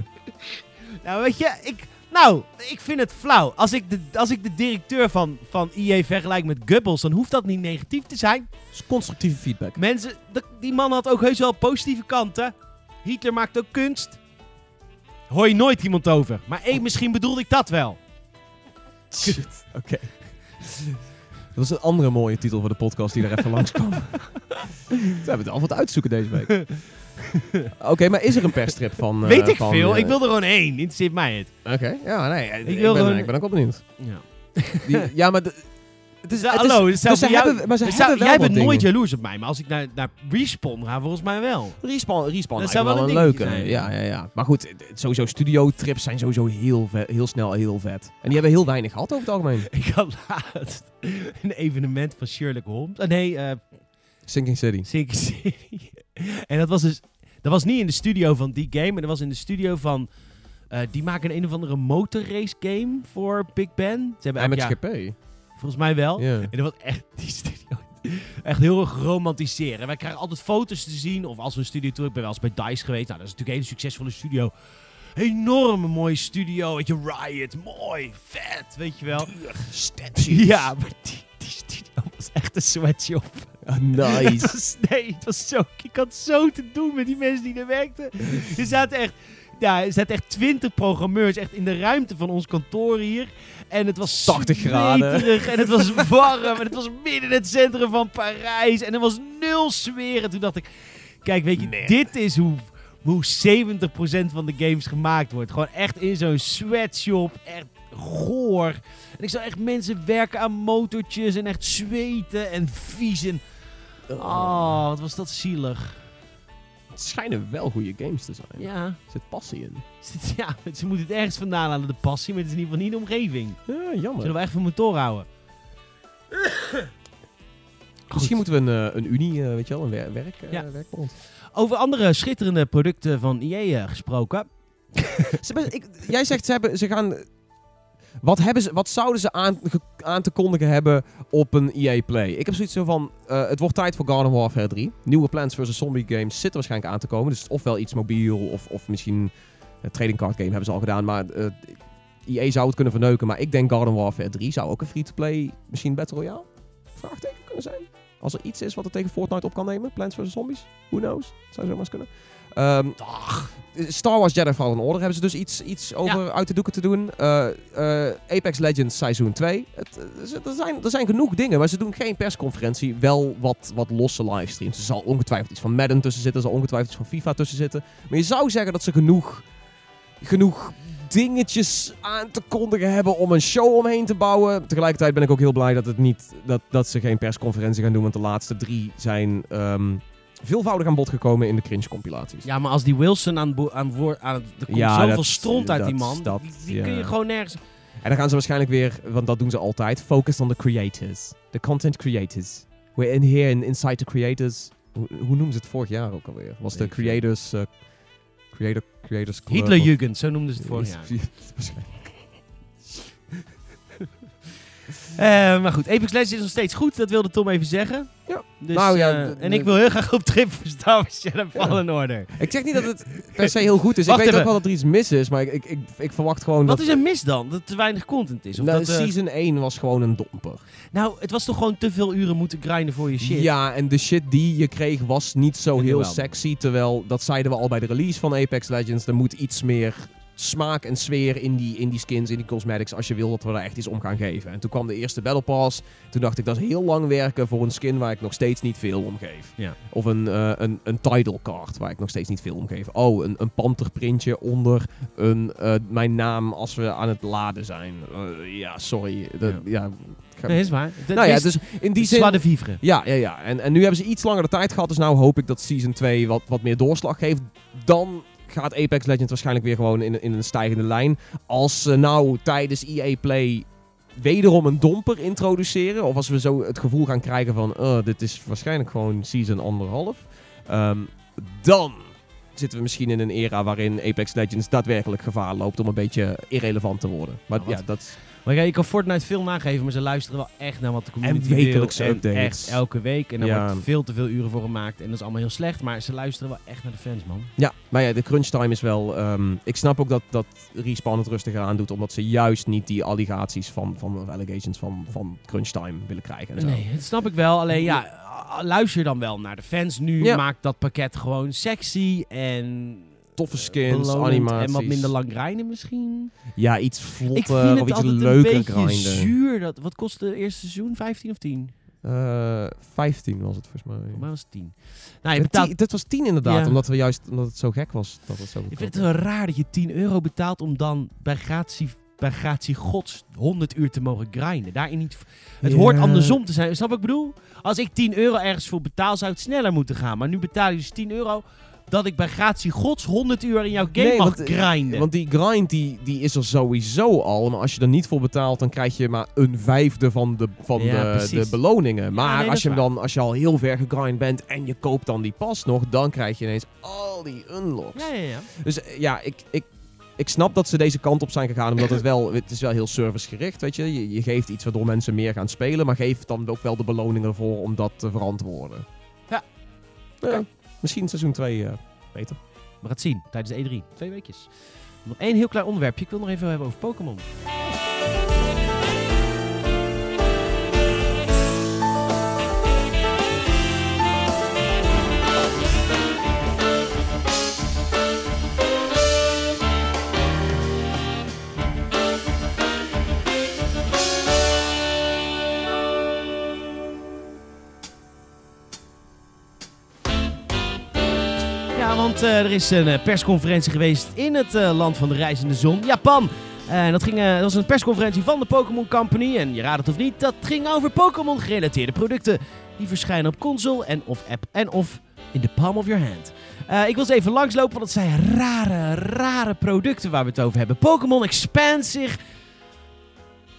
Nou, weet je, ik, nou, ik vind het flauw. Als ik de, als ik de directeur van, van EA vergelijk met Goebbels, dan hoeft dat niet negatief te zijn. Dat is constructieve feedback. Mensen, die man had ook heus wel positieve kanten. Hitler maakt ook kunst. Hoor je nooit iemand over. Maar hé, misschien bedoelde ik dat wel. Shit. Oké. Dat was een andere mooie titel voor de podcast die er even langs kwam. We hebben het al wat uitzoeken deze week. Oké, maar is er een persstrip van... eh, Weet ik van, veel. eh, ik wil er gewoon één. Interesseert mij het. Oké, ja, nee. Ik, wil ik, ben, gewoon- ik ben ook wel benieuwd. Ja. Die, ja, maar... De, het is, Ja, het is- hallo, dus ze jou- hebben, maar ze Dus hebben wel jij bent nooit dingen. jaloers op mij, maar als ik naar, naar Respawn ga, volgens mij wel. Respawn, Respawn Dat zou wel een leuke. zijn. Ja, ja, ja. Maar goed, sowieso studio-trips zijn sowieso heel, heel snel heel vet. En die hebben heel weinig gehad over het algemeen. Ik had laatst een evenement van Sherlock Holmes. Ah, nee, eh Sinking City. Sinking City. en dat was dus... Dat was niet in de studio van die game, maar dat was in de studio van... eh, die maken een, een of andere motorrace game voor Big Ben. Ze hebben jaar- MXGP. Volgens mij wel. En dat was echt die studio. Echt heel erg romantiseren. Wij krijgen altijd foto's te zien. Of als we een studio toe. Ik ben wel eens bij DICE geweest. Nou, dat is natuurlijk een hele succesvolle studio. Enorme mooie studio. Weet je, Riot. Mooi. Vet. Weet je wel. Ja, maar die, die studio was echt een sweatshop. Ah, Het nice. was, nee, het was zo... Ik had zo te doen met die mensen die daar werkten. Er zaten echt... Ja, er zaten echt twintig programmeurs echt in de ruimte van ons kantoor hier. En het was 80 graden. En het was warm. en het was midden in het centrum van Parijs. En er was nul sfeer. En toen dacht ik... Kijk, weet je, Nee. dit is hoe, hoe 70% van de games gemaakt wordt. Gewoon echt in zo'n sweatshop. Echt goor. En ik zag echt mensen werken aan motortjes. En echt zweten en vies. En, oh, wat was dat zielig. Het schijnen wel goede games te zijn. Ja, Er zit passie in. Zit- ja, ze moeten het ergens vandaan halen, de passie. Maar het is in ieder geval niet de omgeving. Ja, jammer. Zullen we echt van motor houden? Misschien moeten we een, eh, een unie, eh, weet je wel, een wer- werk, eh, Ja. werkbond. Over andere schitterende producten van EA eh, gesproken. Ik, jij zegt ze, hebben, ze gaan. Wat, hebben ze, wat zouden ze aan, te kondigen hebben op een EA Play? Ik heb zoiets zo van: eh, het wordt tijd voor Garden Warfare 3. Nieuwe Plants vs. Zombie games zitten waarschijnlijk aan te komen. Dus ofwel iets mobiel of, of misschien een trading card game hebben ze al gedaan. Maar eh, EA zou het kunnen verneuken. Maar ik denk Garden Warfare 3 zou ook een free-to-play, misschien Battle Royale? Vraagteken kunnen zijn. Als er iets is wat er tegen Fortnite op kan nemen. Plants vs. Zombies? Who knows? Zou zomaar eens kunnen. Ehm, Star Wars Jedi Fallen Order hebben ze dus iets, iets over uit de doeken te doen. Eh, eh, Apex Legends Seizoen 2. Het, eh, er, zijn, er zijn genoeg dingen, maar ze doen geen persconferentie. Wel wat, wat losse livestreams. Er zal ongetwijfeld iets van Madden tussen zitten. Er zal ongetwijfeld iets van FIFA tussen zitten. Maar je zou zeggen dat ze genoeg, genoeg dingetjes aan te kondigen hebben om een show omheen te bouwen. Tegelijkertijd ben ik ook heel blij dat, het niet, dat, dat ze geen persconferentie gaan doen. Want de laatste drie zijn ehm, veelvoudig aan bod gekomen in de cringe compilaties. Ja, maar als die Wilson aan, aan woord... Aan, er komt Ja, zoveel dat- stront uit die man. dat- die kun je gewoon nergens... En dan gaan ze waarschijnlijk weer, want dat doen ze altijd, focus on the creators. The content creators. We're in here in Inside the Creators. Hoe, hoe noemen ze het vorig jaar ook alweer? Was de creators... eh, creator, creators Club of- Hitlerjugend, zo noemden ze het vorig jaar. Eh, maar goed, Apex Legends is nog steeds goed, dat wilde Tom even zeggen. Ja. Dus, Nou ja, eh, en ik wil heel graag op trip voor Star Wars Jedi Fallen Order. Ik zeg niet dat het per se heel goed is. Wacht ik weet even. ook wel dat er iets mis is, maar ik, ik, ik, ik verwacht gewoon Wat dat... is er mis dan? Dat er te weinig content is? Of Nou, dat, eh, season 1 was gewoon een domper. nou, het was toch gewoon te veel uren moeten grinden voor je shit? Ja, en de shit die je kreeg was niet zo En heel wel. sexy. Terwijl, dat zeiden we al bij de release van Apex Legends. Er moet iets meer smaak en sfeer in die, in die skins, in die cosmetics. Als je wil dat we daar echt iets om gaan geven. En toen kwam de eerste Battle Pass. Toen dacht ik, dat is heel lang werken voor een skin waar ik nog steeds niet veel om geef. Ja. Of een, eh, een, een title card waar ik nog steeds niet veel om geef. Oh, een, een panterprintje onder een, eh, mijn naam als we aan het laden zijn. Eh, ja, sorry. Dat, ja. Nee, is waar. Het nou ja, is- dus in die zin... de vivre. Ja, ja, ja. En, en nu hebben ze iets langer de tijd gehad. Dus nou hoop ik dat Season 2 wat, wat meer doorslag geeft. Dan gaat Apex Legends waarschijnlijk weer gewoon in, in een stijgende lijn. Als ze nou tijdens EA Play wederom een domper introduceren. Of als we zo het gevoel gaan krijgen van... "Oh, dit is waarschijnlijk gewoon Season anderhalf. ehm, dan zitten we misschien in een era waarin Apex Legends daadwerkelijk gevaar loopt om een beetje irrelevant te worden. Maar Nou, ja, dat... Maar ja, je kan Fortnite veel nageven, maar ze luisteren wel echt naar wat de community En wekelijkse wil. En updates. echt elke week. En Ja. wordt veel te veel uren voor gemaakt. En dat is allemaal heel slecht, maar ze luisteren wel echt naar de fans, man. Ja, maar ja, de crunch time is wel... ehm, ik snap ook dat, dat Respawn het rustiger aandoet, omdat ze juist niet die allegaties van, van of allegations van, van crunch time willen krijgen. En zo. Nee, dat snap ik wel. Alleen ja, luister dan wel naar de fans nu. Ja. Maak dat pakket gewoon sexy en... Toffe skins, belonend animaties. En wat minder lang grinden misschien. Ja, iets ik vlotter vind of het iets leuker een beetje grinden. zuur. Dat, wat kostte het eerste seizoen? 15 of 10? Eh 15 was het volgens mij. Volgens mij was het 10. Nou, je betaalt... dit was 10 inderdaad, Ja. omdat, we juist, omdat het zo gek was. Dat het zo Ik vind het wel raar dat je 10 euro betaalt om dan bij gratie, bij gratie gods 100 uur te mogen grinden. Daarin niet... Het hoort andersom te zijn. Snap wat ik bedoel? Als ik 10 euro ergens voor betaal, zou het sneller moeten gaan. Maar nu betaal je dus 10 euro dat ik bij gratie gods 100 uur in jouw game Nee, mag want, eh, grinden. Want die grind die, die is er sowieso al. Maar als je er niet voor betaalt, dan krijg je maar een vijfde van de, van Ja, de, de beloningen. Maar nee, als, je hem dan, als je al heel ver gegrind bent en je koopt dan die pas nog, dan krijg je ineens al die unlocks. ja, ja, ja. Dus eh, ja, ik, ik, ik snap dat ze deze kant op zijn gegaan. Omdat het wel, het is wel heel servicegericht, weet je. je. Je geeft iets waardoor mensen meer gaan spelen. Maar geef dan ook wel de beloningen ervoor om dat te verantwoorden. Ja. Ja. Misschien seizoen 2 beter. We gaan het zien tijdens de E3. Twee weekjes. Nog één heel klein onderwerpje. Ik wil nog even hebben over Pokémon. Want eh, er is een eh, persconferentie geweest in het eh, land van de reizende zon, Japan. En dat, ging, dat was een persconferentie van de Pokémon Company. En je raadt het of niet, dat ging over Pokémon gerelateerde producten. Die verschijnen op console en of app en of in the palm of your hand. Ik wil eens even langslopen, want het zijn rare, rare producten waar we het over hebben. Pokémon expandt zich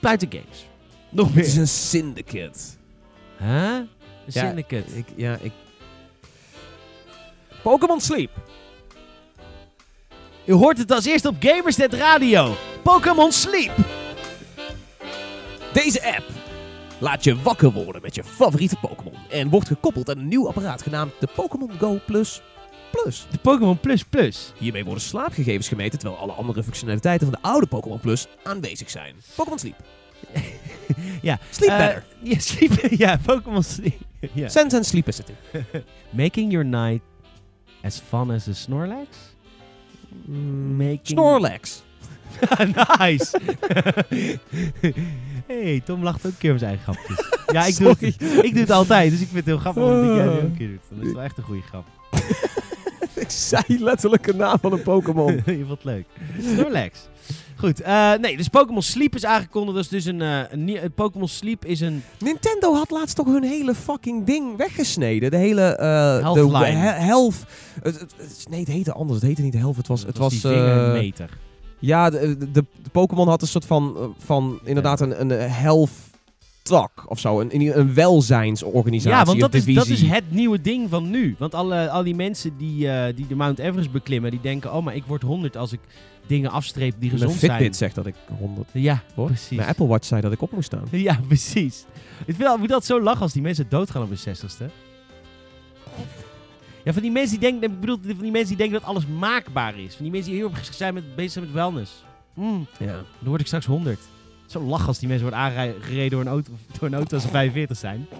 buiten games. Nog Het is meer. een syndicate. Huh? Een Ja, syndicate. Ik, ja, ik... Pokémon Sleep. U hoort het als eerst op Gamersnet Radio. Pokémon Sleep. Deze app laat je wakker worden met je favoriete Pokémon. En wordt gekoppeld aan een nieuw apparaat genaamd de Pokémon Go Plus Plus. De Pokémon Plus Plus. Hiermee worden slaapgegevens gemeten terwijl alle andere functionaliteiten van de oude Pokémon Plus aanwezig zijn. Pokémon Sleep. Ja. Sleep Eh, better. Ja, sleep, ja, Pokémon Sleep. ja. Sense and Sleepicity. Making your night as fun as a Snorlax? Making... Snorlax. nice. hey, Tom lacht ook een keer om zijn eigen grapjes. Ja, ik doe, het, ik doe het altijd, dus ik vind het heel grappig dat jij het ook een keer doet. Dan is het wel echt een goede grap. Ik zei letterlijk een naam van een Pokémon. Je vond het leuk. Snorlax. Goed, eh, nee, dus Pokémon Sleep is aangekondigd. Dat is dus een, eh, een, Pokémon Sleep is een... Nintendo had laatst toch hun hele fucking ding weggesneden. De hele... eh Health de he- health. Het, het- het- nee, het heette anders. Het heette niet health. Het was... Het was, vingermeter. Ja, de, de, de Pokémon had een soort van, van inderdaad een, een health tak of zo. Een, een welzijnsorganisatie Ja, want of dat is, dat is het nieuwe ding van nu. Want alle, al die mensen die, eh, die de Mount Everest beklimmen, die denken, oh, maar ik word 100 als ik dingen afstreep die Mijn gezond Fitbit zijn. zegt dat ik 100 Ja, word. precies. Mijn Apple Watch zei dat ik op moest staan. Ja, precies. Ik vind moet dat zo lachen als die mensen doodgaan op hun zestigste. Ja, van die mensen die denken, ik bedoel, van die mensen die denken dat alles maakbaar is. Van die mensen die heel erg zijn met, bezig zijn met wellness. Mm, Ja. dan word ik straks 100. Zo lachen als die mensen worden aangereden door een auto, door een auto als ze 45 zijn.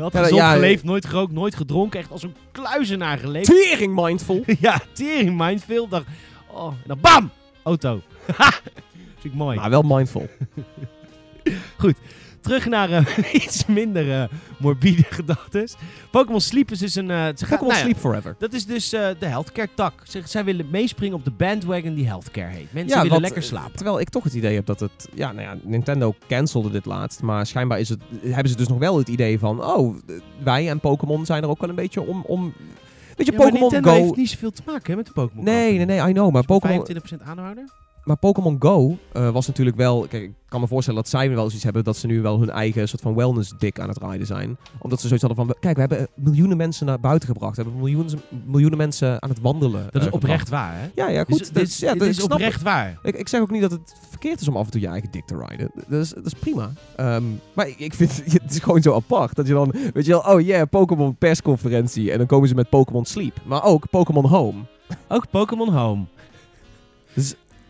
Had Ja, gezond ja, geleefd, nooit gerookt, nooit gedronken. Echt als een kluizenaar geleefd. Tering mindful. ja, tering mindful. Dacht, oh, en dan bam! Auto. Vind ik mooi. Maar wel mindful. Terug naar eh, iets minder eh, morbide gedachten. Pokémon Sleep is dus een... eh, Pokémon nou ja, Sleep Forever. Dat is dus de healthcare tak. Ze, zij willen meespringen op de bandwagon die healthcare heet. Mensen Ja, willen wat, lekker slapen. Terwijl ik toch het idee heb dat het... Ja, nou ja, Nintendo cancelde dit laatst. Maar schijnbaar is het, hebben ze dus nog wel het idee van... Oh, wij en Pokémon zijn er ook wel een beetje om... om weet je, Ja, Pokémon Go... heeft niet zoveel te maken hè, met de Pokémon. Nee, nee, nee, I know. Maar Pokémon, 25% aanhouder? Maar Pokémon Go eh, was natuurlijk wel... Kijk, ik kan me voorstellen dat zij wel eens iets hebben... dat ze nu wel hun eigen soort van wellness-dik aan het rijden zijn. Omdat ze zoiets hadden van... Kijk, we hebben eh, miljoenen mensen naar buiten gebracht. We hebben miljoenen, miljoenen mensen aan het wandelen Dat is eh, oprecht waar, hè? Ja, ja, goed. Dus, dat ja, dit is ik snap het. oprecht waar. Ik, ik zeg ook niet dat het verkeerd is om af en toe je eigen dik te rijden. Dat is, dat is prima. Ehm, maar ik, ik vind het is gewoon zo apart. Dat je dan, weet je wel, oh yeah, Pokémon persconferentie. En dan komen ze met Pokémon Sleep. Maar ook Pokémon Home. Ook Pokémon Home.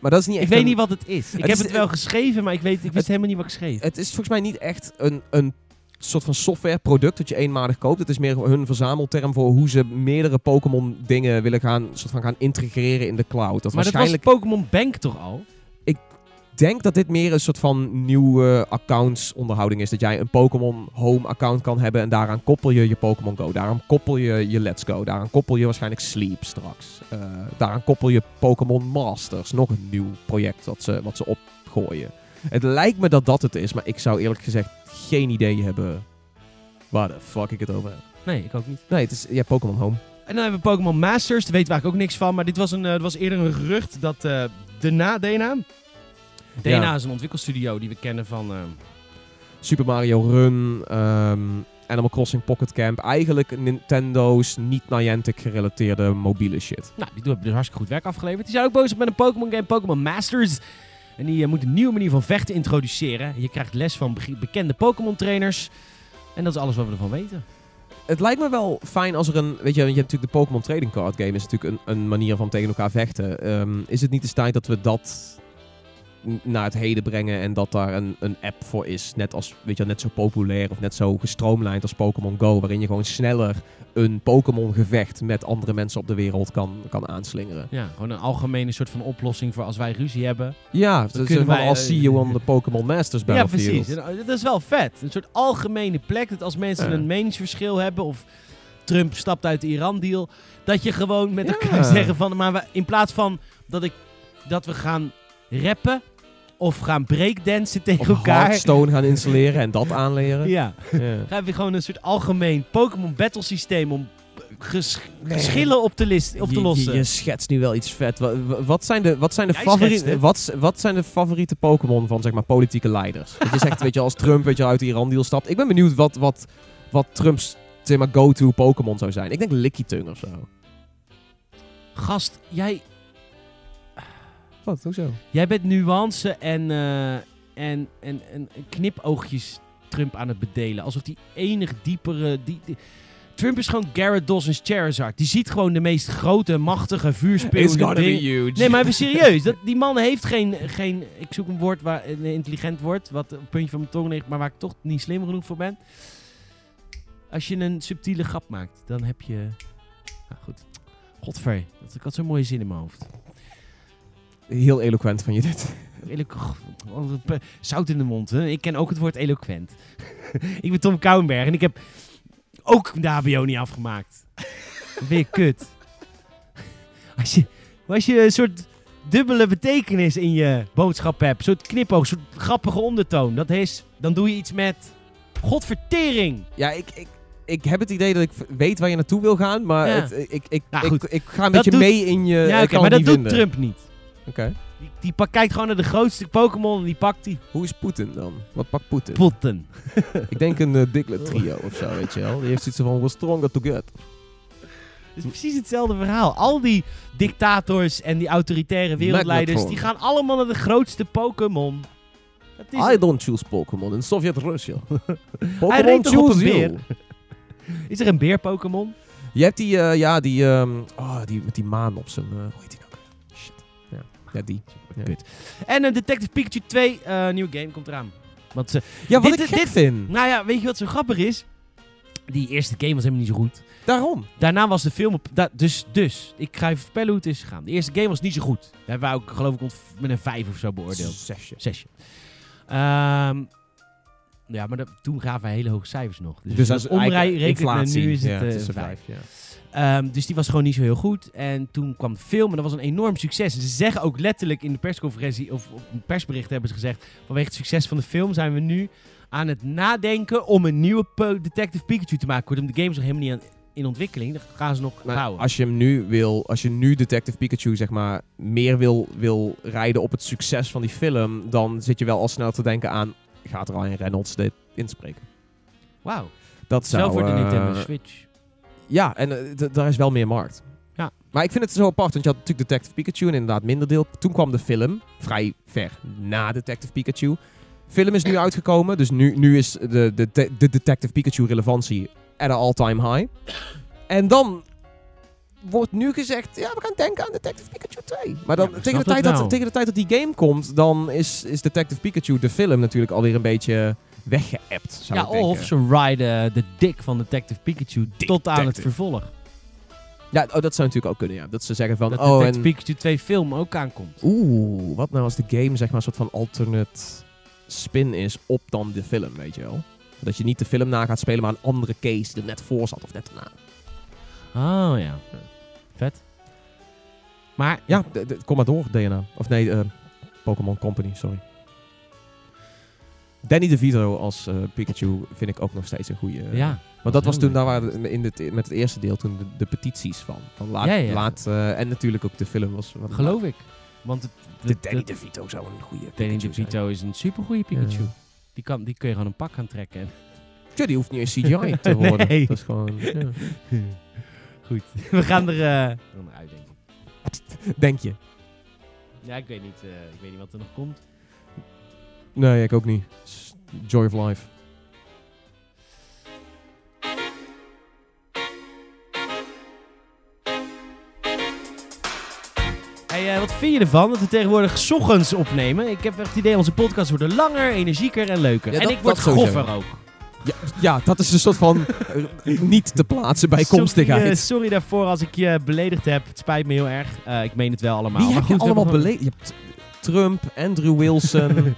Maar dat is niet Ik echt weet een- niet wat het is. Ik Het heb is- het wel geschreven, maar ik, weet, ik wist Het- helemaal niet wat ik schreef. Het is volgens mij niet echt een, een soort van softwareproduct dat je eenmalig koopt. Het is meer hun verzamelterm voor hoe ze meerdere Pokémon dingen willen gaan, soort van gaan integreren in de cloud. Dat maar dat was waarschijnlijk... Pokémon Bank toch al? Ik denk dat dit meer een soort van nieuwe accounts onderhouding is. Dat jij een Pokémon Home account kan hebben en daaraan koppel je je Pokémon Go. Daaraan koppel je je Let's Go. Daaraan koppel je waarschijnlijk Sleep straks. Eh, daaraan koppel je Pokémon Masters. Nog een nieuw project wat ze, wat ze opgooien. Het lijkt me dat dat het is, maar ik zou eerlijk gezegd geen idee hebben waar de fuck ik het over heb. Nee, ik ook niet. Nee, het is ja, Pokémon Home. En dan hebben we Pokémon Masters. Daar weten we eigenlijk ook niks van. Maar dit was, een, er was eerder een gerucht dat eh DNA... DNA? DNA Ja. is een ontwikkelstudio die we kennen van... eh, Super Mario Run, ehm, Animal Crossing Pocket Camp. Eigenlijk Nintendo's niet Niantic gerelateerde mobiele shit. nou, die hebben dus hartstikke goed werk afgeleverd. Die zijn ook bezig met een Pokémon game, Pokémon Masters. En die eh, moet een nieuwe manier van vechten introduceren. Je krijgt les van bekende Pokémon trainers. En dat is alles wat we ervan weten. Het lijkt me wel fijn als er een... Weet je, je hebt natuurlijk de Pokémon Trading Card Game. is natuurlijk een, een manier van tegen elkaar vechten. Ehm, is het niet eens tijd dat we dat naar het heden brengen en dat daar een, een app voor is. Net als, weet je, wel, net zo populair of net zo gestroomlijnd als Pokémon Go. Waarin je gewoon sneller een Pokémon gevecht met andere mensen op de wereld kan, kan aanslingeren. Ja, gewoon een algemene soort van oplossing voor als wij ruzie hebben. Ja, kunnen van wij, I'll eh, see you on the Pokémon Masters Ja, Battlefield. precies. Eh, Dat is wel vet. Een soort algemene plek dat als mensen Ja. een meningsverschil hebben of Trump stapt uit de Iran-deal, dat je gewoon met Ja. elkaar zeggen van, maar we, in plaats van dat, ik, dat we gaan rappen of gaan breakdansen tegen Of elkaar. Hearthstone gaan installeren en dat aanleren. Ja, Ja. gaan we gewoon een soort algemeen Pokémon battle systeem om ges- Nee. geschillen op te, list, op te Je- je- lossen. Je, schetst nu wel iets vet. Wat, wat zijn de, wat zijn de, favoriete, het. wat, wat zijn de favoriete Pokémon van zeg maar politieke leiders? Dat je zegt, weet je, als Trump weet je, uit de Iran-deal stapt. Ik ben benieuwd wat, wat, wat Trumps zeg maar, go-to Pokémon zou zijn. Ik denk Lickitung of zo. Gast, jij, Wat, hoezo? Jij bent nuance en, eh, en, en, en knipoogjes Trump aan het bedelen. Alsof die enig diepere... Die, die- Trump is gewoon Garrett Dawson's Charizard. Die ziet gewoon de meest grote, machtige vuurspeelende dingen. huge. Nee, maar even serieus. Dat, die man heeft geen, geen... Ik zoek een woord, waar, een intelligent woord, wat op het puntje van mijn tong ligt, maar waar ik toch niet slim genoeg voor ben. Als je een subtiele grap maakt, dan heb je... Nou goed. Godver, dat- ik had zo'n mooie zin in mijn hoofd. Heel eloquent van je dit. Zout in de mond. Hè? Ik ken ook het woord eloquent. ik ben Tom Kouwenberg en ik heb ook de HBO niet afgemaakt. Dat vind je kut. Als je, als je een soort dubbele betekenis in je boodschap hebt, een soort knipoog, een soort grappige ondertoon, dat is, dan doe je iets met godvertering. Ja, ik, ik, ik heb het idee dat ik weet waar je naartoe wil gaan, maar Ja. het, ik, ik, Nou, ik, ga een Dat beetje doet- mee in je. ja, oké, maar dat doet. Trump niet. Oké. Die, die pak- kijkt gewoon naar de grootste Pokémon en die pakt die. Hoe is Poetin dan? Wat pakt Poetin? Potten. ik denk een eh, Diglett trio of zo, weet je wel. Die heeft zoiets van, we're stronger together. Het is precies hetzelfde verhaal. Al die dictators en die autoritaire wereldleiders, Magnetron. die gaan allemaal naar de grootste Pokémon. Dat is I don't choose Pokémon in Pokémon toch op choose you. beer? Is er een beer-Pokémon? Je hebt die, eh, ja, die, ehm, oh, die met die maan op zijn, eh, hoe heet die. Ja, die. Ja. Kut. En een Detective Pikachu 2 eh, nieuwe game komt eraan. Want ze, Ja, wat Dit- ik dit- vind. nou ja, weet je wat zo grappig is? Die eerste game was helemaal niet zo goed. Daarom. Daarna was de film op... da- dus, dus, ik ga even vertellen hoe het is gegaan. De eerste game was niet zo goed. Daar hebben wij ook, geloof ik, met een 5 of zo beoordeeld. Zesje. Zesje. Ehm, ja, maar dat- toen gaven wij hele hoge cijfers nog. Dus, Dus als dat is omrij eigenlijk rekenen, inflatie. nu is het, ja, eh, het is een vijf. vijf. Ja. Ehm, dus die was gewoon niet zo heel goed. En toen kwam de film en dat was een enorm succes. En ze zeggen ook letterlijk in de persconferentie, of op een persbericht hebben ze gezegd, vanwege het succes van de film zijn we nu aan het nadenken om een nieuwe Detective Pikachu te maken. Kortom, de game is nog helemaal niet aan, in ontwikkeling. Dat gaan ze nog Maar bouwen. als je hem nu wil, als je nu Detective Pikachu zeg maar meer wil, wil rijden op het succes van die film, dan zit je wel al snel te denken aan, gaat er al een Reynolds dit inspreken? Wauw. Dat zou... Zelf voor de eh, Nintendo Switch. Ja, en eh, daar is wel meer markt. Ja. Maar ik vind het zo apart, want je had natuurlijk Detective Pikachu en inderdaad minder deel. Toen kwam de film, vrij ver na Detective Pikachu. Film is nu uitgekomen, dus nu, nu is de, de, de, de Detective Pikachu relevantie at an all-time high. En dan wordt nu gezegd, ja, we gaan denken aan Detective Pikachu 2. Maar dan, Ja, tegen, de tijd dat dat, wel. tegen de tijd dat die game komt, dan is, is Detective Pikachu, de film, natuurlijk alweer een beetje weggeëpt, zou Ja, ik denken. of ze riden de dik van Detective Pikachu tot aan het vervolg. Ja, oh, dat zou natuurlijk ook kunnen, ja. Dat ze zeggen van, Dat oh, Detective en... Pikachu 2 film ook aankomt. Oeh, wat nou als de game zeg maar een soort van alternate spin is op dan de film, weet je wel? Dat je niet de film na gaat spelen, maar een andere case die er net voor zat of net erna. Oh ja. Vet. Maar Ja, kom maar door, DNA. Of nee, eh, Pokémon Company, sorry. Danny DeVito als eh, Pikachu vind ik ook nog steeds een goede. ja. Want dat was toen, daar waren in het, met het eerste deel toen de, de petities van. van laat, Ja, ja. laat eh, en natuurlijk ook de film was. wat- Geloof ik. Want het, De de, Danny de, DeVito zou een goede Danny zijn. DeVito is een supergoeie Pikachu. Ja. Die, kan, die kun je gewoon een pak aan trekken. en- Ja, die hoeft niet eens CGI te worden. Nee. Dat is gewoon... ja. Goed. We gaan er, eh, gaan eruit, denk ik. Denk je? Ja, ik weet niet, eh, ik weet niet wat er nog komt. Nee, ik ook niet. Joy of life. Hey, eh, wat vind je ervan dat we tegenwoordig 's ochtends opnemen? Ik heb echt het idee, onze podcasts worden langer, energieker en leuker. Ja, en dat- ik word goffer ook. Ja, dat is een soort van eh, niet te plaatsen bijkomstigheid. Sorry, eh, sorry daarvoor als ik je beledigd heb. Het spijt me heel erg. Eh, ik meen het wel allemaal. Wie Maar heb je goed, allemaal beledigd? Trump, Andrew Wilson.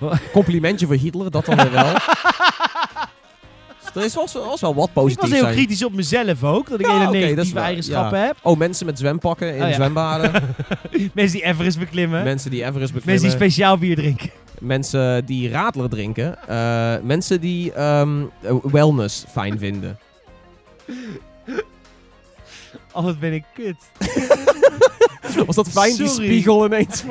Complimentje voor Hitler, dat dan weer wel. Dus er is was, was wel wat gewoon- Ik positief was heel zijn. kritisch op mezelf ook. Dat ik Ja, hele negatieve eigenschappen heb. Oh, mensen met zwempakken in Oh, ja. zwembaden. Mensen die Everest beklimmen. mensen die Everest Mensen beklimmen. die speciaal bier drinken. mensen die radler drinken. eh, mensen die ehm, eh, wellness fijn vinden. Oh, wat ben ik kut. Was dat fijn, die spiegel ineens?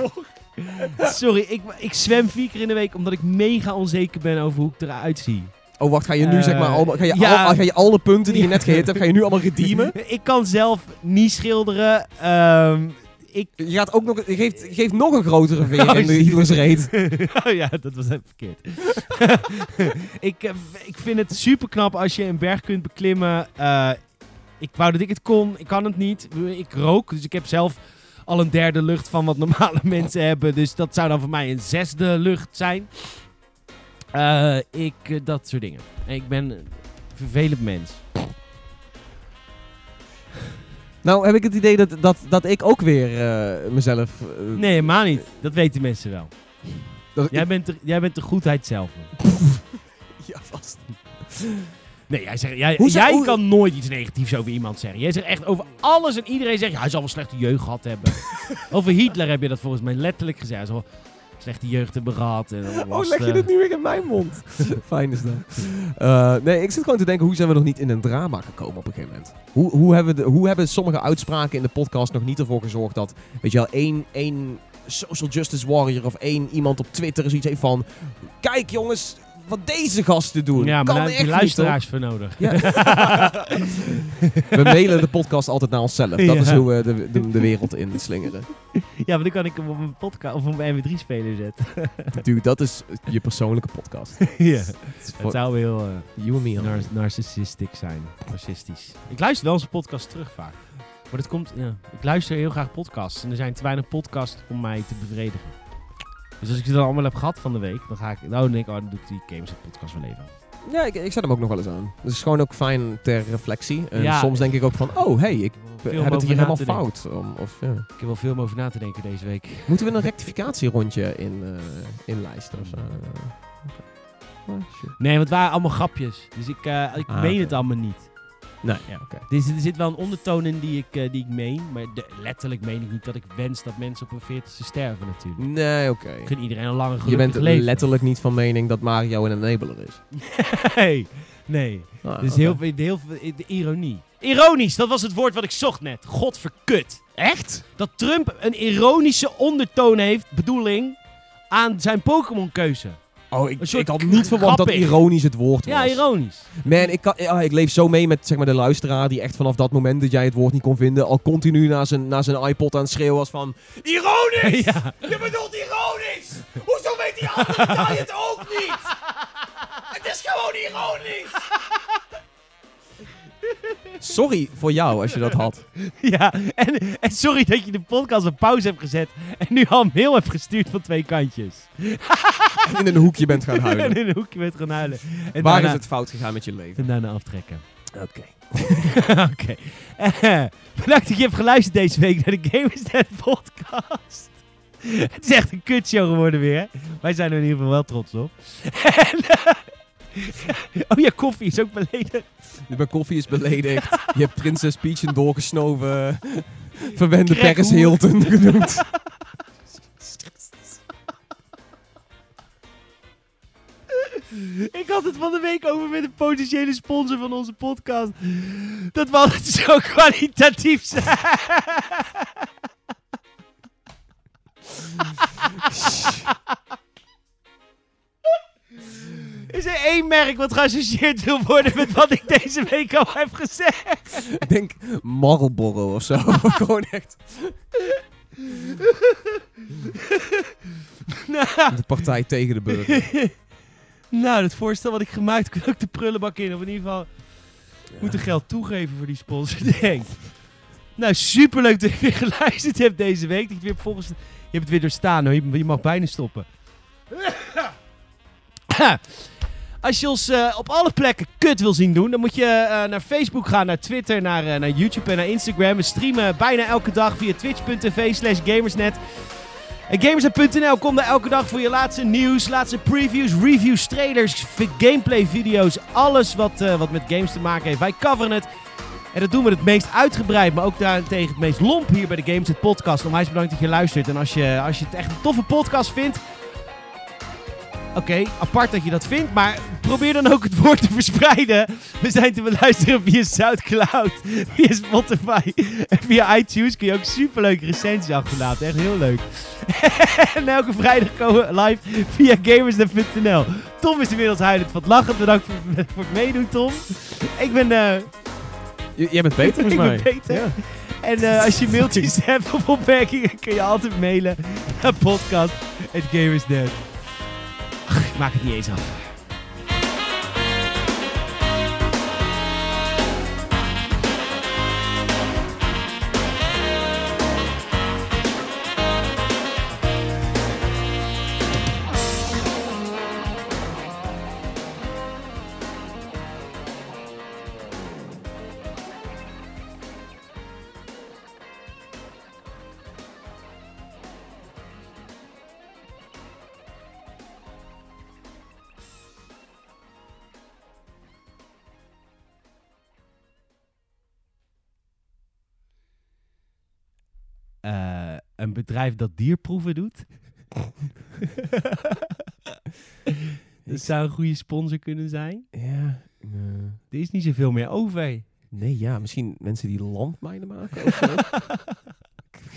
Sorry, ik, ik zwem vier keer in de week omdat ik mega onzeker ben over hoe ik eruit zie. Oh, wacht, ga je nu Eh, zeg maar allemaal, ga je, ja. al, ga je alle punten die je net gehit hebt, ga je nu allemaal redeemen? Ik kan zelf niet schilderen. Ehm, ik... Je gaat ook nog, je geeft, je geeft nog een grotere veer Oh, in de. Hitlers reet. oh ja, dat was even verkeerd. ik, eh, ik vind het super knap als je een berg kunt beklimmen. Eh, ik wou dat ik het kon. Ik kan het niet. Ik rook, dus ik heb zelf al een derde lucht van wat normale mensen hebben. Dus dat zou dan voor mij een zesde lucht zijn. Eh, ik, eh, dat soort dingen. Ik ben een vervelend mens. Nou heb ik het idee dat, dat, dat ik ook weer eh, mezelf... Nee, helemaal niet. Dat weten mensen wel. dat ik- Jij bent de, jij bent de goedheid zelf. ja, vast. Nee, jij, zegt, jij, hoe- kan nooit iets negatiefs over iemand zeggen. Jij zegt echt over alles en iedereen zegt... Ja, hij zal wel slechte jeugd gehad hebben. over Hitler heb je dat volgens mij letterlijk gezegd. Hij zal, slechte jeugd hebben gehad. En Oh, leg je eh, dit nu weer in mijn mond? Fijn is dat. Eh, nee, ik zit gewoon te denken, hoe zijn we nog niet in een drama gekomen op een gegeven moment? Hoe, hoe, hebben, de, hoe hebben sommige uitspraken in de podcast nog niet ervoor gezorgd dat, weet je wel, één, één social justice warrior of één iemand op Twitter zoiets heeft van... Kijk jongens, wat deze gasten doen. Ja, maar kan daar heb je luisteraars voor nodig. Ja. We mailen de podcast altijd naar onszelf. Dat Ja. is hoe we de, de, de wereld in slingeren. Ja, maar dan kan ik hem op een podcast of op een mp3-speler zetten. Dude, dat is je persoonlijke podcast. ja. Het zou heel you and me. nar narcistisch zijn. Narcistisch. Ik luister wel onze podcast terug vaak. Maar dat komt, ja. Ik luister heel graag podcasts. En er zijn te weinig podcasts om mij te bevredigen. Dus als ik ze dan allemaal heb gehad van de week, dan ga ik, nou dan denk ik, oh, dan doe ik die Games podcast wel even. Ja, ik, ik zet hem ook nog wel eens aan. Het is gewoon ook fijn ter reflectie. En Ja. soms denk ik ook van, oh hey, ik Veel heb het hier helemaal fout. Om, of, ja. Ik heb wel veel om over na te denken deze week. Moeten we een rectificatierondje in, eh inlijsten of zo? Nee, want het waren allemaal grapjes. Dus ik, eh, ik Ah, meen het allemaal niet. Nee, Ja. oké. Er zit, er zit wel een ondertoon in die ik, eh, die ik meen. Maar de- letterlijk meen ik niet dat ik wens dat mensen op hun veertigste sterven natuurlijk. Nee, oké. Ik gun iedereen een lange Je gelukkig bent leven. letterlijk niet van mening dat Mario een enabler is. nee, nee. Ah, Dus heel, veel- heel veel de ironie. Ironisch, dat was het woord wat ik zocht net. Godverkut. Echt? Dat Trump een ironische ondertoon heeft, bedoeling, aan zijn Pokémon-keuze. Oh, ik, ik had niet verwacht dat grappig. ironisch het woord was. Ja, ironisch. Man, ik, kan, ja, ik leef zo mee met zeg maar, de luisteraar die echt vanaf dat moment dat jij het woord niet kon vinden, al continu naar zijn, naar zijn iPod aan het schreeuwen was van... Ironisch! ja. Je bedoelt ironisch! Hoezo weet die andere guy het ook niet? Het is gewoon ironisch! Sorry voor jou als je dat had. ja. En, en sorry dat je de podcast op pauze hebt gezet en nu al een mail hebt gestuurd van twee kantjes. En in een hoekje bent gaan en huilen. in een hoekje bent gaan huilen. En Waar daarna, is het fout gegaan met je leven? En daarna aftrekken. Oké. Oké. Eh, bedankt dat je hebt geluisterd deze week naar de Gamersnet podcast. Het is echt een kutshow geworden weer. Wij zijn er in ieder geval wel trots op. En, eh, oh ja, koffie is ook beledigd. Mijn koffie is beledigd. Je hebt Prinses Peach een doorgesnoven. Verwende Crackhoer. Paris Hilton genoemd. Ik had het van de week over met een potentiële sponsor van onze podcast. Dat we altijd zo kwalitatief zijn. Is er één merk wat geassocieerd wil worden met wat ik deze week al heb gezegd? Ik denk Marlboro of zo. Gewoon echt. Nou, De partij tegen de burger. nou, het voorstel wat ik gemaakt kan ook de prullenbak in. Of in ieder geval moeten geld toegeven voor die sponsor, denk. Nou, superleuk dat je weer geluisterd hebt deze week. Dat je, weer volgens, je hebt het weer doorstaan hoor. Je mag bijna stoppen. Als je ons eh, op alle plekken kut wil zien doen, dan moet je eh, naar Facebook gaan, naar Twitter, naar, eh, naar YouTube en naar Instagram. We streamen bijna elke dag via twitch.tv slash gamersnet. En gamersnet.nl komt daar elke dag voor je laatste nieuws, laatste previews, reviews, trailers, gameplay video's. Alles wat, wat met games te maken heeft. Wij coveren het. En dat doen we het meest uitgebreid, maar ook daarentegen het meest lomp hier bij de Gamersnet podcast. Onwijs bedankt dat je luistert. En als je, als je het echt een toffe podcast vindt, Oké, apart dat je dat vindt, maar probeer dan ook het woord te verspreiden. We zijn te beluisteren via Soundcloud, via Spotify en via iTunes. Kun je ook superleuke recensies achterlaten, echt heel leuk. en elke vrijdag komen we live via gamersnet.nl. Tom is inmiddels huilend van het lachen. Bedankt voor, voor het meedoen, Tom. Ik ben... eh, jij bent beter volgens Ik mij. ben beter. Ja. En eh, als je mailtjes hebt of opmerkingen, kun je altijd mailen naar ik maak het niet eens. Een bedrijf dat dierproeven doet. Dat zou een goede sponsor kunnen zijn. Ja. eh, Er is niet zoveel meer over. nee, ja, misschien mensen die landmijnen maken of zo.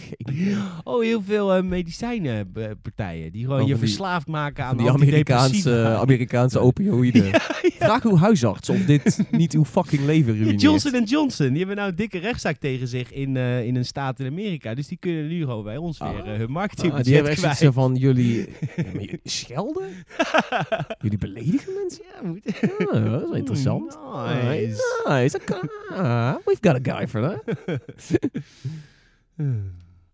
Oh, heel veel eh, medicijnenpartijen die gewoon Oh, je die- verslaafd maken aan die Amerikaanse, antidepressiva. Amerikaanse opioïden. Vraag uw huisarts of dit niet uw fucking leven Ja, ruïneert. Johnson Johnson, die hebben nou een dikke rechtszaak tegen zich in, eh, in een staat in Amerika. Dus die kunnen nu gewoon bij ons Ah. weer eh, hun Ah, marketingbudget die hebben echt kwijt. van jullie... Jullie schelden? jullie beledigen mensen? Ja, moet... Ah, dat is interessant. Nice. Nice. Ah, we've got a guy for that.